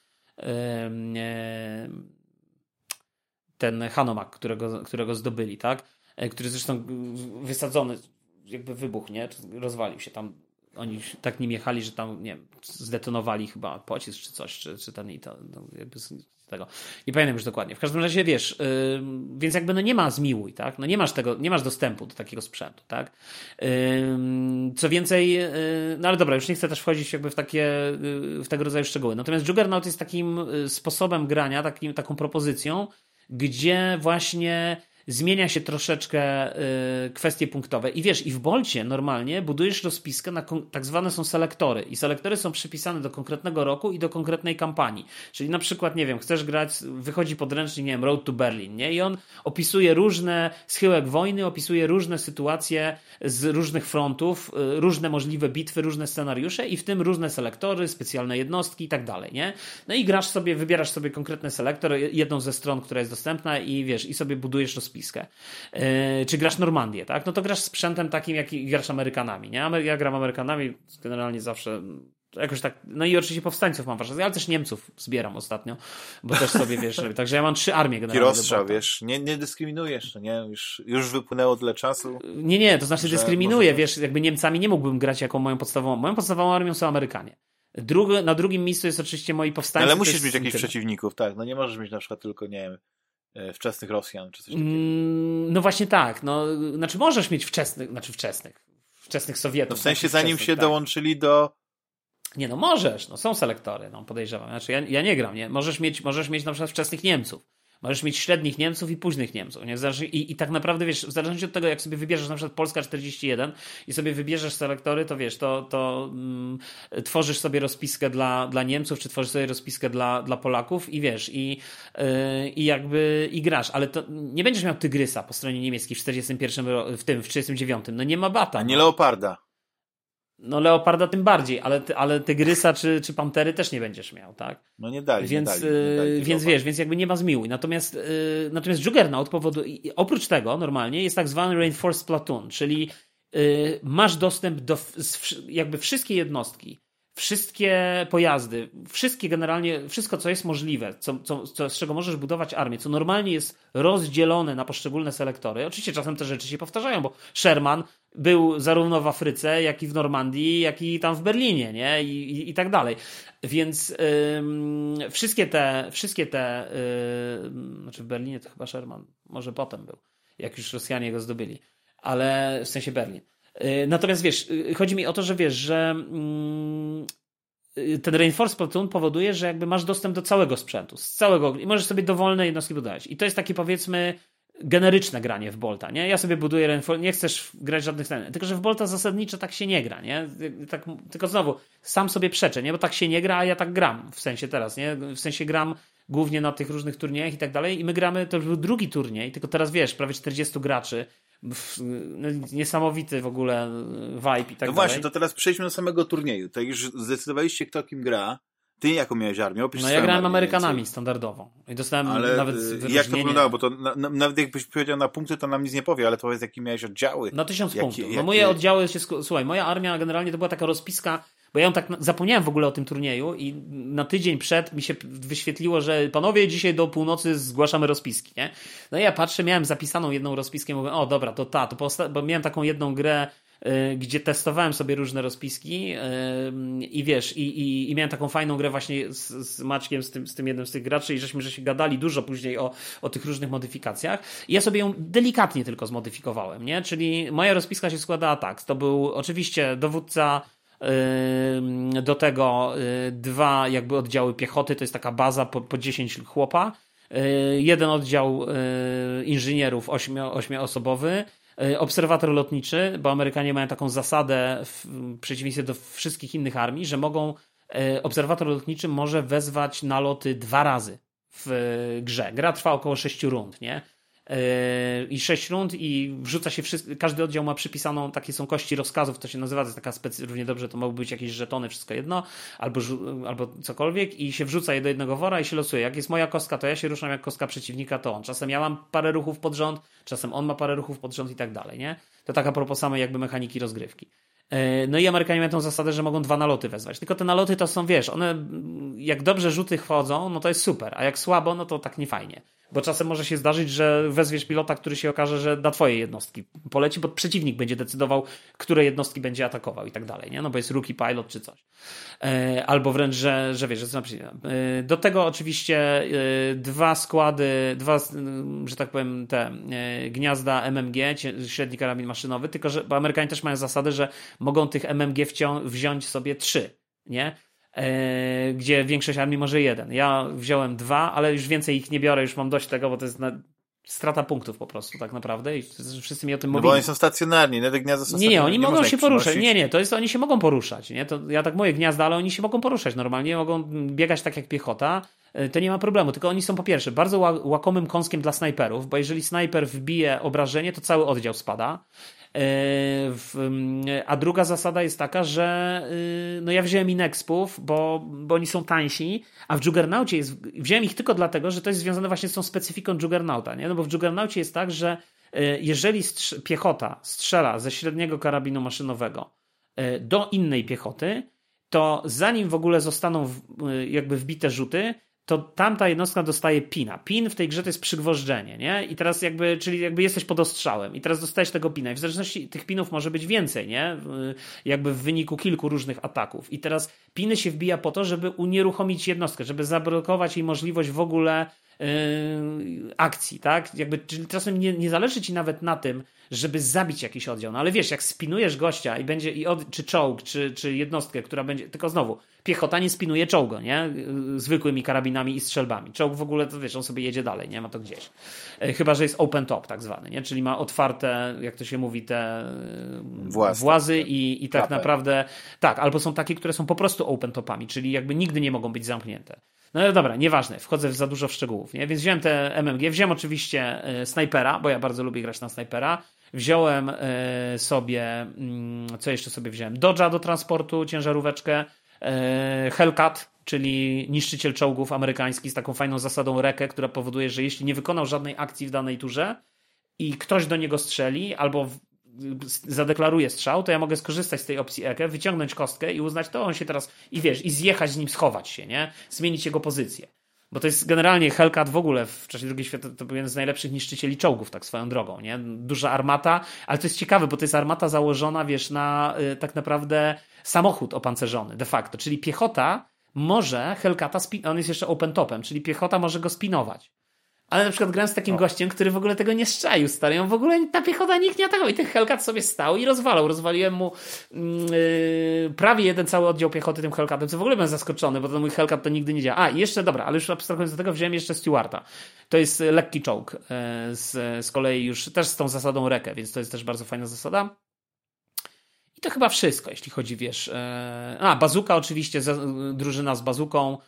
ten Hanomak, którego, którego zdobyli, tak? E, który zresztą wysadzony, jakby wybuch, nie? Rozwalił się tam. Oni tak nim jechali, że tam, nie wiem, zdetonowali chyba pocisk czy coś, czy, czy ten i to, no, jakby z tego. Nie pamiętam już dokładnie. W każdym razie, wiesz, yy, więc jakby no nie ma zmiłuj, tak? No nie masz tego, nie masz dostępu do takiego sprzętu, tak? Yy, co więcej, yy, no ale dobra, już nie chcę też wchodzić jakby w takie, w tego rodzaju szczegóły. Natomiast Juggernaut jest takim sposobem grania, takim, taką propozycją, gdzie właśnie zmienia się troszeczkę y, kwestie punktowe. I wiesz, i w Bolcie normalnie budujesz rozpiskę na tak zwane są selektory. I selektory są przypisane do konkretnego roku i do konkretnej kampanii. Czyli na przykład, nie wiem, chcesz grać, wychodzi podręcznik, nie wiem, Road to Berlin, nie? I on opisuje różne schyłek wojny, opisuje różne sytuacje z różnych frontów, y, różne możliwe bitwy, różne scenariusze i w tym różne selektory, specjalne jednostki i tak dalej, nie? No i grasz sobie, wybierasz sobie konkretny selektor, jedną ze stron, która jest dostępna i wiesz, i sobie budujesz rozpiskę rozpiskę. Yy, czy grasz Normandię, tak? No to grasz sprzętem takim, jak grasz Amerykanami, nie? Ja gram Amerykanami generalnie zawsze jakoś tak, no i oczywiście powstańców mam warszawskich, ale też Niemców zbieram ostatnio, bo też sobie, wiesz, także ja mam trzy armie generalnie. I rozstrzał, wiesz, nie, nie dyskryminujesz, nie? Już, już wypłynęło tyle czasu. Nie, nie, to znaczy dyskryminuję, wiesz, jakby Niemcami nie mógłbym grać jako moją podstawową, moją podstawową armią są Amerykanie. Drugi, na drugim miejscu jest oczywiście moi powstańcy. Ale musisz mieć jakichś przeciwników, tak, no nie możesz mieć na przykład tylko, nie wiem, wczesnych Rosjan, czy coś takiego. Mm, no właśnie tak, no, znaczy możesz mieć wczesnych, znaczy wczesnych, wczesnych Sowietów. No w sensie zanim się tak. dołączyli do nie, no możesz, no są selektory, no podejrzewam. Znaczy ja, ja nie gram, nie? Możesz mieć, możesz mieć na przykład wczesnych Niemców. Możesz mieć średnich Niemców i późnych Niemców. Nie? I, I tak naprawdę, wiesz, w zależności od tego, jak sobie wybierzesz na przykład Polska 41 i sobie wybierzesz selektory, to wiesz, to, to mm, tworzysz sobie rozpiskę dla, dla Niemców, czy tworzysz sobie rozpiskę dla, dla Polaków i wiesz, i, yy, i jakby i grasz, ale to nie będziesz miał Tygrysa po stronie niemieckiej w 41, w tym, w 39. No nie ma bata. A nie no. Leoparda. No Leoparda tym bardziej, ale, ale Tygrysa czy, czy Pantery też nie będziesz miał, tak? No nie dali, więc, nie dali, nie dali y, Więc wiesz, więc jakby nie ma zmiłuj. Natomiast, yy, natomiast Juggernaut powoduje, oprócz tego normalnie jest tak zwany Reinforced Platoon, czyli yy, masz dostęp do jakby wszystkie jednostki, wszystkie pojazdy, wszystkie generalnie, wszystko co jest możliwe, co, co, co, z czego możesz budować armię, co normalnie jest rozdzielone na poszczególne selektory. Oczywiście czasem te rzeczy się powtarzają, bo Sherman był zarówno w Afryce, jak i w Normandii, jak i tam w Berlinie, nie? I, i, i tak dalej. Więc ym, wszystkie te, wszystkie te, znaczy w Berlinie to chyba Sherman, może potem był, jak już Rosjanie go zdobyli, ale w sensie Berlin. Yy, natomiast wiesz, yy, chodzi mi o to, że wiesz, że yy, ten Reinforced Platoon powoduje, że jakby masz dostęp do całego sprzętu, z całego i możesz sobie dowolne jednostki budować. I to jest taki powiedzmy generyczne granie w Bolta, nie? Ja sobie buduję Rainfall, nie chcesz grać żadnych ten, tylko że w Bolta zasadniczo tak się nie gra, nie? Tak, tylko znowu, sam sobie przeczę, nie? Bo tak się nie gra, a ja tak gram, w sensie teraz, nie? W sensie gram głównie na tych różnych turniejach i tak dalej i my gramy, to już był drugi turniej, tylko teraz wiesz, prawie 40 graczy, niesamowity w ogóle vibe i tak no dalej. No właśnie, to teraz przejdźmy do samego turnieju. To już zdecydowaliście, kto kim gra. Ty jaką miałeś armię? Opisz no ja grałem Amerykanami standardowo. I dostałem ale nawet y, jak to wyglądało? Bo to na, na, nawet jakbyś powiedział na punkty, to nam nic nie powie, ale to jest jakie miałeś oddziały. Na tysiąc jakie, punktów. No moje oddziały się... Słuchaj, moja armia generalnie to była taka rozpiska bo ja tak zapomniałem w ogóle o tym turnieju i na tydzień przed mi się wyświetliło, że panowie dzisiaj do północy zgłaszamy rozpiski, nie? No i ja patrzę, miałem zapisaną jedną rozpiskę, mówię, o dobra, to ta, to bo miałem taką jedną grę Y, gdzie testowałem sobie różne rozpiski y, i wiesz, i, i, i miałem taką fajną grę właśnie z, z Maćkiem, z tym, z tym jednym z tych graczy i żeśmy że się gadali dużo później o, o tych różnych modyfikacjach i ja sobie ją delikatnie tylko zmodyfikowałem, nie? Czyli moja rozpiska się składała tak, to był oczywiście dowódca do tego dwa jakby oddziały piechoty, to jest taka baza po, po 10 chłopa, jeden oddział inżynierów ośmioosobowy, obserwator lotniczy, bo Amerykanie mają taką zasadę w przeciwieństwie do wszystkich innych armii, że mogą obserwator lotniczy może wezwać naloty dwa razy w grze. Gra trwa około 6 rund, nie? I 6 rund i wrzuca się wszystko, każdy oddział ma przypisaną, takie są kości rozkazów, to się nazywa, to jest taka specy, równie dobrze to mogą być jakieś żetony, wszystko jedno, albo, albo cokolwiek i się wrzuca je do jednego wora i się losuje. Jak jest moja kostka, to ja się ruszam, jak kostka przeciwnika, to on. Czasem ja mam parę ruchów pod rząd, czasem on ma parę ruchów pod rząd i tak dalej, nie? To taka propos samej jakby mechaniki rozgrywki. E, no i Amerykanie mają tą zasadę, że mogą dwa naloty wezwać. Tylko te naloty to są, wiesz, one jak dobrze rzuty wchodzą, no to jest super, a jak słabo, no to tak nie fajnie. Bo czasem może się zdarzyć, że wezwiesz pilota, który się okaże, że da twoje jednostki poleci, bo przeciwnik będzie decydował, które jednostki będzie atakował i tak dalej, nie? No bo jest rookie pilot czy coś. E, albo wręcz, że, że wiesz, że co e, Do tego oczywiście e, dwa składy, dwa, że tak powiem, te gniazda MMG, średni karabin maszynowy, tylko że, Amerykanie też mają zasadę, że mogą tych MMG wziąć sobie trzy, nie? E, gdzie większość armii może jeden. Ja wziąłem dwa, ale już więcej ich nie biorę, już mam dość tego, bo to jest na, strata punktów po prostu tak naprawdę i wszyscy mi o tym no mówią. Bo oni są stacjonarni, nie? Te gniazda są Nie, nie, oni nie mogą się poruszać. Nie, nie, to jest, oni się mogą poruszać, nie? To ja tak mówię gniazda, ale oni się mogą poruszać normalnie, mogą biegać tak jak piechota, e, to nie ma problemu, tylko oni są po pierwsze bardzo łakomym kąskiem dla snajperów, bo jeżeli snajper wbije obrażenie, to cały oddział spada. E, a druga zasada jest taka, że y, no ja wziąłem Inexpów, bo, bo oni są tańsi, a w Juggernaucie jest, wziąłem ich tylko dlatego, że to jest związane właśnie z tą specyfiką Juggernauta, nie? No bo w Juggernaucie jest tak, że y, jeżeli piechota strzela ze średniego karabinu maszynowego y, do innej piechoty, to zanim w ogóle zostaną jakby wbite rzuty, to tamta jednostka dostaje pina. Pin w tej grze to jest przygwożdżenie, nie? I teraz jakby, czyli jakby jesteś pod ostrzałem i teraz dostajesz tego pina. I w zależności tych pinów może być więcej, nie? Jakby w wyniku kilku różnych ataków. I teraz piny się wbija po to, żeby unieruchomić jednostkę, żeby zablokować jej możliwość w ogóle akcji, tak? Jakby, czyli czasem nie, nie zależy ci nawet na tym, żeby zabić jakiś oddział. No ale wiesz, jak spinujesz gościa i będzie, i od, czy czołg, czy, czy jednostkę, która będzie, tylko znowu, piechota nie spinuje czołgu, nie? Zwykłymi karabinami i strzelbami. Czołg w ogóle, to wiesz, on sobie jedzie dalej, nie ma to gdzieś. E, chyba, że jest open top tak zwany, nie? Czyli ma otwarte, jak to się mówi, te e, Włas, włazy i, i tak naprawdę, tak, albo są takie, które są po prostu open topami, czyli jakby nigdy nie mogą być zamknięte. No dobra, nieważne, wchodzę w za dużo w szczegółów, nie? Więc wziąłem te MMG, wziąłem oczywiście e, snajpera, bo ja bardzo lubię grać na snajpera. Wziąłem sobie, mm, co jeszcze sobie wziąłem? Dodge'a do transportu, ciężaróweczkę, E, Hellcat, czyli niszczyciel czołgów amerykański z taką fajną zasadą rekę, która powoduje, że jeśli nie wykonał żadnej akcji w danej turze i ktoś do niego strzeli albo zadeklaruje strzał, to ja mogę skorzystać z tej opcji EKE, wyciągnąć kostkę i uznać to on się teraz i wiesz, i zjechać z nim, schować się, nie? Zmienić jego pozycję. Bo to jest generalnie Hellcat w ogóle w czasie II świata to był jeden z najlepszych niszczycieli czołgów, tak swoją drogą, nie? Duża armata, ale to jest ciekawe, bo to jest armata założona, wiesz, na y, tak naprawdę samochód opancerzony de facto, czyli piechota może Hellcata, on jest jeszcze open topem, czyli piechota może go spinować. Ale na przykład grałem z takim gościem, który w ogóle tego nie szczaił, stary. On w ogóle ta piechota nikt nie atakował. I ten Hellcat sobie stał i rozwalał. Rozwaliłem mu yy, prawie jeden cały oddział piechoty tym Hellcatem, co w ogóle byłem zaskoczony, bo ten mój Hellcat to nigdy nie działa. A, i jeszcze, dobra, ale już abstrahując do tego, wziąłem jeszcze Stewarta. To jest lekki czołg. Yy, z, z kolei już też z tą zasadą rekę, więc to jest też bardzo fajna zasada. I to chyba wszystko, jeśli chodzi, wiesz. Yy, a, bazuka oczywiście, drużyna z bazuką.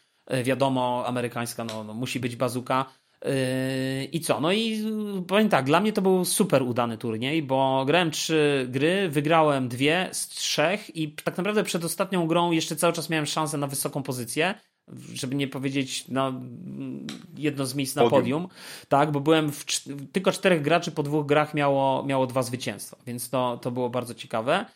Wiadomo, amerykańska, no, no musi być bazuka. Yy, I co? No i powiem tak, dla mnie to był super udany turniej, bo grałem trzy gry, wygrałem dwie z trzech i tak naprawdę przed ostatnią grą jeszcze cały czas miałem szansę na wysoką pozycję, żeby nie powiedzieć no, jedno z miejsc na podium, podium tak, bo byłem w, tylko czterech graczy po dwóch grach miało, miało dwa zwycięstwa, więc to, to było bardzo ciekawe.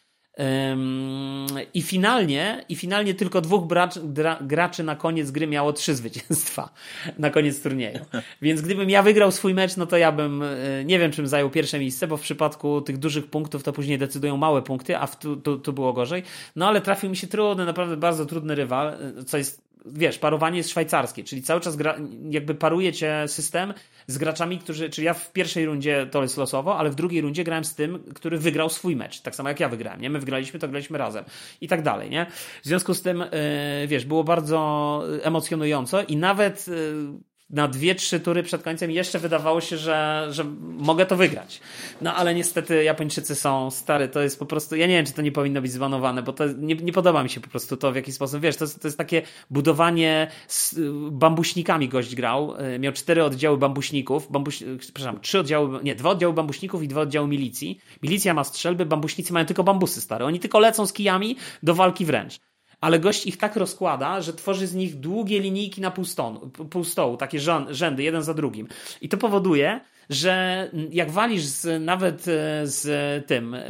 I finalnie, I finalnie tylko dwóch gra, graczy na koniec gry miało trzy zwycięstwa na koniec turnieju. Więc gdybym ja wygrał swój mecz, no to ja bym, e, nie wiem czym zajął pierwsze miejsce, bo w przypadku tych dużych punktów to później decydują małe punkty, a tu, tu, tu było gorzej. No ale trafił mi się trudny, naprawdę bardzo trudny rywal, e, co jest wiesz, parowanie jest szwajcarskie, czyli cały czas gra, jakby paruje cię system z graczami, którzy, czyli ja w pierwszej rundzie to jest losowo, ale w drugiej rundzie grałem z tym, który wygrał swój mecz, tak samo jak ja wygrałem, nie? My wygraliśmy, to graliśmy razem i tak dalej, nie? W związku z tym, yy, wiesz, było bardzo emocjonująco i nawet yy, na dwie, trzy tury przed końcem jeszcze wydawało się, że, że mogę to wygrać. No ale niestety Japończycy są stary, to jest po prostu, ja nie wiem, czy to nie powinno być zbanowane, bo to nie, nie podoba mi się po prostu to, w jaki sposób, wiesz, to jest, to jest takie budowanie z bambuśnikami gość grał, e, miał cztery oddziały bambuśników, bambuś, przepraszam, trzy oddziały, nie, dwa oddziały bambuśników i dwa oddziały milicji. Milicja ma strzelby, bambuśnicy mają tylko bambusy stare, oni tylko lecą z kijami do walki wręcz ale gość ich tak rozkłada, że tworzy z nich długie linijki na pół, stonu, pół stołu, takie rzędy, jeden za drugim. I to powoduje, że jak walisz z, nawet e, z tym e,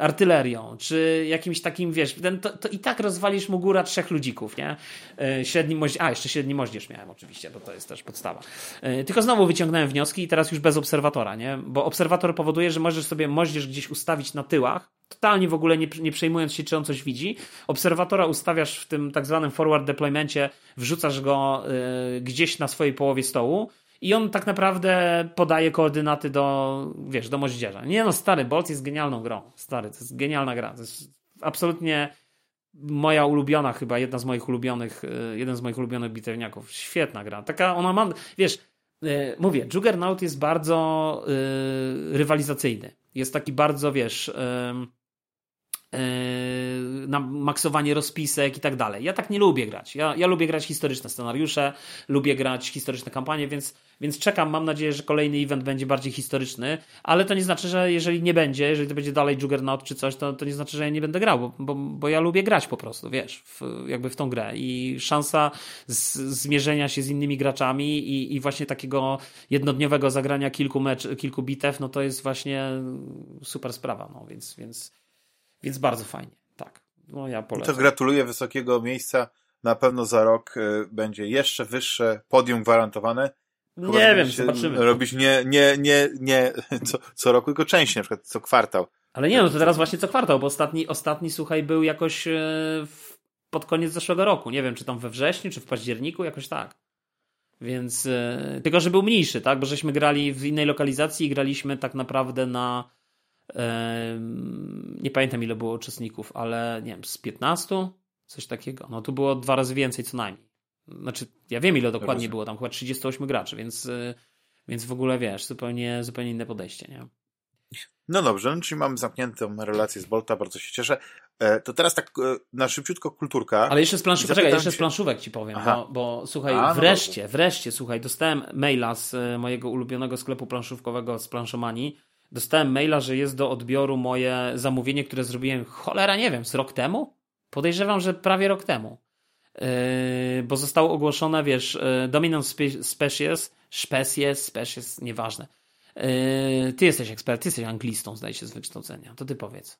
artylerią, czy jakimś takim, wiesz, ten, to, to, i tak rozwalisz mu góra trzech ludzików, nie? E, średni moździerz, a jeszcze średni moździerz miałem oczywiście, bo to jest też podstawa. E, tylko znowu wyciągnąłem wnioski i teraz już bez obserwatora, nie? Bo obserwator powoduje, że możesz sobie moździerz gdzieś ustawić na tyłach, totalnie w ogóle nie, nie przejmując się, czy on coś widzi. Obserwatora ustawiasz w tym tak zwanym forward deploymencie, wrzucasz go y, gdzieś na swojej połowie stołu i on tak naprawdę podaje koordynaty do, wiesz, do moździerza. Nie no, stary, Bolt jest genialną grą. Stary, to jest genialna gra. To jest absolutnie moja ulubiona chyba, jedna z moich ulubionych, y, jeden z moich ulubionych bitewniaków. Świetna gra. Taka ona ma, wiesz, y, mówię, Juggernaut jest bardzo rywalizacyjny. Jest taki bardzo, wiesz, Yy, na maksowanie rozpisek i tak dalej. Ja tak nie lubię grać. Ja, ja lubię grać historyczne scenariusze, lubię grać historyczne kampanie, więc, więc czekam. Mam nadzieję, że kolejny event będzie bardziej historyczny, ale to nie znaczy, że jeżeli nie będzie, jeżeli to będzie dalej Juggernaut czy coś, to, to nie znaczy, że ja nie będę grał, bo, bo, bo ja lubię grać po prostu, wiesz, w, jakby w tą grę i szansa z, zmierzenia się z innymi graczami i, i właśnie takiego jednodniowego zagrania kilku mecz, kilku bitew, no to jest właśnie super sprawa, no więc, więc więc bardzo fajnie, tak. No ja polecam. To gratuluję wysokiego miejsca. Na pewno za rok y, będzie jeszcze wyższe podium gwarantowane. nie wiem, zobaczymy. Robić nie, nie, nie, nie co, co roku, tylko częściej, na przykład co kwartał. Ale nie, no to teraz właśnie co kwartał, bo ostatni, ostatni słuchaj, był jakoś e, w, pod koniec zeszłego roku. Nie wiem, czy tam we wrześniu, czy w październiku, jakoś tak. Więc, e, tylko że był mniejszy, tak? Bo żeśmy grali w innej lokalizacji i graliśmy tak naprawdę na nie pamiętam ile było uczestników, ale nie wiem, z 15? Coś takiego. No tu było dwa razy więcej co najmniej. Znaczy, ja wiem ile dokładnie było, tam chyba 38 graczy, więc, y, więc w ogóle wiesz, zupełnie, zupełnie inne podejście, nie? No dobrze, no, czyli mamy zamkniętą relację z Bolta, bardzo się cieszę. E, to teraz tak e, na szybciutko kulturka. Ale jeszcze z planszówek, czekaj, jeszcze z planszówek ci powiem, bo, bo, słuchaj, A, no wreszcie, dobrze. wreszcie, słuchaj, dostałem maila z e, mojego ulubionego sklepu planszówkowego z planszomanii, dostałem maila, że jest do odbioru moje zamówienie, które zrobiłem, cholera, nie wiem, z rok temu? Podejrzewam, że prawie rok temu. Yy, bo zostało ogłoszone, wiesz, yy, Dominant spe Species, Species, Species, nieważne. Yy, ty jesteś ekspert, ty jesteś anglistą, zdaje się, z wykształcenia. To ty powiedz.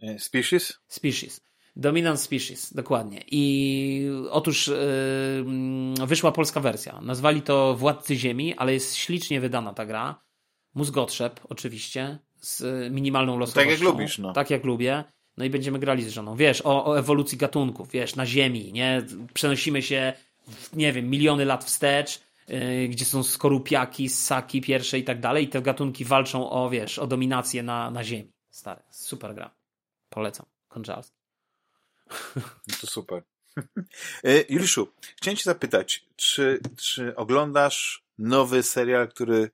Yy, species? Species. Dominant Species, dokładnie. I otóż yy, wyszła polska wersja. Nazwali to Władcy Ziemi, ale jest ślicznie wydana ta gra mózgotrzep oczywiście, z minimalną losowością. Tak jak lubisz, no. Tak jak lubię. No i będziemy grali z żoną. Wiesz, o, o ewolucji gatunków, wiesz, na Ziemi, nie? Przenosimy się, nie wiem, miliony lat wstecz, yy, gdzie są skorupiaki, ssaki pierwsze i tak dalej i te gatunki walczą o, wiesz, o dominację na, na ziemi. Stary, super gra. Polecam. Konczalski. No to super. E, Juliuszu, chciałem cię zapytać, czy, czy oglądasz nowy serial, który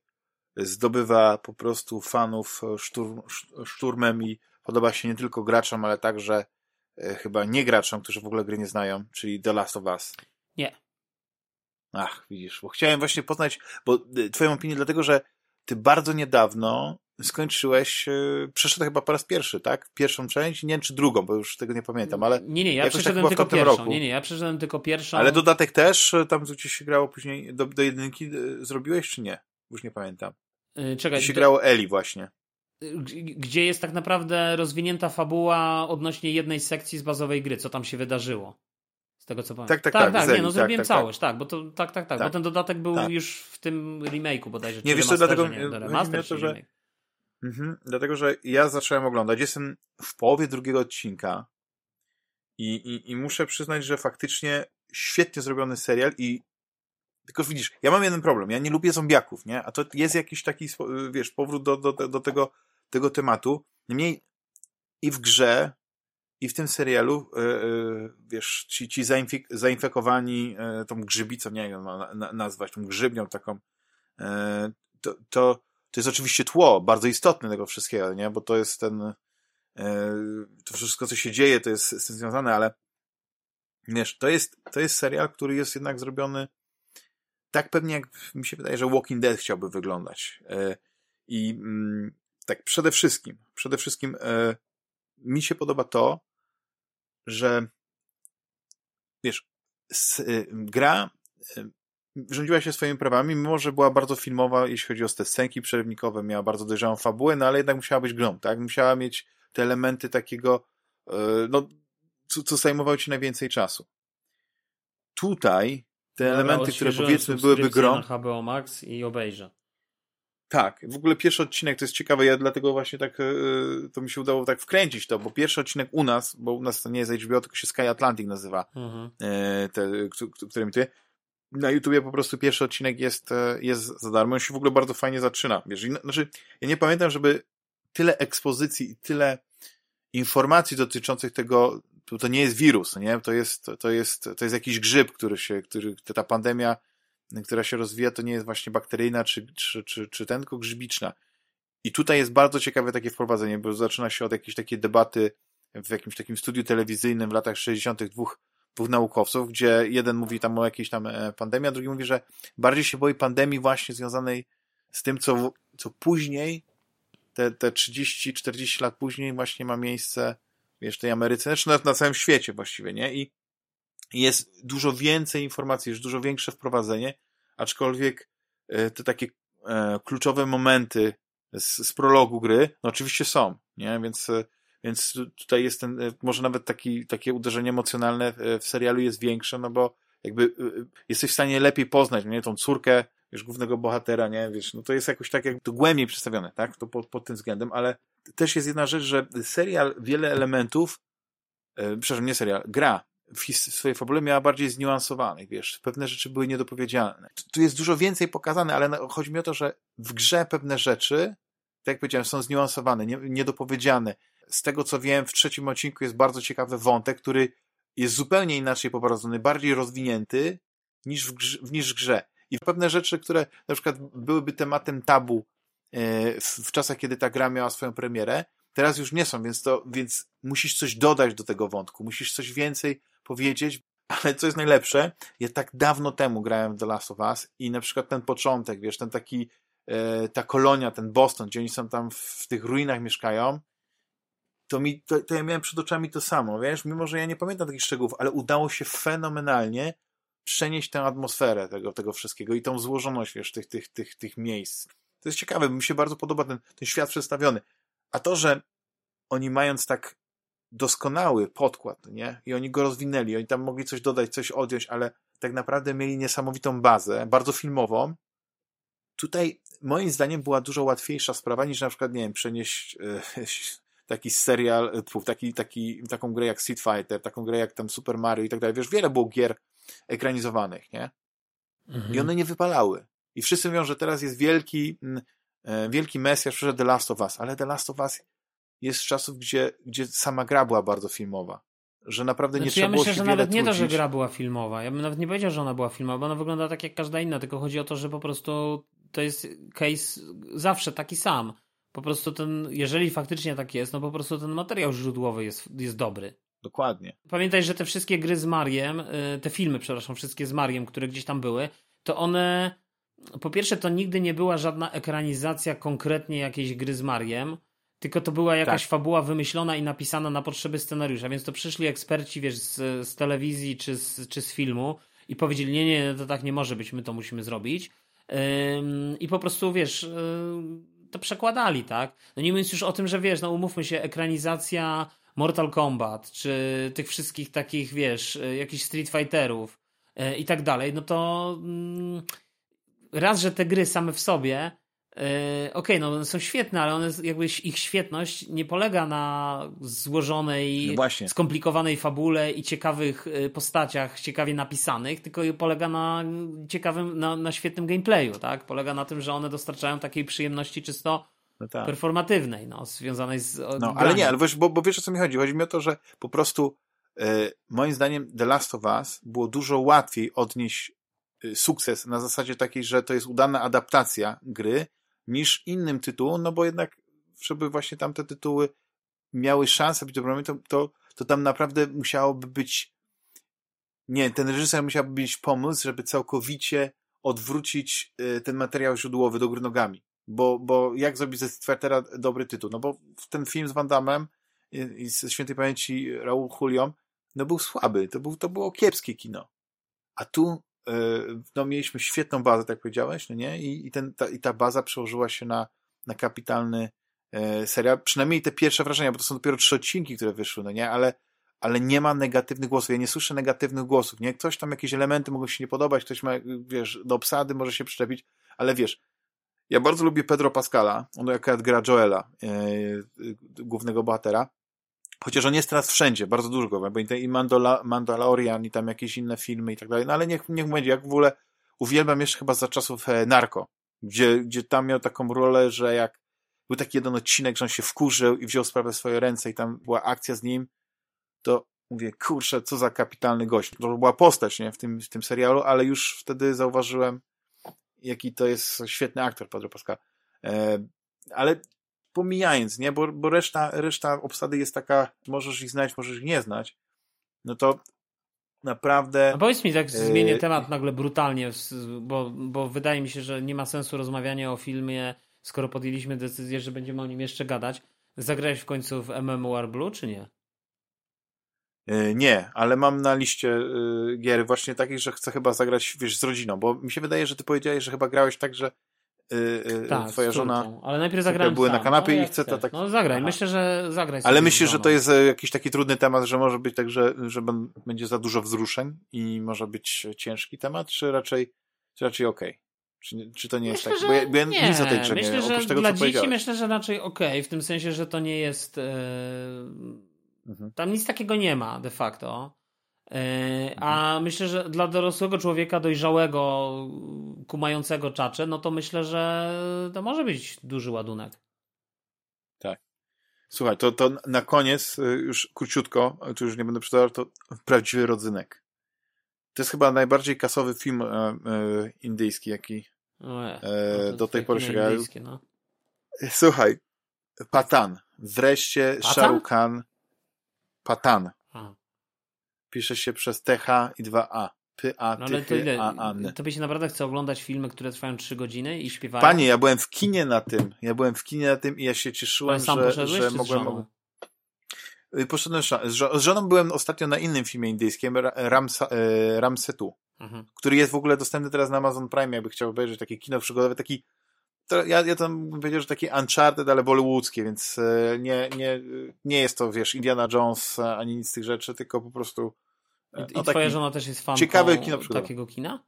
zdobywa po prostu fanów szturm, szturmem i podoba się nie tylko graczom, ale także e, chyba nie graczom, którzy w ogóle gry nie znają, czyli The Last of Us. Nie. Ach, widzisz, bo chciałem właśnie poznać, bo e, twoją opinię, dlatego że ty bardzo niedawno skończyłeś, e, przeszedł chyba po raz pierwszy, tak? Pierwszą część, nie wiem czy drugą, bo już tego nie pamiętam, ale... Nie, nie, ja przeszedłem tak tylko pierwszą. Roku. Nie, nie, ja przeszedłem tylko pierwszą. Ale dodatek też, tam gdzie się grało później, do, do jedynki zrobiłeś czy nie? Już nie pamiętam. Czekaj. Gdzie się to... grało Eli właśnie gdzie jest tak naprawdę rozwinięta fabuła odnośnie jednej sekcji z bazowej gry, co tam się wydarzyło. Z tego co pamiętam. Tak, tak, tak. tak, tak nie, no zrobiłem tak, tak, całość, tak, bo to tak, tak, tak, bo ten dodatek był już w tym remake'u bodajże. Nie, wiesz co, dlatego nie, remaster, to, że mhm, dlatego, że ja zacząłem oglądać, jestem w połowie drugiego odcinka i, i, i muszę przyznać, że faktycznie świetnie zrobiony serial i tylko widzisz, ja mam jeden problem, ja nie lubię zombiaków, nie? A to jest jakiś taki, wiesz, powrót do, do, do tego tego tematu. Niemniej i w grze, i w tym serialu, yy, wiesz, ci, ci zainfek zainfekowani yy, tą grzybicą, nie wiem jak na, nazwać, tą grzybnią taką, to, to, to jest oczywiście tło bardzo istotne tego wszystkiego, nie? Bo to jest ten, to wszystko, co się dzieje, to jest z tym związane, ale wiesz, to jest, to jest serial, który jest jednak zrobiony tak pewnie, jak mi się wydaje, że Walking Dead chciałby wyglądać. I mm, tak przede wszystkim, przede wszystkim e, mi się podoba to, że wiesz, e, gra e, rządziła się swoimi prawami, mimo że była bardzo filmowa, jeśli chodzi o te scenki przerywnikowe, miała bardzo dojrzałą fabułę, no ale jednak musiała być grą, tak? Musiała mieć te elementy takiego, e, no, co, co zajmowało ci najwięcej czasu. Tutaj te no, elementy, które powiedzmy byłyby grą... na HBO Max i obejrzę. Tak, w ogóle pierwszy odcinek to jest ciekawe, ja dlatego właśnie tak e, to mi się udało tak wkręcić to, bo pierwszy odcinek u nas, bo u nas to nie jest HBO, tylko się Sky Atlantic nazywa, mhm. E, te, który mi na YouTubie po prostu pierwszy odcinek jest, jest za darmo, on się w ogóle bardzo fajnie zaczyna, wiesz, znaczy ja nie pamiętam, żeby tyle ekspozycji i tyle informacji dotyczących tego, to, nie jest wirus, nie? To jest, to jest, to jest jakiś grzyb, który się, który, ta pandemia która się rozwija, to nie jest właśnie bakteryjna czy, czy, czy, czy ten, tylko grzybiczna. I tutaj jest bardzo ciekawe takie wprowadzenie, bo zaczyna się od jakiejś takiej debaty w jakimś takim studiu telewizyjnym w latach 60. dwóch, dwóch naukowców, gdzie jeden mówi tam o jakiejś tam e, pandemii, a drugi mówi, że bardziej się boi pandemii właśnie związanej z tym, co, co później, te, te 30-40 lat później właśnie ma miejsce wiesz, tej Ameryce, znaczy na, na całym świecie właściwie, nie? I jest dużo więcej informacji, już dużo większe wprowadzenie, aczkolwiek e, te takie e, kluczowe momenty z, z prologu gry, no oczywiście są, nie? Więc, e, więc tutaj jest ten, może nawet taki, takie uderzenie emocjonalne w serialu jest większe, no bo jakby jesteś w stanie lepiej poznać, nie? Tą córkę, wiesz, głównego bohatera, nie? Wiesz, no to jest jakoś tak jak to głębiej przedstawione, tak? To pod, pod tym względem, ale też jest jedna rzecz, że serial wiele elementów, e, przepraszam, nie serial, gra w swojej fabule miała bardziej zniuansowanych, wiesz, pewne rzeczy były niedopowiedzialne. Tu jest dużo więcej pokazane, ale chodzi mi o to, że w grze pewne rzeczy, tak jak powiedziałem, są zniuansowane, nie, niedopowiedziane. Z tego co wiem, w trzecim odcinku jest bardzo ciekawy wątek, który jest zupełnie inaczej poprowadzony, bardziej rozwinięty niż w grze. Niż w grze. I pewne rzeczy, które na przykład byłyby tematem tabu e, w, czasach, kiedy ta gra miała swoją premierę, teraz już nie są, więc, to, więc musisz coś dodać do tego wątku, musisz coś więcej powiedzieć, ale co jest najlepsze, ja tak dawno temu grałem w The Last of Us i na przykład ten początek, wiesz, ten taki, e, ta kolonia, ten Boston, gdzie oni są tam w tych ruinach mieszkają, to mi, to, to ja miałem przed oczami to samo, wiesz, mimo że ja nie pamiętam takich szczegółów, ale udało się fenomenalnie przenieść tę atmosferę tego, tego wszystkiego i tą złożoność, wiesz, tych, tych, tych, tych miejsc. To jest ciekawe, mi się bardzo podoba ten, ten świat przedstawiony. A to, że oni mając tak doskonały podkład, nie? I oni go rozwinęli, oni tam mogli coś dodać, coś odjąć, ale tak naprawdę mieli niesamowitą bazę, bardzo filmową. Tutaj moim zdaniem była dużo łatwiejsza sprawa niż na przykład, nie wiem, przenieść e, taki serial, e, taki, taki, taką grę jak Street Fighter, taką grę jak tam Super Mario i tak dalej. Wiesz, wiele było gier ekranizowanych, nie? Mhm. I one nie wypalały. I wszyscy mówią, że teraz jest wielki, e, wielki Mesjasz, przyszedł The Last of Us, ale The Last of Us jest z czasów, gdzie, gdzie sama gra była bardzo filmowa. Że naprawdę nie znaczy, trzeba ja było myślę, się że wiele nawet nie to, że gra była filmowa. Ja bym nawet nie powiedział, że ona była filmowa, bo ona wygląda tak jak każda inna, tylko chodzi o to, że po prostu to jest case zawsze taki sam. Po prostu ten, jeżeli faktycznie tak jest, no po prostu ten materiał źródłowy jest, jest dobry. Dokładnie. Pamiętaj, że te wszystkie gry z Mariem, y, te filmy, przepraszam, wszystkie z Mariem, które gdzieś tam były, to one, po pierwsze, to nigdy nie była żadna ekranizacja konkretnie jakiejś gry z Mariem, tylko to była jakaś tak. fabuła wymyślona i napisana na potrzeby scenariusza, więc to przyszli eksperci, wiesz, z, z telewizji czy z, czy z filmu i powiedzieli, nie, nie, to tak nie może być, my to musimy zrobić. Ym, I po prostu, wiesz, yy, to przekładali, tak? No nie mówiąc już o tym, że wiesz, no umówmy się, ekranizacja Mortal Kombat, czy tych wszystkich takich, wiesz, y, jakichś Street Fighterów yy, i tak dalej, no to yy, raz, że te gry same w sobie Okej, okay, no one są świetne, ale one, jakby ich świetność nie polega na złożonej, no skomplikowanej fabule i ciekawych y, postaciach, ciekawie napisanych, tylko polega na ciekawym, na, na świetnym gameplayu, tak? Polega na tym, że one dostarczają takiej przyjemności czysto no tak. performatywnej, no, związanej z. No, ale nie, ale wiesz, bo, bo wiesz o co mi chodzi. Chodzi mi o to, że po prostu e, moim zdaniem The Last of Us było dużo łatwiej odnieść y, sukces na zasadzie takiej, że to jest udana adaptacja gry, niż innym tytułom, no bo jednak, żeby właśnie tamte tytuły miały szansę być dobrymi, to, to, to tam naprawdę musiałoby być nie, ten reżyser musiałby mieć pomysł, żeby całkowicie odwrócić y, ten materiał źródłowy do góry nogami. Bo, bo jak zrobić ze Street dobry tytuł? No bo ten film z Van Damme i ze świętej pamięci Raul Julią, no był słaby, to, był, to było kiepskie kino. A tu E, no mieliśmy świetną bazę, tak powiedziałeś, no nie? I, i, ten, ta, i ta baza przełożyła się na, na kapitalny e, serial. Przynajmniej te pierwsze wrażenia, bo to są dopiero trzy odcinki, które wyszły, no nie? Ale, ale nie ma negatywnych głosów. Ja nie słyszę negatywnych głosów, nie? Ktoś tam jakieś elementy mogą się nie podobać, ktoś ma, wiesz, do obsady może się przyczepić, ale wiesz, ja bardzo lubię Pedro Pascala, on akurat gra Joela, e, głównego bohatera, Chociaż on jest teraz wszędzie, bardzo dużo bo i Mandola, Mandalorian i tam jakieś inne filmy i tak dalej, no ale niech, niech będzie, jak w ogóle uwielbiam jeszcze chyba za czasów e, Narko, gdzie, gdzie tam miał taką rolę, że jak był taki jeden odcinek, że on się wkurzył i wziął sprawę w swoje ręce i tam była akcja z nim, to mówię, kurczę, co za kapitalny gość. To była postać, nie, w tym, w tym serialu, ale już wtedy zauważyłem, jaki to jest świetny aktor Pedro Pascal. E, ale pomijając, nie? Bo, bo reszta, reszta obsady jest taka, możesz ich znać, możesz ich nie znać, no to naprawdę... A powiedz mi, tak zmienię e... temat nagle brutalnie, bo, bo wydaje mi się, że nie ma sensu rozmawiania o filmie, skoro podjęliśmy decyzję, że będziemy o nim jeszcze gadać. Zagrałeś w końcu w MMOR Blue, czy nie? E, nie, ale mam na liście e, gier właśnie takich, że chcę chyba zagrać, wiesz, z rodziną, bo mi się wydaje, że ty powiedziałeś, że chyba grałeś tak, że yy, tak, twoja żona ale najpierw zagrałem były sam. na kanapie no, i chce to tak... No zagraj, Aha. myślę, że zagraj Ale myślisz, że to jest e, jakiś taki trudny temat, że może być tak, że, że będzie za dużo wzruszeń i może być ciężki temat, czy raczej, czy raczej okej? Okay? Czy, czy to nie myślę, jest tak? Bo ja, bo ja nie. nic o tej grze myślę, nie, że tego, dla dzieci myślę, że raczej okej, okay, w tym sensie, że to nie jest... E... Mhm. Tam nic takiego nie ma de facto. E, a mhm. myślę, że dla dorosłego człowieka dojrzałego, kumającego czacze, no to myślę, że to może być duży ładunek. Tak. Słuchaj, to, to na koniec, y, już króciutko, tu już nie będę przydawał, to prawdziwy rodzynek. To jest chyba najbardziej kasowy film e, e, indyjski, jaki no do tej pory się grał. No. Słuchaj, Patan. Wreszcie Shah Khan. Patan. Pisze się przez TH i 2A. P, A, no ale to ile? A, A, N. Tobie się naprawdę chce oglądać filmy, które trwają 3 godziny i śpiewają? Panie, ja byłem w kinie na tym. Ja byłem w kinie na tym i ja się cieszyłem, że, że mogłem... Y, poszedłem z, z żoną byłem ostatnio na innym filmie indyjskim, Ramsa, e, Ramsetu, mhm. który jest w ogóle dostępny teraz na Amazon Prime, jakby chciał obejrzeć takie kino przygodowe, taki to ja, ja tam bym powiedział, że taki Uncharted, ale bollywoodzkie, więc e, nie, nie, nie jest to, wiesz, Indiana Jones ani nic z tych rzeczy, tylko po prostu i, no, I twoja żona też jest fanką ciekawe kino takiego kina?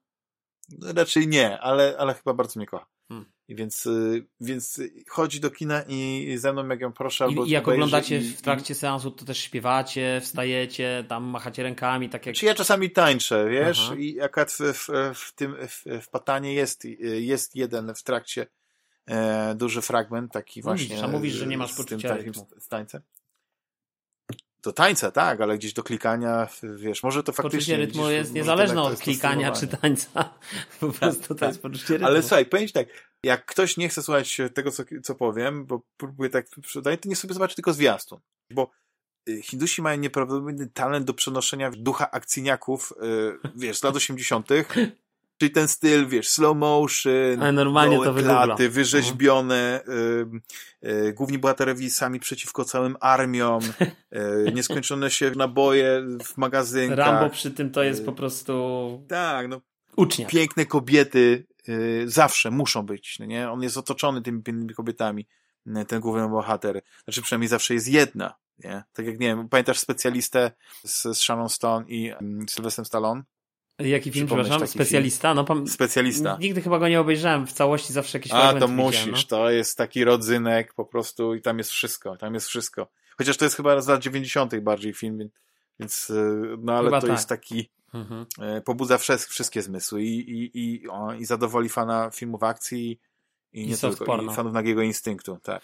Raczej nie, ale, ale chyba bardzo mnie kocha. Hmm. Więc, więc chodzi do kina i ze mną jak ją proszę. I, i jak oglądacie i, w trakcie seansu, to też śpiewacie, wstajecie, tam machacie rękami, tak jak... Czy ja czasami tańczę, wiesz? Aha. I akurat w, w, w tym, w, w Patanie jest, jest jeden w trakcie e, duży fragment, taki no właśnie. Widzisz, a mówisz, że nie masz poczucia tym, rytmu. Z tańcem. Do tańca, tak, ale gdzieś do klikania, wiesz, może to faktycznie... Poczucie rytmu jest niezależne od klikania czy tańca. Po tak, prostu to tak. jest poczucie rytmu. Ale słuchaj, powiem tak, jak ktoś nie chce słuchać tego, co, co powiem, bo próbuje tak sprzedać, to nie sobie zobaczy tylko zwiastun. Bo y, Hindusi mają nieprawdopodobny talent do przenoszenia ducha akcyjniaków, yy, wiesz, z lat 80., Czyli ten styl, wiesz, slow motion, Ale normalnie to klaty, wyrzeźbione, y, y, główni bohaterowie sami przeciwko całym armiom, y, nieskończone się naboje w magazynkach. Rambo przy tym to jest po prostu... Tak, no. Ucznia. Piękne kobiety zawsze muszą być, no nie? On jest otoczony tymi pięknymi kobietami, ten główny bohater. Znaczy przynajmniej zawsze jest jedna, nie? Tak jak, nie wiem, pamiętasz specjalistę z, z Shannon Stone i um, Sylwestrem Stallone? Jaki film, przepraszam? Specjalista? Film. No, pan... Specjalista. Nigdy chyba go nie obejrzałem w całości, zawsze jakieś A, to musisz, no. to jest taki rodzynek po prostu i tam jest wszystko, tam jest wszystko. Chociaż to jest chyba z lat 90. bardziej film, więc e, no ale chyba to tak. jest taki mhm. E, pobudza wszystkie zmysły i, i, i, o, i zadowoli fana filmów akcji i, i nie tylko, porno. i fanów nagiego instynktu, tak.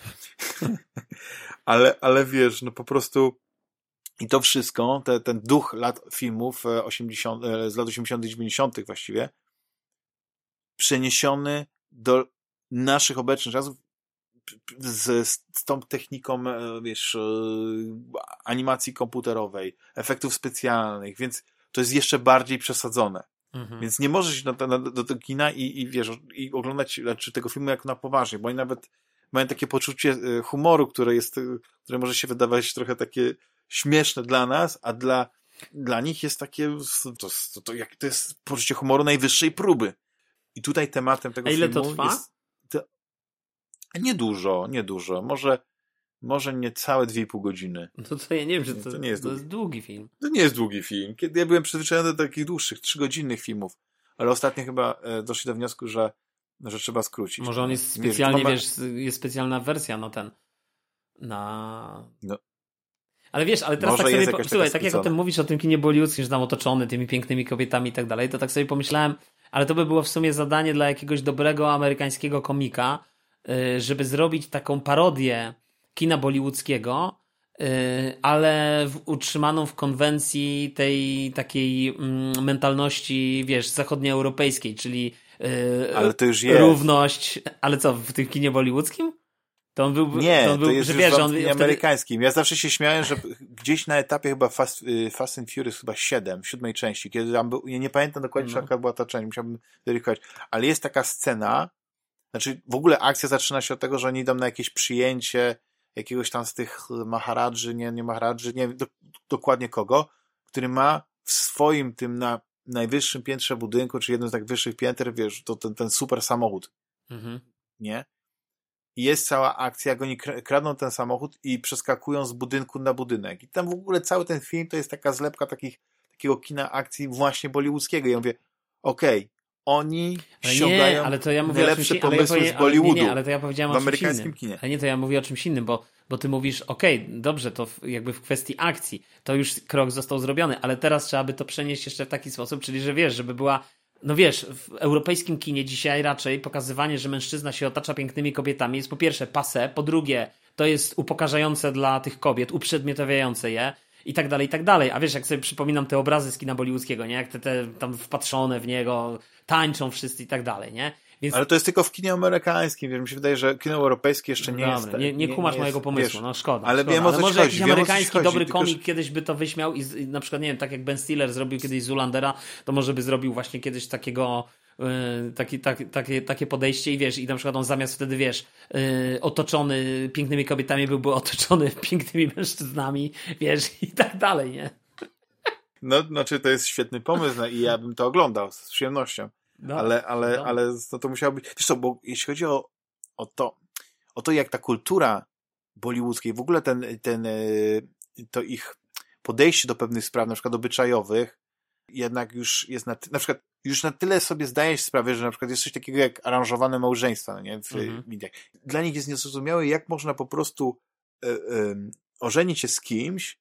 ale, ale wiesz, no po prostu i to wszystko, te, ten duch lat filmów 80, e, e, z lat 80 -tych, 90 właściwie, przeniesiony do naszych obecnych czasów z, z tą techniką, e, wiesz, animacji komputerowej, efektów specjalnych, więc to jest jeszcze bardziej przesadzone. Mhm. Więc nie możesz iść do, do, do, do kina i, i wiesz, i oglądać znaczy, tego filmu jak na poważnie, bo oni nawet mają takie poczucie humoru, które jest, które może się wydawać trochę takie śmieszne dla nas, a dla, dla nich jest takie, to, to, to, jak, to jest poczucie humoru najwyższej próby. I tutaj tematem tego a ile filmu to trwa? jest... To, niedużo, niedużo. Może, może nie całe dwie i pół godziny. No to ja nie wiem, że to, to nie jest, to jest długi film. To nie jest długi film. Kiedy ja byłem przyzwyczajony do takich dłuższych, trzygodzinnych filmów, ale ostatnio chyba e, doszli do wniosku, że, że trzeba skrócić. Może on jest specjalnie, wiesz, wiesz jest specjalna wersja, no ten, na... No, ale wiesz, ale teraz Może tak sobie, po, słuchaj, tak jak o tym mówisz, o tym kinie bollywoodzkim, że tam otoczony tymi pięknymi kobietami i tak dalej, to tak sobie pomyślałem, ale to by było w sumie zadanie dla jakiegoś dobrego amerykańskiego komika, y, żeby zrobić taką parodię kina bollywoodzkiego, y, ale utrzymaną w konwencji tej takiej mm, mentalności, wiesz, zachodnioeuropejskiej, czyli y, ale to już jest. równość, ale co, w tym kinie bollywoodzkim? To on był, nie, to, on był, to jest że wiesz, on, wtedy... amerykańskim. Ja zawsze się śmiałem, że gdzieś na etapie chyba Fast, y, Fast and Furious chyba 7, w siódmej części, kiedy tam był, ja nie pamiętam dokładnie, no. jaka była ta część, musiałbym weryfikować, ale jest taka scena, znaczy w ogóle akcja zaczyna się od tego, że oni idą na jakieś przyjęcie jakiegoś tam z tych Maharadży, nie, nie Maharadży, nie wiem do, dokładnie kogo, który ma w swoim tym na najwyższym piętrze budynku, czy jednym z najwyższych pięter, wiesz, to ten, ten super samochód. Mhm. Nie? I jest cała akcja, jak oni kradną ten samochód i przeskakują z budynku na budynek. I tam w ogóle cały ten film to jest taka zlepka takich, takiego kina akcji właśnie bollywoodzkiego. I ja mówię, okej, okay, oni ale ściągają nie, ale to ja mówię najlepsze pomysły ja z Bollywoodu nie, nie, ale to ja powiedziałem w amerykańskim kinie. Ale nie, to ja mówię o czymś innym, bo, bo ty mówisz, okej, okay, dobrze, to jakby w kwestii akcji, to już krok został zrobiony, ale teraz trzeba by to przenieść jeszcze w taki sposób, czyli że wiesz, żeby była no wiesz, w europejskim kinie dzisiaj raczej pokazywanie, że mężczyzna się otacza pięknymi kobietami jest po pierwsze pase, po drugie to jest upokarzające dla tych kobiet, uprzedmiotawiające je i tak dalej, i tak dalej. A wiesz, jak sobie przypominam te obrazy z kina bollywoodzkiego, nie? Jak te, te tam wpatrzone w niego, tańczą wszyscy i tak dalej, nie? Więc... Ale to jest tylko w kinie amerykańskim, więc mi się wydaje, że kino europejskie jeszcze nie jest... Nie, nie, kumasz nie mojego pomysłu, wiesz, no szkoda. Ale szkoda. wiem o co ale może jakiś amerykański chodzi, dobry komik że... kiedyś by to wyśmiał i, i na przykład, nie wiem, tak jak Ben Stiller zrobił kiedyś Zulandera, to może by zrobił właśnie kiedyś takiego Yy, taki, tak, takie, takie podejście i wiesz, i na przykład on zamiast wtedy, wiesz, yy, otoczony pięknymi kobietami byłby otoczony pięknymi mężczyznami, wiesz, i tak dalej, nie? No, znaczy to jest świetny pomysł no, i ja bym to oglądał z przyjemnością. No, ale, ale, no. ale no to musiało być. Wiesz co, bo jeśli chodzi o, o to, o to, jak ta kultura bollywoodzkiej, w ogóle ten, ten, e, to ich podejście do pewnych spraw, na przykład obyczajowych, jednak już jest na, na przykład już na tyle sobie zdajesz sprawę, że na przykład jest coś takiego jak aranżowane małżeństwa, no nie, w mhm. Indiach. Dla nich jest niezrozumiałe, jak można po prostu e, e, ożenić się z kimś,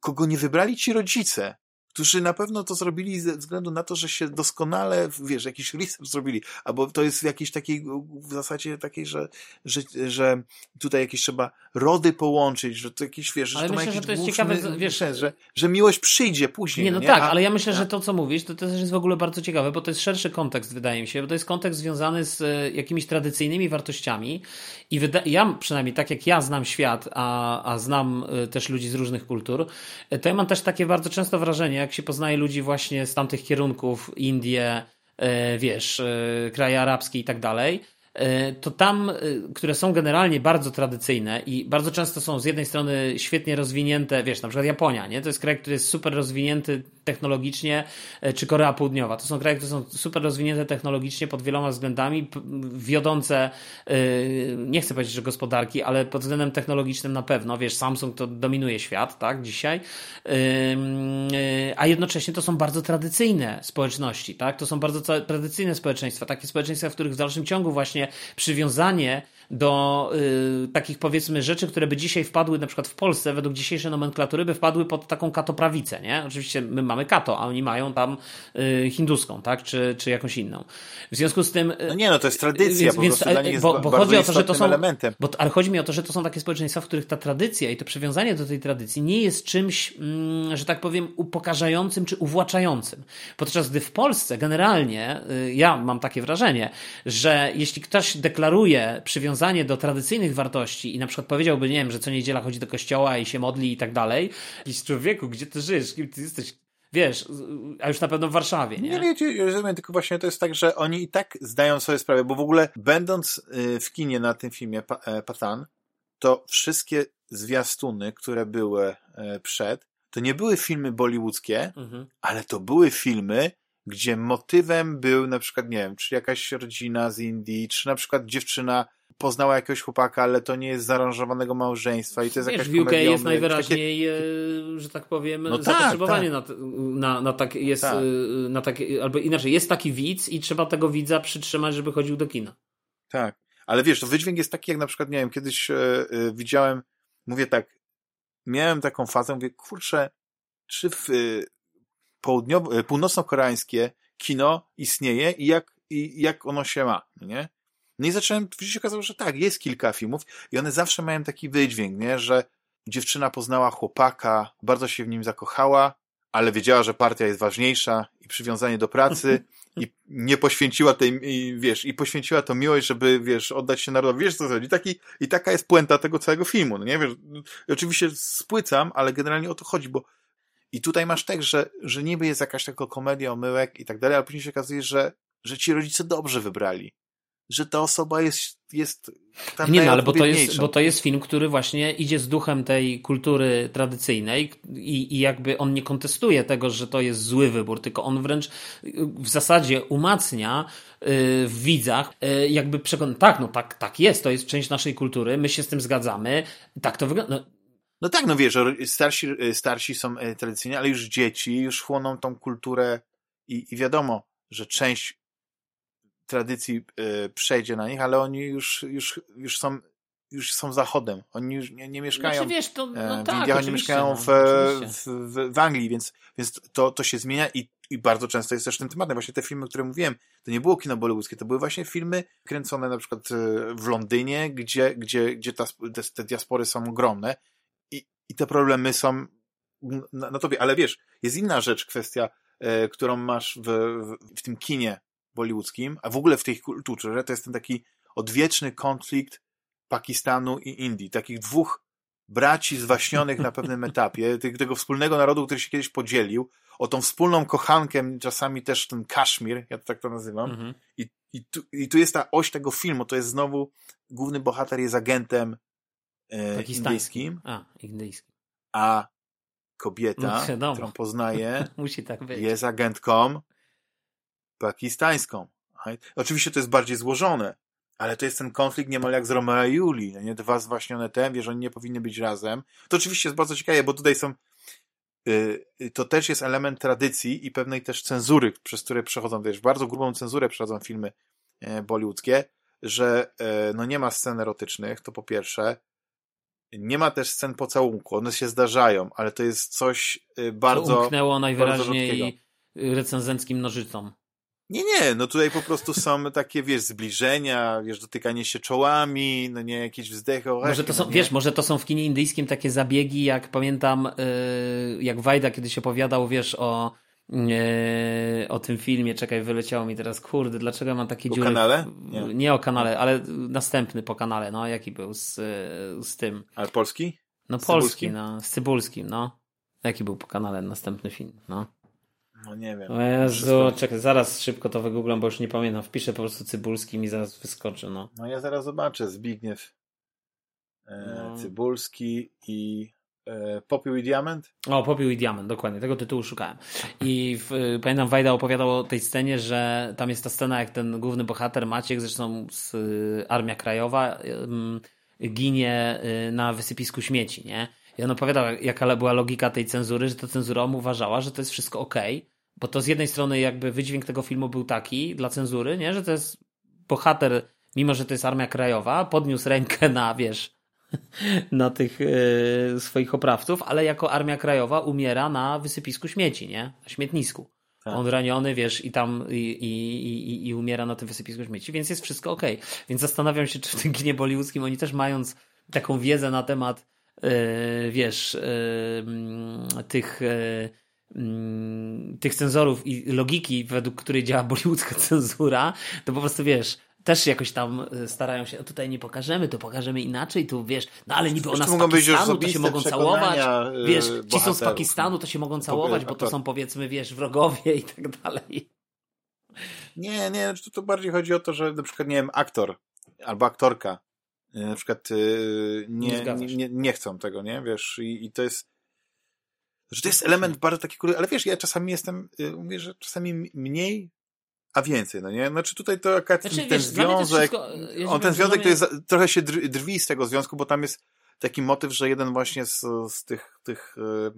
kogo nie wybrali ci rodzice którzy na pewno to zrobili ze względu na to, że się doskonale, wiesz, jakiś research zrobili, albo to jest w jakiejś takiej, w zasadzie takiej, że, że, że tutaj jakieś trzeba rody połączyć, że to jakieś, wiesz, ale że to myślę, ma że to jest ciekawe, wiesz, sens, że, że miłość przyjdzie później. Nie, no nie? tak, A, ale ja myślę, że to, co mówisz, to, to też jest w ogóle bardzo ciekawe, bo to jest szerszy kontekst, wydaje mi się, bo to jest kontekst związany z e, jakimiś tradycyjnymi wartościami i wyda- ja przynajmniej, tak jak ja znam świat, a, a znam e, też ludzi z różnych kultur, e, to ja mam też takie bardzo często wrażenie, jak się poznaje ludzi właśnie z tamtych kierunków, Indie, e, wiesz, e, kraje arabskie i tak dalej, to tam, e, które są generalnie bardzo tradycyjne i bardzo często są z jednej strony świetnie rozwinięte, wiesz, na przykład Japonia, nie? To jest kraj, który jest super rozwinięty technologicznie, e, czy Korea Południowa. To są kraje, które są super rozwinięte technologicznie pod wieloma względami, wiodące, nie chcę powiedzieć, że gospodarki, ale pod względem technologicznym na pewno, wiesz, Samsung to dominuje świat, tak, dzisiaj, a jednocześnie to są bardzo tradycyjne społeczności, tak? To są bardzo tradycyjne społeczeństwa, takie społeczeństwa, w których w dalszym ciągu właśnie przywiązanie do y, takich powiedzmy rzeczy, które by dzisiaj wpadły na przykład w Polsce, według dzisiejszej nomenklatury, by wpadły pod taką katoprawicę, nie? Oczywiście my mamy kato, a oni mają tam y, hinduską, tak? Czy, czy jakąś inną. W związku z tym... Y, no nie, no to jest tradycja, więc, po więc, dla nich bo, bo chodzi o to, że to są, elementem. Bo, ale chodzi mi o to, że to są takie społeczeństwa, w których ta tradycja i to przywiązanie do tej tradycji nie jest czymś, mm, że tak powiem, upokarzającym czy uwłaczającym. Podczas gdy w Polsce generalnie, y, ja mam takie wrażenie, że jeśli ktoś deklaruje przywiązanie do tradycyjnych wartości i na przykład powiedziałby, nie wiem, że co niedziela chodzi do kościoła i się modli i tak dalej, jakiś człowieku, gdzie ty żyjesz, kim ty jesteś, wiesz, a już na pewno w Warszawie, nie? Nie, nie, nie rozumiem, tylko właśnie to jest tak, że oni i tak zdają sobie sprawę, bo w ogóle będąc y, w kinie na tym filmie e, Patan, to wszystkie zwiastuny, które były e, przed, to nie były filmy bollywoodzkie, mhm. ale to były filmy, gdzie motywem był na przykład, nie wiem, czy jakaś rodzina z Indii, czy na przykład dziewczyna poznała jakiegoś chłopaka, ale to nie jest zaaranżowanego małżeństwa i to jest Wiesz, jakaś w UK jest najwyraźniej, takie... że tak powiem, no zapotrzebowanie tak, tak. Na, na, na tak jest, tak. Y, na takie, albo inaczej, jest taki widz i trzeba tego widza przytrzymać, żeby chodził do kina. Tak, ale wiesz, to wydźwięk jest taki, jak na przykład, nie wiem, kiedyś e, e, widziałem, mówię tak, miałem taką fazę, mówię, kurczę, czy w e, południowo, e, północno-koreańskie kino istnieje i jak, i jak ono się ma, nie? No i zacząłem, się okazało, że tak, jest kilka filmów i one zawsze mają taki wydźwięk, nie? że dziewczyna poznała chłopaka, bardzo się w nim zakochała, ale wiedziała, że partia jest ważniejsza i przywiązanie do pracy i nie poświęciła tej, i, wiesz, i poświęciła to miłość, żeby, wiesz, oddać się narodowi. Wiesz, co chodzi? Taki, I taka jest puenta tego całego filmu, no nie? Wiesz, oczywiście spłycam, ale generalnie o to chodzi, bo i tutaj masz tekst, że, że niby jest jakaś taka komedia omyłek i tak dalej, ale później się okazuje, że, że ci rodzice dobrze wybrali że ta osoba jest, jest tam Nie, no, ale bo to, jest, bo to jest film, który właśnie idzie z duchem tej kultury tradycyjnej i, i jakby on nie kontestuje tego, że to jest zły wybór, tylko on wręcz w zasadzie umacnia y, w widzach, y, jakby przekonać, tak, no tak, tak jest, to jest część naszej kultury, my się z tym zgadzamy, tak to wygląda. No, no tak, no wiesz, starsi, starsi są tradycyjni, ale już dzieci już chłoną tą kulturę i, i wiadomo, że część tradycji y, przejdzie na nich, ale oni już, już, już są już są zachodem. Oni już nie, nie mieszkają znaczy, wiesz, to, no w tak, Indiach, oni mieszkają no, w, w, w, Anglii, więc, więc to, to się zmienia i, i bardzo często jest też tym tematem. Właśnie te filmy, które mówiłem, to nie było kino bollywoodzkie, to były właśnie filmy kręcone na przykład y, w Londynie, gdzie, gdzie, gdzie ta, te, te diaspory są ogromne i, i te problemy są na, na tobie. Ale wiesz, jest inna rzecz, kwestia, e, którą masz w, w, w tym kinie bollywoodzkim, a w ogóle w tej kulturze, to jest ten taki odwieczny konflikt Pakistanu i Indii. Takich dwóch braci zwaśnionych na pewnym etapie, tego wspólnego narodu, który się kiedyś podzielił, o tą wspólną kochankę, czasami też ten Kaszmir, ja to tak to nazywam. Mhm. I, i, tu, I tu jest ta oś tego filmu, to jest znowu, główny bohater jest agentem e, indyjskim. A, indyjskim. A kobieta, no, którą poznaje, Musi tak być. jest agentką pakistańską. Oczywiście to jest bardziej złożone, ale to jest ten konflikt niemal jak z Romeo i Julii, nie? Dwa zwaśnione te, wiesz, oni nie powinny być razem. To oczywiście jest bardzo ciekawe, bo tutaj są y, to też jest element tradycji i pewnej też cenzury, przez które przechodzą, wiesz, bardzo grubą cenzurę przechodzą filmy e, bollywoodzkie, że e, no nie ma scen erotycznych, to po pierwsze, nie ma też scen pocałunku, one się zdarzają, ale to jest coś y, bardzo... To umknęło najwyraźniej recenzenckim nożycom. Nie, nie, no tutaj po prostu są takie, wiesz, zbliżenia, wiesz, dotykanie się czołami, no nie, jakieś wzdechy. Może to są, no wiesz, może to są w kinie indyjskim takie zabiegi, jak pamiętam, yy, jak Wajda kiedyś opowiadał, wiesz, o yy, o tym filmie, czekaj, wyleciało mi teraz, kurde, dlaczego mam takie o dziury? O kanale? Nie. nie. o kanale, ale następny po kanale, no, jaki był z, z tym. Ale polski? No polski, Cybulskim? no, z Cybulskim, no. Jaki był po kanale następny film, no. No nie wiem. O Jezu, czekaj, zaraz szybko to wygooglam, bo już nie pamiętam. Wpiszę po prostu Cybulski mi zaraz wyskoczy, no. No ja zaraz zobaczę. Zbigniew e, no. Cybulski i e, Popiół i Diament? O, Popiół i Diament, dokładnie. Tego tytułu szukałem. I w, pamiętam, Wajda opowiadał o tej scenie, że tam jest ta scena, jak ten główny bohater Maciek, zresztą z y, Armia Krajowa, y, ginie y, na wysypisku śmieci, nie? I on opowiadał, jaka była logika tej cenzury, że ta cenzura uważała, że to jest wszystko ok, bo to z jednej strony jakby wydźwięk tego filmu był taki dla cenzury, nie? że to jest bohater, mimo że to jest Armia Krajowa, podniósł rękę na, wiesz, na tych yy, swoich oprawców, ale jako Armia Krajowa umiera na wysypisku śmieci, nie? Na śmietnisku. Tak. On raniony, wiesz, i tam i, i, i, i umiera na tym wysypisku śmieci, więc jest wszystko ok. Więc zastanawiam się, czy w tym kinie bollywoodzkim oni też mając taką wiedzę na temat, yy, wiesz, yy, tych tych cenzorów i logiki, według której działa bollywoodzka cenzura, to po prostu wiesz, też jakoś tam e, starają się, tutaj nie pokażemy, to pokażemy inaczej, tu wiesz, no ale niby ona z Pakistanu, to się mogą całować, e, wiesz, ci są z Pakistanu, to się mogą całować, bo to są powiedzmy, wiesz, wrogowie i tak dalej. Nie, nie, to, to bardziej chodzi o to, że na przykład, nie wiem, aktor albo aktorka e, na przykład nie, nie, nie, nie chcą tego, nie, wiesz, i, i to jest że to jest element bardzo taki, ale wiesz, ja czasami jestem, y, mówię, że czasami mniej, a więcej, no nie? Znaczy tutaj to jakaś znaczy, ten wiesz, związek, wszystko, ja on ten związek to jest, trochę się drwi z tego związku, bo tam jest taki motyw, że jeden właśnie z, z tych, tych y,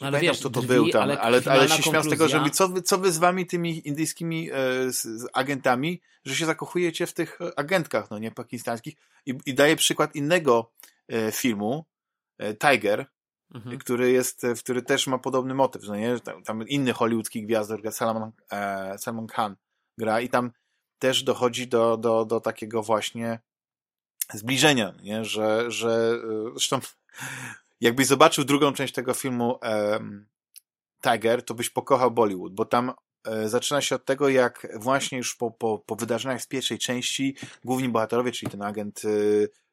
no, ale wiesz, kto to drwi, był tam, ale, ale, ale się śmiał z tego, że co wy, co wy z wami tymi indyjskimi e, z, z agentami, że się zakochujecie w tych agentkach, no nie, pakistańskich i, i daje przykład innego e, filmu, e, Tiger, mhm. który jest, który też ma podobny motyw, no nie? Tam, tam inny hollywoodzki gwiazdor, Salman, e, Salman Khan gra i tam też dochodzi do, do, do takiego właśnie zbliżenia, nie? Że, że e, zresztą jakbyś zobaczył drugą część tego filmu e, Tiger, to byś pokochał Bollywood, bo tam e, zaczyna się od tego, jak właśnie już po, po, po wydarzeniach z pierwszej części główni bohaterowie, czyli ten agent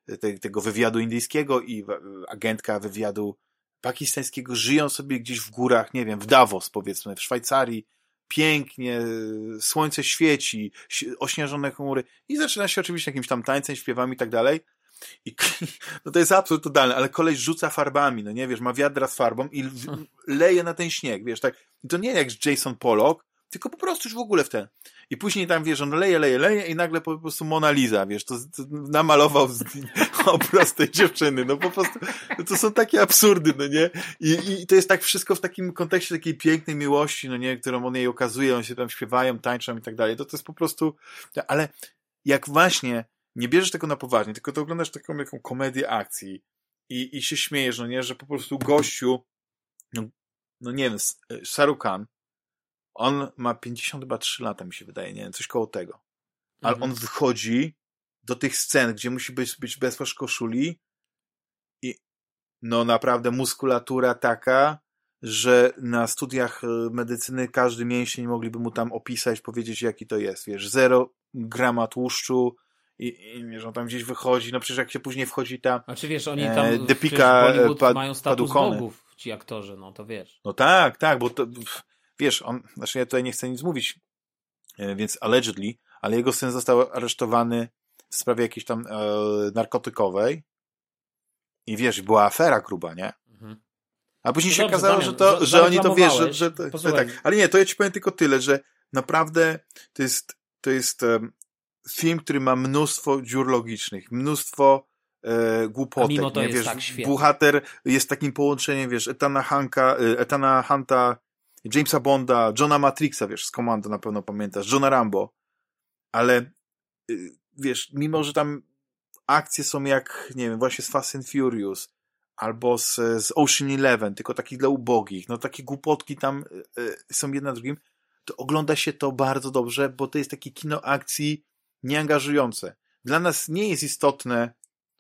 e, te, tego wywiadu indyjskiego i agentka wywiadu pakistańskiego żyją sobie gdzieś w górach, nie wiem, w Davos powiedzmy, w Szwajcarii, pięknie, słońce świeci, ośnieżone chmury i zaczyna się oczywiście jakimś tam tańcem, śpiewami i tak dalej. I no to jest absurd totalny, ale koleś rzuca farbami, no nie wiesz, ma wiadra z farbą i leje na ten śnieg, wiesz, tak. I to nie jak Jason Pollock, tylko po prostu już w ogóle w ten. I później tam, wiesz, on leje, leje, leje i nagle po prostu Mona Lisa, wiesz, to, to namalował z, obraz tej dziewczyny, no po prostu, no to są takie absurdy, no nie? I, I to jest tak wszystko w takim kontekście takiej pięknej miłości, no nie, którą on jej okazuje, on się tam śpiewają, tańczą i tak dalej, to to jest po prostu, ale jak właśnie nie bierzesz tego na poważnie, tylko to oglądasz taką jaką komedię akcji i, i się śmiejesz, no nie, że po prostu gościu, no, no nie wiem, Shahrukh Khan, on ma 53 lata, mi się wydaje, nie wiem, coś koło tego. Ale mhm. on wychodzi do tych scen, gdzie musi być, być bez koszuli i no naprawdę muskulatura taka, że na studiach e, medycyny każdy mięsień mogliby mu tam opisać, powiedzieć jaki to jest, wiesz, zero grama tłuszczu i, i wiesz, on tam gdzieś wychodzi, no przecież jak się później wchodzi ta Znaczy wiesz, oni tam e, Depika, e, mają status padukony. bogów, ci aktorzy, no to wiesz. No tak, tak, bo to wiesz, on, znaczy ja tutaj nie chcę nic mówić, e, więc allegedly, ale jego syn został aresztowany w sprawie jakiejś tam e, narkotykowej i wiesz, była afera gruba, nie? Mhm. A później no się dobrze, okazało, że to, że oni to wiesz, że, że to, tak. Ale nie, to ja ci powiem tylko tyle, że naprawdę to jest, to jest um, film, który ma mnóstwo dziur logicznych, mnóstwo e, głupotek. mimo to nie? jest wiesz, tak świetny. Bohater jest takim połączeniem, wiesz, Etana Hanka, e, Etana Hunta, Jamesa Bonda, Johna Matrixa, wiesz, z Komando na pewno pamiętasz, Johna Rambo, ale y, wiesz, mimo, że tam akcje są jak, nie wiem, właśnie z Fast and Furious, albo z, z Ocean Eleven, tylko takich dla ubogich, no takie głupotki tam y, y, są jedna drugim, to ogląda się to bardzo dobrze, bo to jest takie kino akcji nieangażujące. Dla nas nie jest istotne,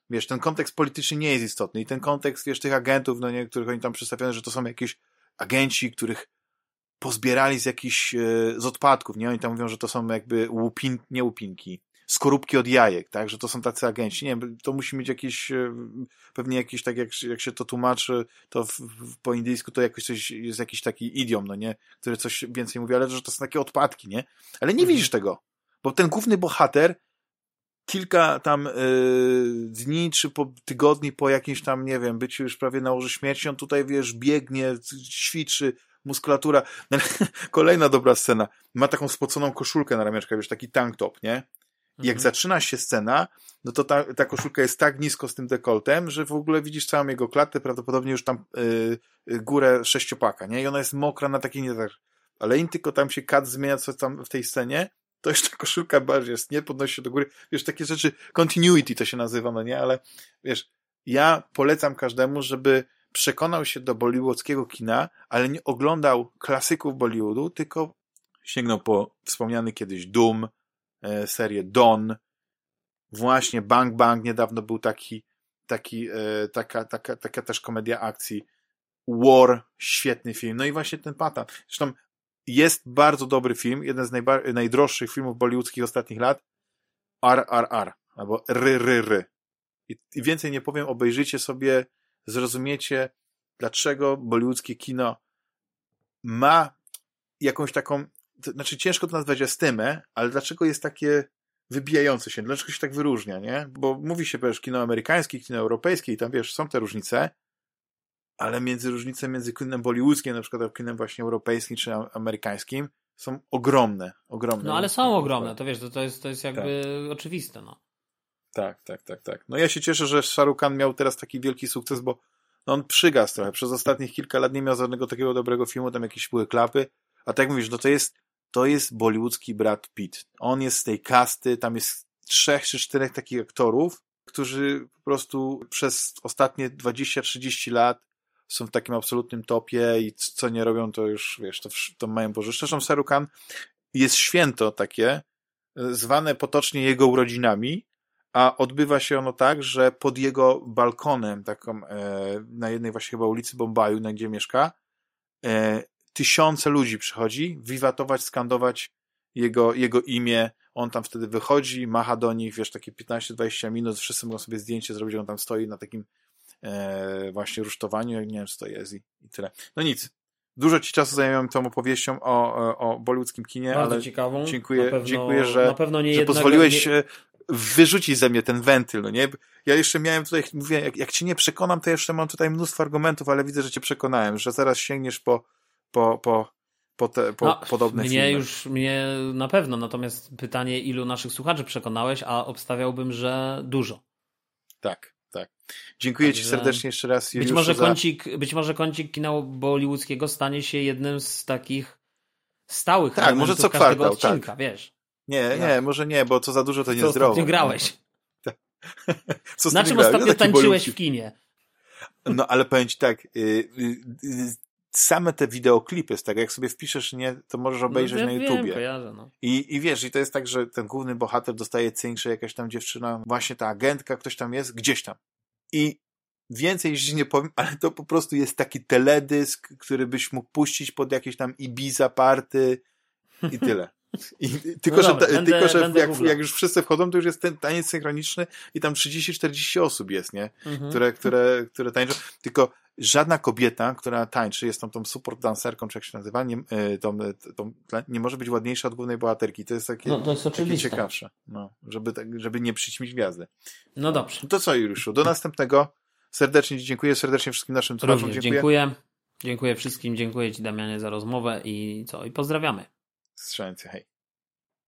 wiesz, ten kontekst polityczny nie jest istotny i ten kontekst, wiesz, tych agentów, no nie, których oni tam przedstawiają, że to są jakieś agenci, których pozbierali z jakichś, e, z odpadków, nie? Oni tam mówią, że to są jakby łupin, nie łupinki, skorupki od jajek, tak? Że to są tacy agenci. Nie wiem, to musi mieć jakieś, e, pewnie jakiś, tak jak, jak się to tłumaczy, to w, w, po indyjsku to jakoś coś, jest jakiś taki idiom, no nie? Który coś więcej mówi, ale że to są takie odpadki, nie? Ale nie Mhm. widzisz tego, bo ten główny bohater kilka tam y, dni, czy po tygodni po jakimś tam, nie wiem, byciu już prawie na łożu śmierci, on tutaj, wiesz, biegnie, ćwiczy, muskulatura. Kolejna dobra scena. Ma taką spoconą koszulkę na ramionczkach, wiesz, taki tank top, nie? I jak Mhm. zaczyna się scena, no to ta, ta koszulka jest tak nisko z tym dekoltem, że w ogóle widzisz całą jego klatę, prawdopodobnie już tam y, y, górę sześciopaka, nie? I ona jest mokra na takiej nie tak. Ale im tylko tam się kat zmienia, co tam w tej scenie, to jeszcze koszulka bardziej jest, nie? Podnosi się do góry. Wiesz, takie rzeczy, continuity to się nazywa, no nie? Ale wiesz, ja polecam każdemu, żeby przekonał się do bollywoodzkiego kina, ale nie oglądał klasyków Bollywoodu, tylko sięgnął po wspomniany kiedyś Doom, serię Don, właśnie Bang Bang, niedawno był taki, taki, e, taka, taka, taka też komedia akcji, War, świetny film, no i właśnie ten Patan. Zresztą jest bardzo dobry film, jeden z najdroższych filmów bollywoodzkich ostatnich lat, RRR, albo RRR. I, I więcej nie powiem, obejrzyjcie sobie, zrozumiecie, dlaczego bollywoodzkie kino ma jakąś taką, to znaczy ciężko to nazwać estymę, ale dlaczego jest takie wybijające się, dlaczego się tak wyróżnia, nie? Bo mówi się, wiesz, kino amerykańskie, kino europejskie i tam, wiesz, są te różnice, ale między różnice między kinem bollywoodzkim, na przykład a kinem właśnie europejskim czy amerykańskim są ogromne, ogromne. No ale są ogromne, to wiesz, to, to, jest, to jest jakby oczywiste, no. Tak, tak, tak, tak. No ja się cieszę, że Shahrukh Khan miał teraz taki wielki sukces, bo no on przygasł trochę. Przez ostatnich kilka lat nie miał żadnego takiego dobrego filmu, tam jakieś były klapy. A tak jak mówisz, no to jest, to jest bollywoodzki Brad Pitt. On jest z tej kasty, tam jest trzech czy czterech takich aktorów, którzy po prostu przez ostatnie 20-30 lat są w takim absolutnym topie i co nie robią, to już, wiesz, to, to mają Boże. Zresztą Shahrukh Khan jest święto takie, e, zwane potocznie jego urodzinami, a odbywa się ono tak, że pod jego balkonem, taką e, na jednej właśnie chyba ulicy Bombaju, na gdzie mieszka, e, tysiące ludzi przychodzi wiwatować, skandować jego, jego imię. On tam wtedy wychodzi, macha do nich, wiesz, takie 15-20 minut, wszyscy mogą sobie zdjęcie zrobić, on tam stoi na takim e, właśnie rusztowaniu, jak nie wiem, czy to jest i, i tyle. No nic. Dużo ci czasu zajęłem tą opowieścią o, o, o bollywoodzkim kinie, Bardzo ale ciekawą. dziękuję- pewno, dziękuję, że- że jednego, pozwoliłeś nie, e, wyrzucić ze mnie ten wentyl, no nie? Ja jeszcze miałem tutaj, mówię, jak, jak cię nie przekonam, to jeszcze mam tutaj mnóstwo argumentów, ale widzę, że cię przekonałem, że zaraz sięgniesz po, po, po, po, te, po No, podobne mnie filmy. już, mnie na pewno, natomiast pytanie, ilu naszych słuchaczy przekonałeś, a obstawiałbym, że dużo. Tak, tak. Dziękuję ci Także serdecznie jeszcze raz, Być może, za... kącik, być może kącik kina bollywoodzkiego stanie się jednym z takich stałych Tak, może co każdego kwartał, odcinka, wiesz. Nie, nie, może nie, bo co za dużo to Co niezdrowo. ostatnio grałeś? Co Na czym grałem? ostatnio tańczyłeś bolówki. w kinie? No ale powiem ci tak, y, y, y, same te wideoklipy, z tego jak sobie wpiszesz, nie, to możesz obejrzeć no, na ja YouTubie. Wiem, kojarzę, no. I, I wiesz, i to jest tak, że ten główny bohater dostaje cynk, że jakaś tam dziewczyna, właśnie ta agentka, ktoś tam jest, gdzieś tam. I więcej ci nie powiem, ale to po prostu jest taki teledysk, który byś mógł puścić pod jakieś tam Ibiza party i tyle. I, tylko, No że, dobra, ta, będę- tylko, że jak, jak już wszyscy wchodzą, to już jest ten taniec synchroniczny i tam 30-40 osób jest, nie? Mhm. które, które, które tańczą. Tylko żadna kobieta, która tańczy, jest tą, tą support dancerką, czy jak się nazywa, nie, y, tą, y, tą, nie może być ładniejsza od głównej bohaterki. To jest takie, No to jest takie ciekawsze. No, żeby, tak, żeby nie przyćmić gwiazdy. No dobrze. No to co, Juliuszu? Do następnego. Serdecznie Ci dziękuję, serdecznie wszystkim naszym słuchaczom dziękuję. dziękuję. Dziękuję wszystkim, dziękuję Ci Damianie za rozmowę i co? I pozdrawiamy. Strzelnicy, hej.